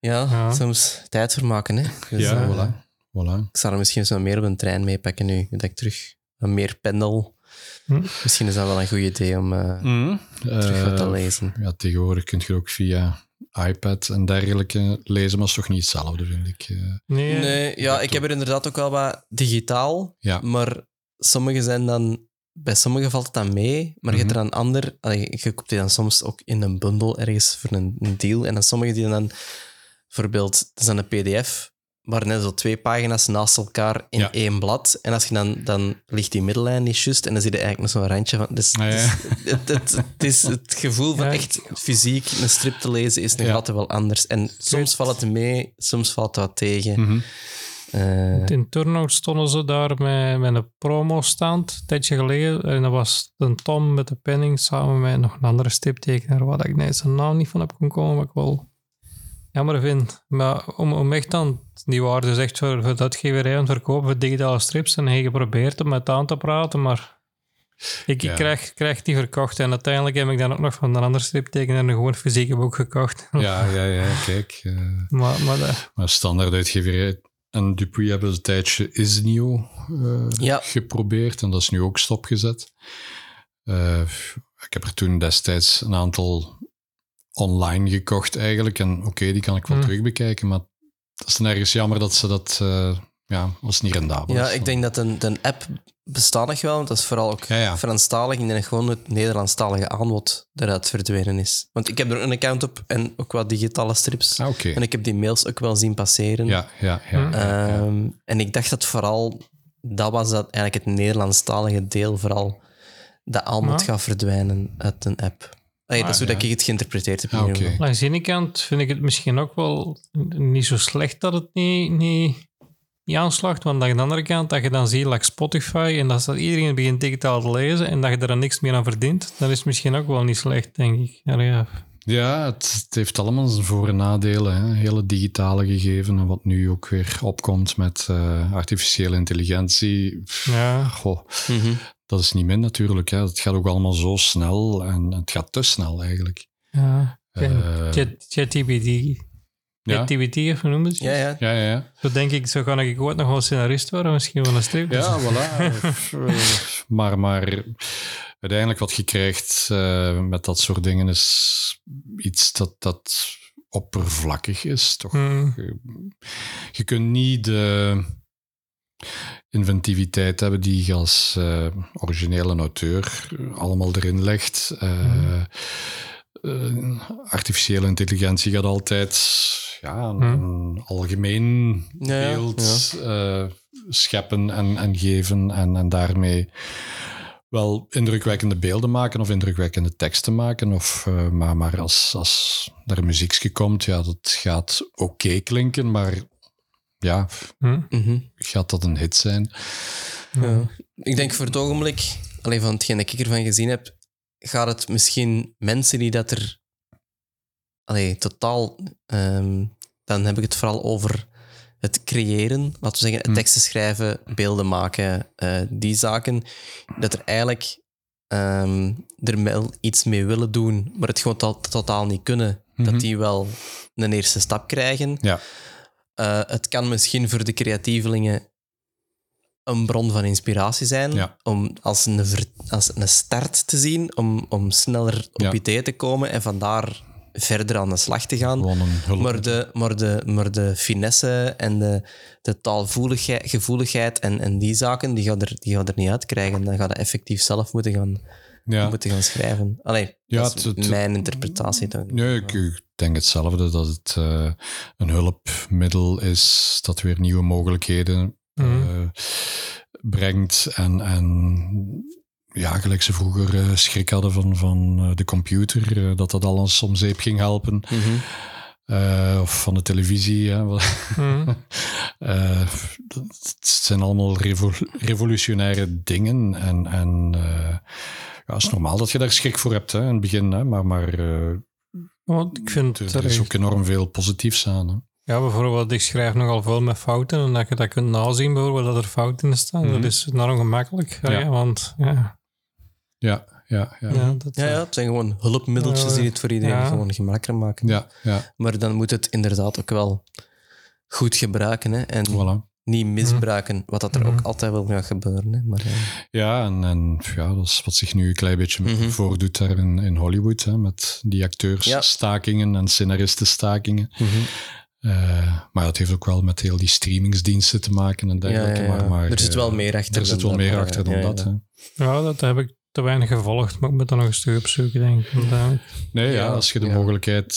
ja. Ja. soms tijd voor maken. Hè. Dus, ja, eh, voilà. voilà. Ik zou er misschien zo meer op een trein meepakken nu, dat ik terug wat meer pendel. Hm. Misschien is dat wel een goed idee om eh, Mhm. terug wat te Eh, lezen. ja, tegenwoordig kun je ook via iPad en dergelijke lezen, maar is toch niet hetzelfde, vind ik. Eh, Nee, Nee, ja, ik heb er inderdaad ook wel wat digitaal, ja. maar sommige zijn dan... Bij sommigen valt het dan mee, maar je hebt er Mhm. een ander... Je koopt die dan soms ook in een bundel ergens voor een, een deal. En dan sommige die dan... Bijvoorbeeld, het is dan een pdf, maar net zo twee pagina's naast elkaar in Ja. één blad. En als je dan... Dan ligt die middellijn niet juist en dan zie je eigenlijk nog zo'n randje van... Dus, Ah, ja. dus het, het, het, is het gevoel van Ja, echt fysiek een strip te lezen is nog Ja. altijd wel anders. En soms valt het mee, soms valt het wat tegen. Eh, In Turnhout stonden ze daar met, met een promo-stand, een tijdje geleden. En dat was een Tom met de penning samen met nog een andere stiptekenaar, waar ik nee, zijn naam niet van heb kunnen komen, wat ik wel jammer vind. Maar om, om echt dan, die waren dus echt voor, voor de uitgeverij aan het verkopen voor digitale strips. En hij geprobeerd om met aan te praten, maar ik, Ja. krijg, niet verkocht. En uiteindelijk heb ik dan ook nog van een andere striptekenaar een gewoon fysieke boek gekocht. <laughs> Ja, ja, ja, kijk. eh, maar, maar dat- maar standaard uitgeverij en Dupuis hebben een tijdje Isnio eh Ja. geprobeerd en dat is nu ook stopgezet. Eh, ik heb er toen destijds een aantal online gekocht eigenlijk en oké, die kan ik wel Hmm. terugbekijken, maar dat is dan ergens jammer dat ze dat, eh, ja, was niet rendabel. Ja, ik denk dat een, een app bestaat nog wel, want dat is vooral ook Ja, ja. Franstalig. Ik denk dat gewoon het Nederlandstalige aanbod eruit verdwenen is. Want ik heb er een account op en ook wat digitale strips. Ah, oké. En ik heb die mails ook wel zien passeren. Ja, ja, ja. Ehm, en ik dacht dat vooral, dat was dat eigenlijk het Nederlandstalige deel, vooral dat aanbod Ja. gaat verdwijnen uit een app. Allee, dat is hoe dat ja. ik het geïnterpreteerd heb. Ah, geval. Langs de ene kant vind ik het misschien ook wel niet zo slecht dat het niet, niet niet aanslacht, want aan de andere kant, dat je dan ziet, like Spotify, en dat, dat iedereen begint digitaal te lezen en dat je er dan niks meer aan verdient, dan is misschien ook wel niet slecht, denk ik. Ja, ja. Ja, het, het heeft allemaal zijn voor- en nadelen. Hè. Hele digitale gegeven en wat nu ook weer opkomt met eh, artificiële intelligentie. Pff, ja. goh, Mhm. Dat is niet min natuurlijk. Hè. Het gaat ook allemaal zo snel en het gaat te snel eigenlijk. ja. Eh, Chat- ChatGPT. ja. ChatGPT, of hoe noem je het? Ja, ja. Ja, ja, ja. Zo denk ik, zo kan ik ooit nog wel scenarist worden, misschien wel een strip. Ja, voilà. <laughs> Eh, maar, maar uiteindelijk wat je krijgt eh, met dat soort dingen is iets dat, dat oppervlakkig is. Toch? Hmm. Je, je kunt niet de inventiviteit hebben die je als eh, originele auteur allemaal erin legt. Eh, eh, artificiële intelligentie gaat altijd ja, een, een algemeen Ja, ja, beeld eh, scheppen en, en geven en, en daarmee wel indrukwekkende beelden maken of indrukwekkende teksten maken. Of, eh, maar, maar als, als er een muziekje komt, ja, dat gaat oké klinken, maar ja, Hm? Mhm. gaat dat een hit zijn? Ja. Ik denk voor het ogenblik, alleen van hetgeen dat ik ervan gezien heb, gaat het misschien mensen die dat er allee, totaal, ehm, dan heb ik het vooral over het creëren, laten we zeggen, Hm. teksten schrijven, beelden maken, eh, die zaken, dat er eigenlijk ehm, er wel iets mee willen doen, maar het gewoon to- totaal niet kunnen. Mhm. Dat die wel een eerste stap krijgen. Ja. Eh, het kan misschien voor de creatievelingen een bron van inspiratie zijn. Ja. Om als een, als een start te zien, om, om sneller op Ja. idee te komen en vandaar verder aan de slag te gaan. Maar de, maar de, maar de finesse en de, de taalgevoeligheid gevoeligheid en, en die zaken, die gaat, er, die gaat er niet uitkrijgen. Dan gaat je effectief zelf moeten gaan, ja. moeten gaan schrijven. Allee, Ja, dat is het- het- mijn interpretatie. Dan. Nee, ik, ik denk hetzelfde, dat het eh, een hulpmiddel is dat weer nieuwe mogelijkheden Mhm. eh, brengt. En, en ja, gelijk ze vroeger eh, schrik hadden van, van eh, de computer, eh, dat dat alles om zeep ging helpen. Mhm. Eh, of van de televisie. Hè. <laughs> Hm. Eh, dat- het zijn allemaal revo- revolutionaire dingen. En, en eh, ja, het is normaal dat je daar schrik voor hebt hè, in het begin. Hè, maar maar eh, Want ik vind er, er is ook enorm veel positiefs aan. Hè. Ja, bijvoorbeeld, ik schrijf nogal veel met fouten en dat je dat kunt nazien, bijvoorbeeld, dat er fouten in staan. Mhm. Dat is enorm gemakkelijk. Ja, Ja. want ja, Ja, ja, ja. ja, dat, Ja, ja, het zijn gewoon hulpmiddeltjes die het voor iedereen ja. gewoon gemakkelijker maken. Ja, ja, Maar dan moet het inderdaad ook wel goed gebruiken hè? en voilà. Niet misbruiken, wat dat er Mhm. ook altijd wel gaat gebeuren. Hè? Maar, eh, Ja, en, en ja, dat is wat zich nu een klein beetje Mhm. voordoet daar in, in Hollywood, hè, met die acteursstakingen en scenaristenstakingen. mhm. Eh, maar dat heeft ook wel met heel die streamingsdiensten te maken en ja, dergelijke. ja, ja. Maar, maar, er zit eh, wel meer achter. Er zit dan wel meer dat, achter eh, dan ja, dat. ja. Ja, dat heb ik te weinig gevolgd, maar ik moet dat nog een stuk opzoeken, denk ik. Nee, ja, Ja, als je de ja. mogelijkheid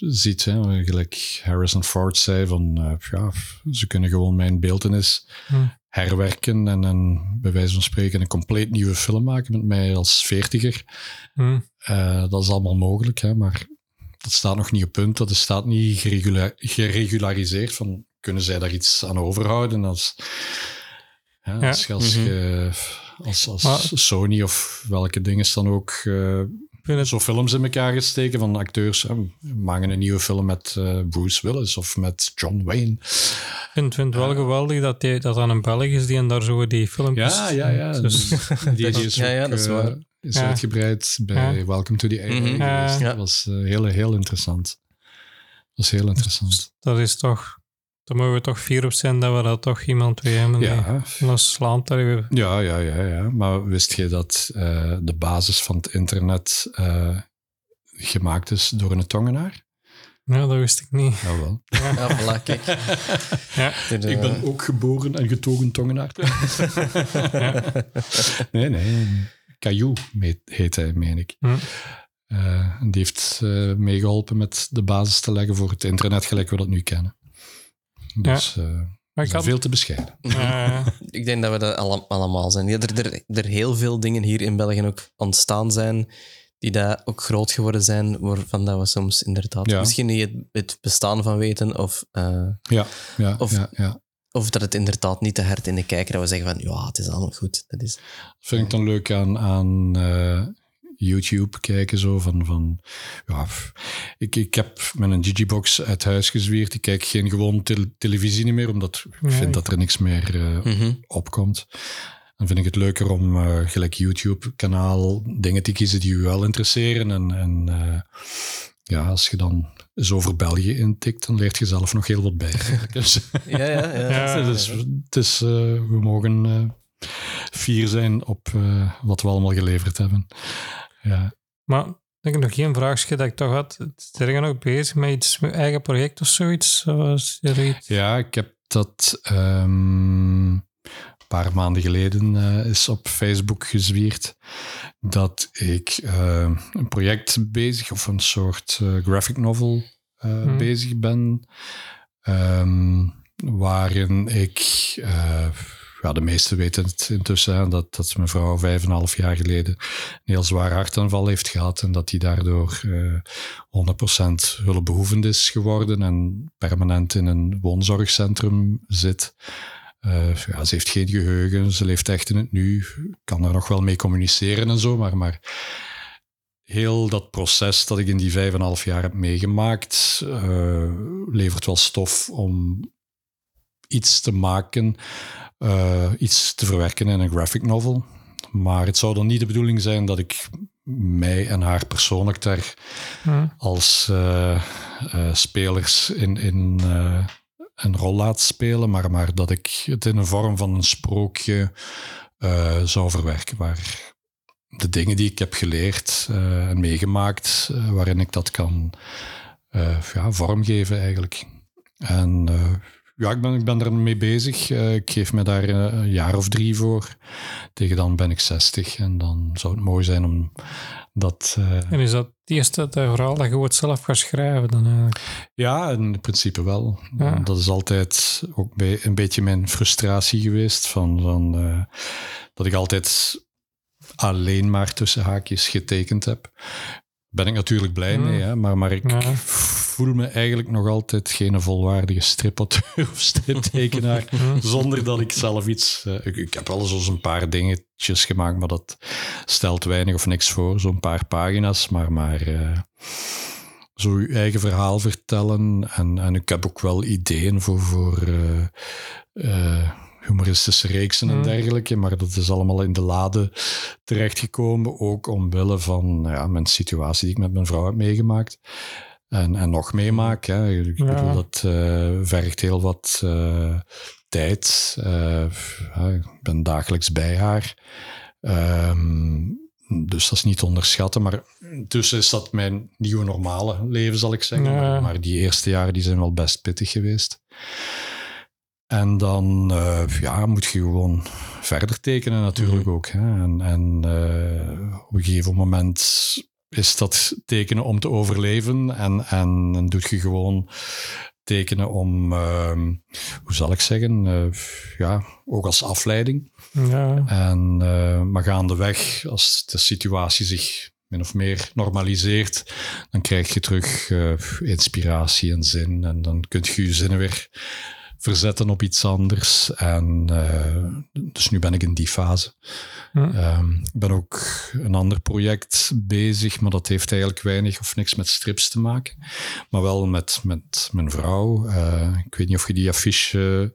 ziet, hè, gelijk Harrison Ford zei, van eh, ja, ze kunnen gewoon mijn beeldenis Hm. herwerken en, en bij wijze van spreken een compleet nieuwe film maken met mij als veertiger. Hm. Eh, dat is allemaal mogelijk, hè, maar dat staat nog niet op punt. Dat is- staat niet geregula- geregulariseerd. Van, kunnen zij daar iets aan overhouden? Als, ja, Ja. als, je- Mhm. je- als, als Maar- Sony of welke dingen dan ook eh, Ik vind het zo films in elkaar gesteken van acteurs. Hè, maken een nieuwe film met eh, Bruce Willis of met John Wayne. Ik vind, vind het wel geweldig dat, die, dat dan een Belg is die en daar zo die filmpjes... Ja, ja, ja. <laughs> Dus, Die, die is Ja, ja, dat is eh, waar. is Ja. uitgebreid bij Ja. Welcome to the AI Mhm. geweest. Ja. Dat was eh, heel, heel interessant. Dat was heel interessant. dat is toch... Daar mogen we toch fier op zijn dat we dat toch iemand weer hebben. Ja, En dat slaat daar weer... ja, ja, ja, ja. Maar wist je dat eh, de basis van het internet eh, gemaakt is door een tongenaar? Ja, dat wist ik niet. Jawel. <laughs> Ja, voilà, kijk. Ja. Er, Ik eh, ben ook geboren en getogen tongenaar. Nee, nee. Caillou heet hij, meen ik. Hm. Eh, en die heeft eh, meegeholpen met de basis te leggen voor het internet gelijk we dat nu kennen. Dus eh, Maar ik had... veel te bescheiden. Ja, <laughs> Ik denk dat we dat alle- allemaal zijn. Ja, er, er, er heel veel dingen hier in België ook ontstaan zijn, die daar ook groot geworden zijn, waarvan dat we soms inderdaad Ja. misschien niet het, het bestaan van weten of, eh, Ja, ja, Of- ja, ja. Of dat het inderdaad niet te hard in de kijker dat we zeggen van ja, het is allemaal goed. Dat is... Vind ik dan leuk aan, aan eh, YouTube kijken. Zo van, van, ja, ik, ik heb met een Digibox uit huis gezwierd. Ik kijk geen gewoon tel- televisie meer, omdat ik Nee. vind dat er niks meer eh, Mhm. opkomt. Dan vind ik het leuker om eh, gelijk YouTube-kanaal dingen te kiezen die u wel interesseren. En, en eh, ja, als je dan eens over België intikt, dan leert je zelf nog heel wat bij. Dus- <laughs> Ja, ja, ja. Ja. dus eh, we mogen eh, fier zijn op wat we allemaal geleverd hebben. Ja. Maar ik heb nog geen vraagje dat ik toch had. Zijn je nog bezig met iets, met eigen project of zoiets? Zoals er iets? ja, ik heb dat ehm, een paar maanden geleden eh, is op Facebook gezwierd dat ik eh, een project bezig, of een soort eh, graphic novel eh, Hmm. bezig ben, ehm, waarin ik, ja, de meesten weten het intussen, dat, dat mijn vrouw vijf en een half jaar geleden een heel zwaar hartaanval heeft gehad en dat die daardoor eh 100% hulpbehoevend is geworden en permanent in een woonzorgcentrum zit. Eh, ja, ze heeft geen geheugen, ze leeft echt in het nu, kan er nog wel mee communiceren en zo, maar, maar heel dat proces dat ik in die vijf en half jaar heb meegemaakt, eh, levert wel stof om iets te maken, eh, iets te verwerken in een graphic novel. Maar het zou dan niet de bedoeling zijn dat ik mij en haar persoonlijk daar Hm. als eh, eh, spelers in, in een rol laat spelen, maar, maar dat ik het in een vorm van een sprookje zou verwerken, waar de dingen die ik heb geleerd en meegemaakt, waarin ik dat kan ja, vormgeven eigenlijk. En ja, ik ben, ik ben er mee bezig. Eh, ik geef me daar eh, een jaar of drie voor. Tegen dan ben ik 60 en dan zou het mooi zijn om dat... eh, En is dat het eerste dat verhaal dat je het zelf gaat schrijven dan eigenlijk? Ja, in principe wel. Ja. Dat is altijd ook bij- een beetje mijn frustratie geweest. Van, van, dat ik altijd alleen maar tussen haakjes getekend heb. Ben ik natuurlijk blij Hmm. mee, hè, maar, maar ik Ja. voel me eigenlijk nog altijd geen volwaardige <laughs> of striptekenaar. <laughs> Hm. zonder dat ik zelf iets. eh, ik, ik heb wel eens een paar dingetjes gemaakt, maar dat stelt weinig of niks voor. Zo'n paar pagina's, maar, maar eh, zo je eigen verhaal vertellen. En, en ik heb ook wel ideeën voor, voor eh, humoristische reeksen en Hmm. dergelijke, maar dat is allemaal in de lade terechtgekomen. Ook omwille van ja, mijn situatie die ik met mijn vrouw heb meegemaakt. En, en nog meemaak. Hè. Ik Ja. bedoel, dat eh, vergt heel wat eh, tijd. Eh, ja, ik ben dagelijks bij haar. Ehm, dus dat is niet te onderschatten. Maar intussen is dat mijn nieuwe normale leven, zal ik zeggen. Ja. Maar, maar die eerste jaren die zijn wel best pittig geweest. En dan eh, ja, moet je gewoon verder tekenen natuurlijk ook. Hè. En, en eh, op een gegeven moment is dat tekenen om te overleven. En, en, dan doe je gewoon tekenen om, ehm, hoe zal ik zeggen, eh, ja, ook als afleiding. Ja. En, maar gaandeweg, als de situatie zich min of meer normaliseert, dan krijg je terug inspiratie en zin. En dan kun je je zinnen weer verzetten op iets anders. En eh, dus nu ben ik in die fase. Hm. Ehm, ik ben ook een ander project bezig, maar dat heeft eigenlijk weinig of niks met strips te maken. Maar wel met, met mijn vrouw. Eh, ik weet niet of je die affiche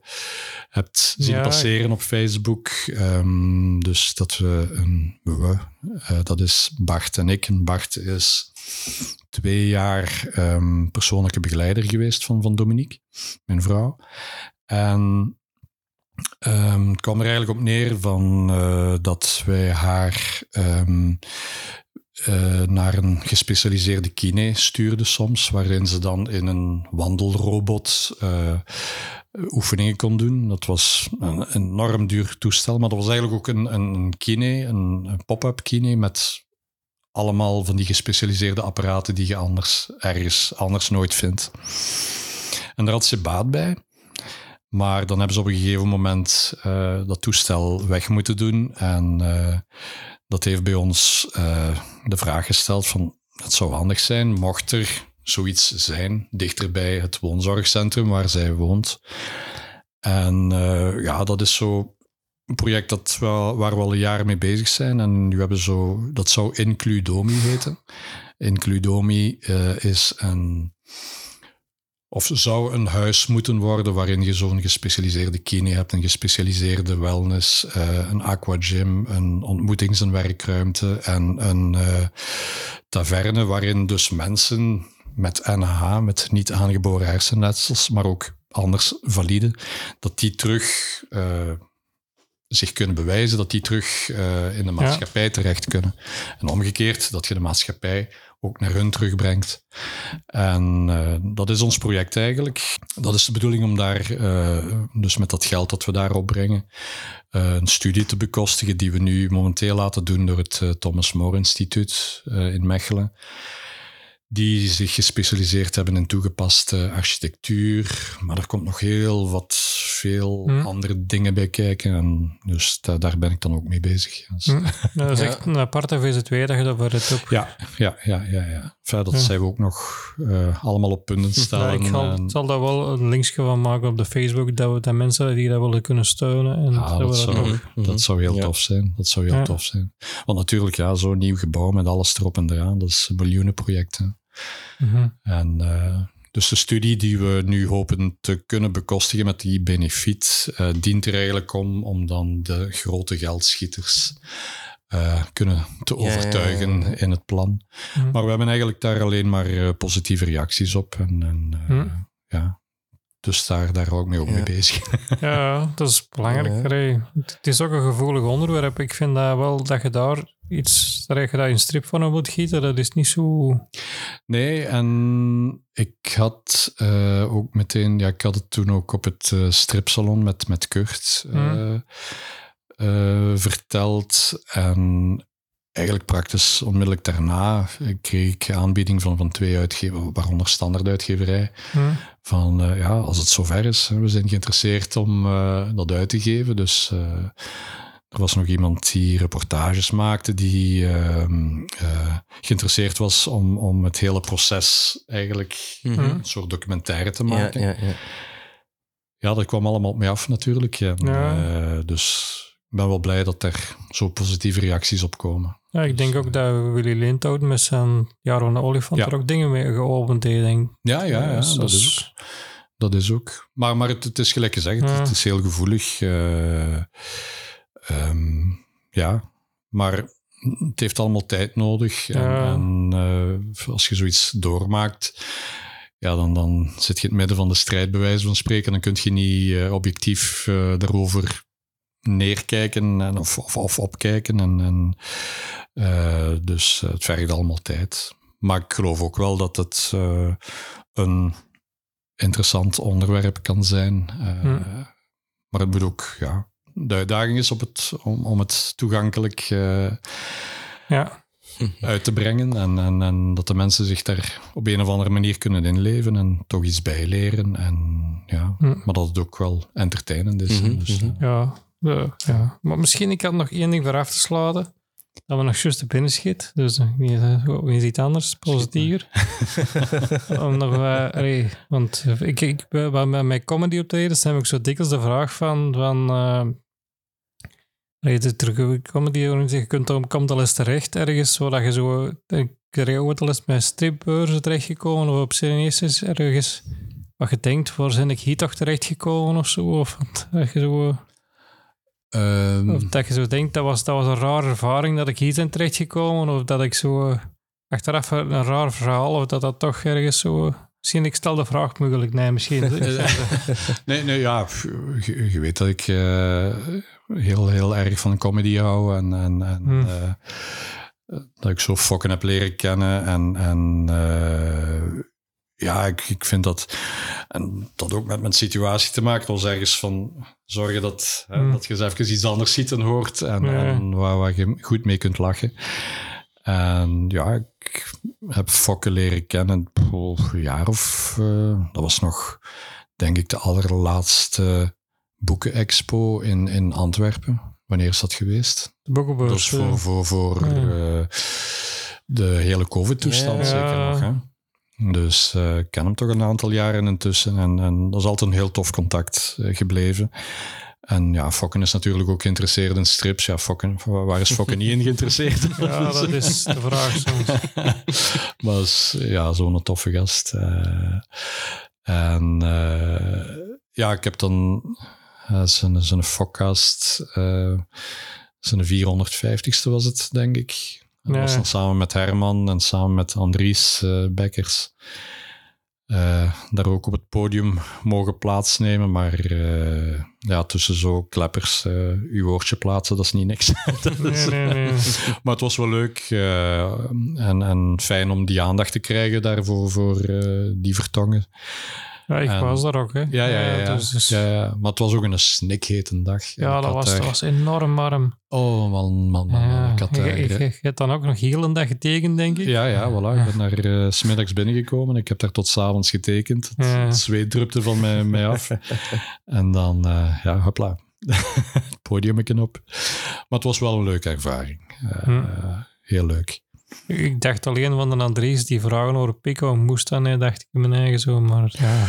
hebt zien Ja, passeren op Facebook. Ehm, dus dat we een... We, eh, dat is Bart en ik. En Bart is twee jaar ehm, persoonlijke begeleider geweest van, van Dominique, mijn vrouw. En Ehm, het kwam er eigenlijk op neer van, eh, dat wij haar ehm, eh, naar een gespecialiseerde kine stuurden soms, waarin ze dan in een wandelrobot eh, oefeningen kon doen. Dat was een enorm duur toestel, maar dat was eigenlijk ook een, een kine, een, een pop-up kine met allemaal van die gespecialiseerde apparaten die je anders ergens anders nooit vindt. En daar had ze baat bij. Maar dan hebben ze op een gegeven moment eh, dat toestel weg moeten doen. En eh, dat heeft bij ons eh, de vraag gesteld van... Het zou handig zijn mocht er zoiets zijn dichter bij het woonzorgcentrum waar zij woont. En ja, dat is zo project dat waar we al jaar mee bezig zijn. En nu hebben zo, dat zou Includomi heten. Includomi uh, is een of zou een huis moeten worden waarin je zo'n gespecialiseerde kine hebt, een gespecialiseerde wellness, uh, een aquagym, een ontmoetings- en werkruimte en een uh, taverne waarin dus mensen met NH, met niet aangeboren hersenletsels, maar ook anders valide, dat die terug zich kunnen bewijzen, dat die terug in de maatschappij ja. terecht kunnen. En omgekeerd, dat je de maatschappij ook naar hun terugbrengt. En uh, dat is ons project eigenlijk. Dat is de bedoeling om daar, uh, dus met dat geld dat we daar opbrengen, uh, een studie te bekostigen die we nu momenteel laten doen door het Thomas More Instituut in Mechelen die zich gespecialiseerd hebben in toegepaste architectuur. Maar er komt nog heel wat veel Hm. andere dingen bij kijken. En dus da- daar ben ik dan ook mee bezig. Dus- Hm. Dat is Ja. echt een aparte VZ2 dat je dat voor het op... Ja, ja, ja, ja. ja. Enfin, dat Ja. zijn we ook nog eh, allemaal op punten Ja, stellen. ik zal, en- zal daar wel een linkje van maken op de Facebook, dat we dat mensen die dat willen kunnen steunen. En Ja, dat dat zou- nog- Mhm. Dat zou heel Ja. tof zijn. Dat zou heel Ja. tof zijn. Want natuurlijk, ja, zo'n nieuw gebouw met alles erop en eraan, dat is een miljoenenproject. Hè. Mhm. En eh, dus de studie die we nu hopen te kunnen bekostigen met die benefiet, eh, dient er eigenlijk om, om dan de grote geldschieters eh, kunnen te Ja, ja, ja, overtuigen ja. in het plan. Mhm. Maar we hebben eigenlijk daar alleen maar positieve reacties op. En, en eh, Hm. ja, dus daar, daar ik mee ook mee bezig. <laughs> Ja, dat is belangrijk. Het is ook een gevoelig onderwerp. Ik vind dat wel dat je daar iets, dat je daar in strip van moet gieten, dat is niet zo... Nee, en ik had eh, ook meteen, ja, ik had het toen ook op het eh, stripsalon met, met Kurt eh, eh, verteld. En eigenlijk praktisch onmiddellijk daarna kreeg ik aanbieding van, van twee uitgevers, waaronder standaarduitgeverij. Hm. Van eh, ja, als het zover is, we zijn geïnteresseerd om dat uit te geven. Dus er was nog iemand die reportages maakte, die ehm, eh, geïnteresseerd was om, om het hele proces eigenlijk Mhm. een soort documentaire te Ja, maken. Ja, ja, ja. dat kwam allemaal op mij af natuurlijk. En, Ja. eh, dus ik ben wel blij dat er zo positieve reacties op komen. Ja, ik denk ook dat Willy Lindhout met zijn de Olifant Ja. er ook dingen mee geopend heeft. Denk. Ja, ja, ja Dus dat is ook. Dat is ook. Maar, maar het, het is gelijk gezegd, Ja. het is heel gevoelig. Eh, ehm, ja, maar het heeft allemaal tijd nodig. En, Ja. en, eh, als je zoiets doormaakt, ja, dan, dan zit je in het midden van de strijd, bij wijze van spreken. Dan kun je niet eh, objectief eh, daarover neerkijken en, of, of, of opkijken. En, en, eh, dus eh, het vergt allemaal tijd. Maar ik geloof ook wel dat het eh, een interessant onderwerp kan zijn. Eh, Hm. Maar het moet ook, ja, de uitdaging is op het, om, om het toegankelijk eh, Ja, uit te brengen. En, en, en dat de mensen zich daar op een of andere manier kunnen inleven en toch iets bijleren. En, ja, Hm. Maar dat het ook wel entertainend is. Mhm, dus, mhm. eh, ja, ja, ja. Maar misschien ik had nog één ding voor af te sluiten. Dat we nog juist te binnen schiet. Dus eh, niet, eh, niet iets anders, positiever. <laughs> Om nog, eh, allee, want ik, ik, bij bij mijn comedy optredens heb ik zo dikwijls de vraag van... van eh, allee, de terug comedy, je kunt, om- komt al eens terecht ergens, zodat je zo... Ik ben ooit al eens met stripbeurzen terechtgekomen of op Serenesis ergens... Wat je denkt, waar ben ik hier toch terechtgekomen of zo? Of je zo... ehm, Of dat je zo denkt, dat was, dat was een rare ervaring dat ik hier ben terechtgekomen. Of dat ik zo eh, achteraf een, raar verhaal, of dat dat toch ergens zo... Misschien, ik stel de vraag moeilijk, nee, misschien. <laughs> <laughs> Nee, nee, ja, je, je weet dat ik eh, heel, heel erg van comedy hou en, en, en Hmm. eh, dat ik zo fokken heb leren kennen en, en eh, ja, ik, ik vind dat en dat ook met mijn situatie te maken was ergens van zorgen dat, hè, Hmm. dat je eens even iets anders ziet en hoort en, en waar, waar je goed mee kunt lachen. En ja, ik heb fokken leren kennen een jaar of... eh, dat was nog, denk ik, de allerlaatste boekenexpo in, in Antwerpen. Wanneer is dat geweest? De boekenbeurs. Is voor, voor, voor Ja. eh, de hele COVID-toestand Ja. zeker nog. Hè? Dus eh, ik ken hem toch een aantal jaren intussen. En, en dat is altijd een heel tof contact eh, gebleven. En ja, Fokken is natuurlijk ook geïnteresseerd in strips. Ja, Fokken, waar is Fokken niet in geïnteresseerd? <laughs> Ja, dat is de vraag soms. <laughs> maar is, ja, zo'n toffe gast. Uh, en ja, ik heb dan zijn, zijn Fokkast, zijn 450ste was het, denk ik. Dat was dan samen met Herman en samen met Andries Bekkers. Uh, daar ook op het podium mogen plaatsnemen. Maar uh, ja, tussen zo kleppers uh, uw woordje plaatsen, dat is niet niks. <laughs> nee, nee, nee. <laughs> maar het was wel leuk en, en fijn om die aandacht te krijgen daarvoor voor die vertongen. Ja, ik was daar ook, hè. Ja, ja, ja. Ja, dus... ja, ja. Maar het was ook een snikhete dag. Ja, dat was, dat was enorm warm. Oh, man, man, man. Ik had, je, je, je, hebt dan ook nog heel een dag getekend, denk ik. Ja, ja, voilà. Ik ben daar uh, smiddags binnengekomen. Ik heb daar tot s'avonds getekend. Het, het, zweet drupte van mij, mij af. <laughs> en dan, uh, ja, hopla. <laughs> het podium op. Maar het was wel een leuke ervaring. Uh, hm. Heel leuk. Ik dacht alleen van de Andries die vragen over Pico moest dan, dacht ik in mijn eigen zo, maar ja.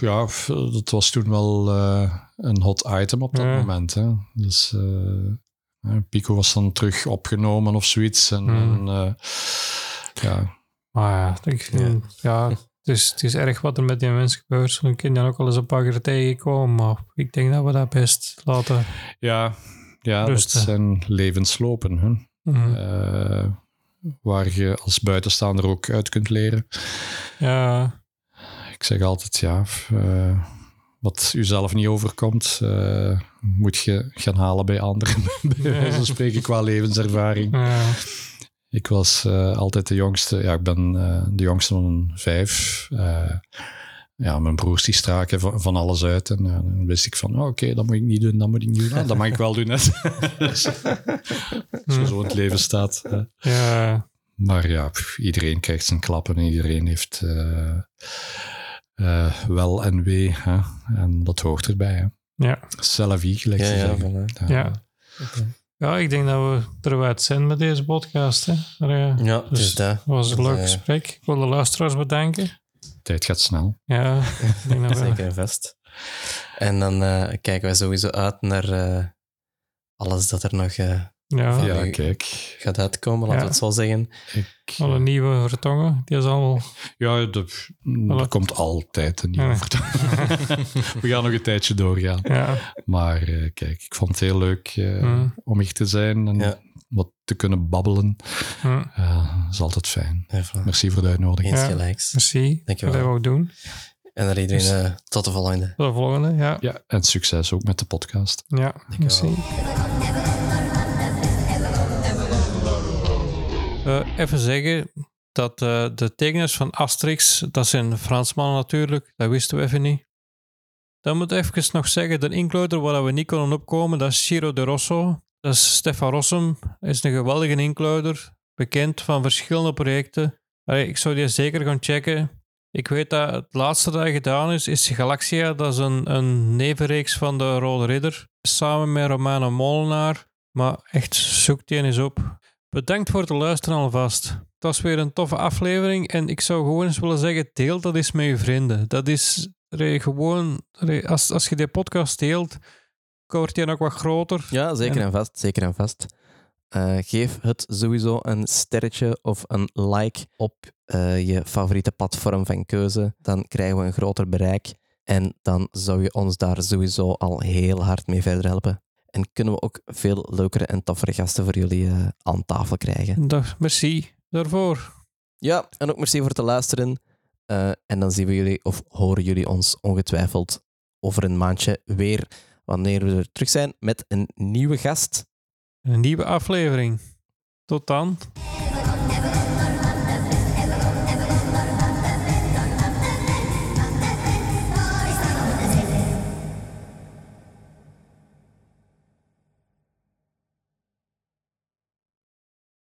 Ja, dat was toen wel uh, een hot item op dat ja. moment. Hè. Dus uh, Pico was dan terug opgenomen of zoiets. En, Hmm. en uh, ja. Maar ja, ik ja. Dus het is erg wat er met die mensen gebeurt. Ik ken dan ook wel eens een paar keer tegenkomen, maar ik denk dat we dat best laten Ja, ja rusten. dat zijn levenslopen. Hè. Mhm. Waar je als buitenstaander ook uit kunt leren. Ja. Ik zeg altijd, ja, uh, wat u zelf niet overkomt, uh, moet je gaan halen bij anderen. Zo spreek ik qua levenservaring. Ja. Ik was uh, altijd de jongste, ja, ik ben de jongste van vijf. Ja, mijn broers die straken van, van alles uit. En dan wist ik van, oh, oké, okay, dat moet ik niet doen, dat moet ik niet doen. Ah, dat mag ik wel doen. Hè. dus, als je zo in het leven staat. Hè. Ja. Maar ja, pff, iedereen krijgt zijn klappen en iedereen heeft uh, uh, wel en wee. Hè? En dat hoort erbij. Hè? Ja. Selfie, gelijk ja, te ja, zeggen. Ja. ja. Okay. ja, ik denk dat we eruit zijn met deze podcast. Hè. Maar, uh, ja, het is dat. was een leuk gesprek. Ik wil de luisteraars bedanken. Tijd gaat snel. Ja, ik denk dat <laughs> we... zeker en vast. En dan uh, kijken we sowieso uit naar uh, alles dat er nog uh, ja. ja, kijk. gaat uitkomen, laten we Ja. het zo zeggen. Ik, Alle nieuwe vertongen, die is al... ja, de, er komt altijd een nieuwe Ja. vertoning. <laughs> We gaan nog een tijdje doorgaan. Ja, Maar eh, kijk, ik vond het heel leuk eh, Mm. om hier te zijn en Ja. wat te kunnen babbelen. Eh, dat is altijd fijn. Voilà. Merci voor de uitnodiging. Eens Ja. gelijks. merci. Dankjewel. Dat we ook doen. En naar iedereen uh, tot de volgende. Tot de volgende, ja. Ja, en succes ook met de podcast. Ja, merci. Uh, even zeggen dat uh, de tekenaars van Asterix, dat zijn Fransmannen natuurlijk, dat wisten we even niet. Dan moet ik even nog zeggen, de inkluider waar we niet konden opkomen, dat is Ciro de Rosso. Dat is Stefan Rossum, hij is een geweldige inkluider, bekend van verschillende projecten. Ik zou die zeker gaan checken. Ik weet dat het laatste dat gedaan is, is Galaxia. Dat is een, een nevenreeks van de Rode Ridder. Samen met Romano Molenaar. Maar echt, zoek die eens op. Bedankt voor het luisteren alvast. Het was weer een toffe aflevering. En ik zou gewoon eens willen zeggen, deel dat eens met je vrienden. Dat is re, gewoon... Re, als, als je die podcast deelt, wordt die ook wat groter. Ja, zeker En- en vast. Zeker en vast. Eh, geef het sowieso een sterretje of een like op eh, je favoriete platform van keuze. Dan krijgen we een groter bereik. En dan zou je ons daar sowieso al heel hard mee verder helpen. En kunnen we ook veel leukere en toffere gasten voor jullie eh, aan tafel krijgen. Dag, merci daarvoor. Ja, en ook merci voor het luisteren. Eh, en dan zien we jullie of horen jullie ons ongetwijfeld over een maandje weer wanneer we er terug zijn met een nieuwe gast. Een nieuwe aflevering. Tot dan.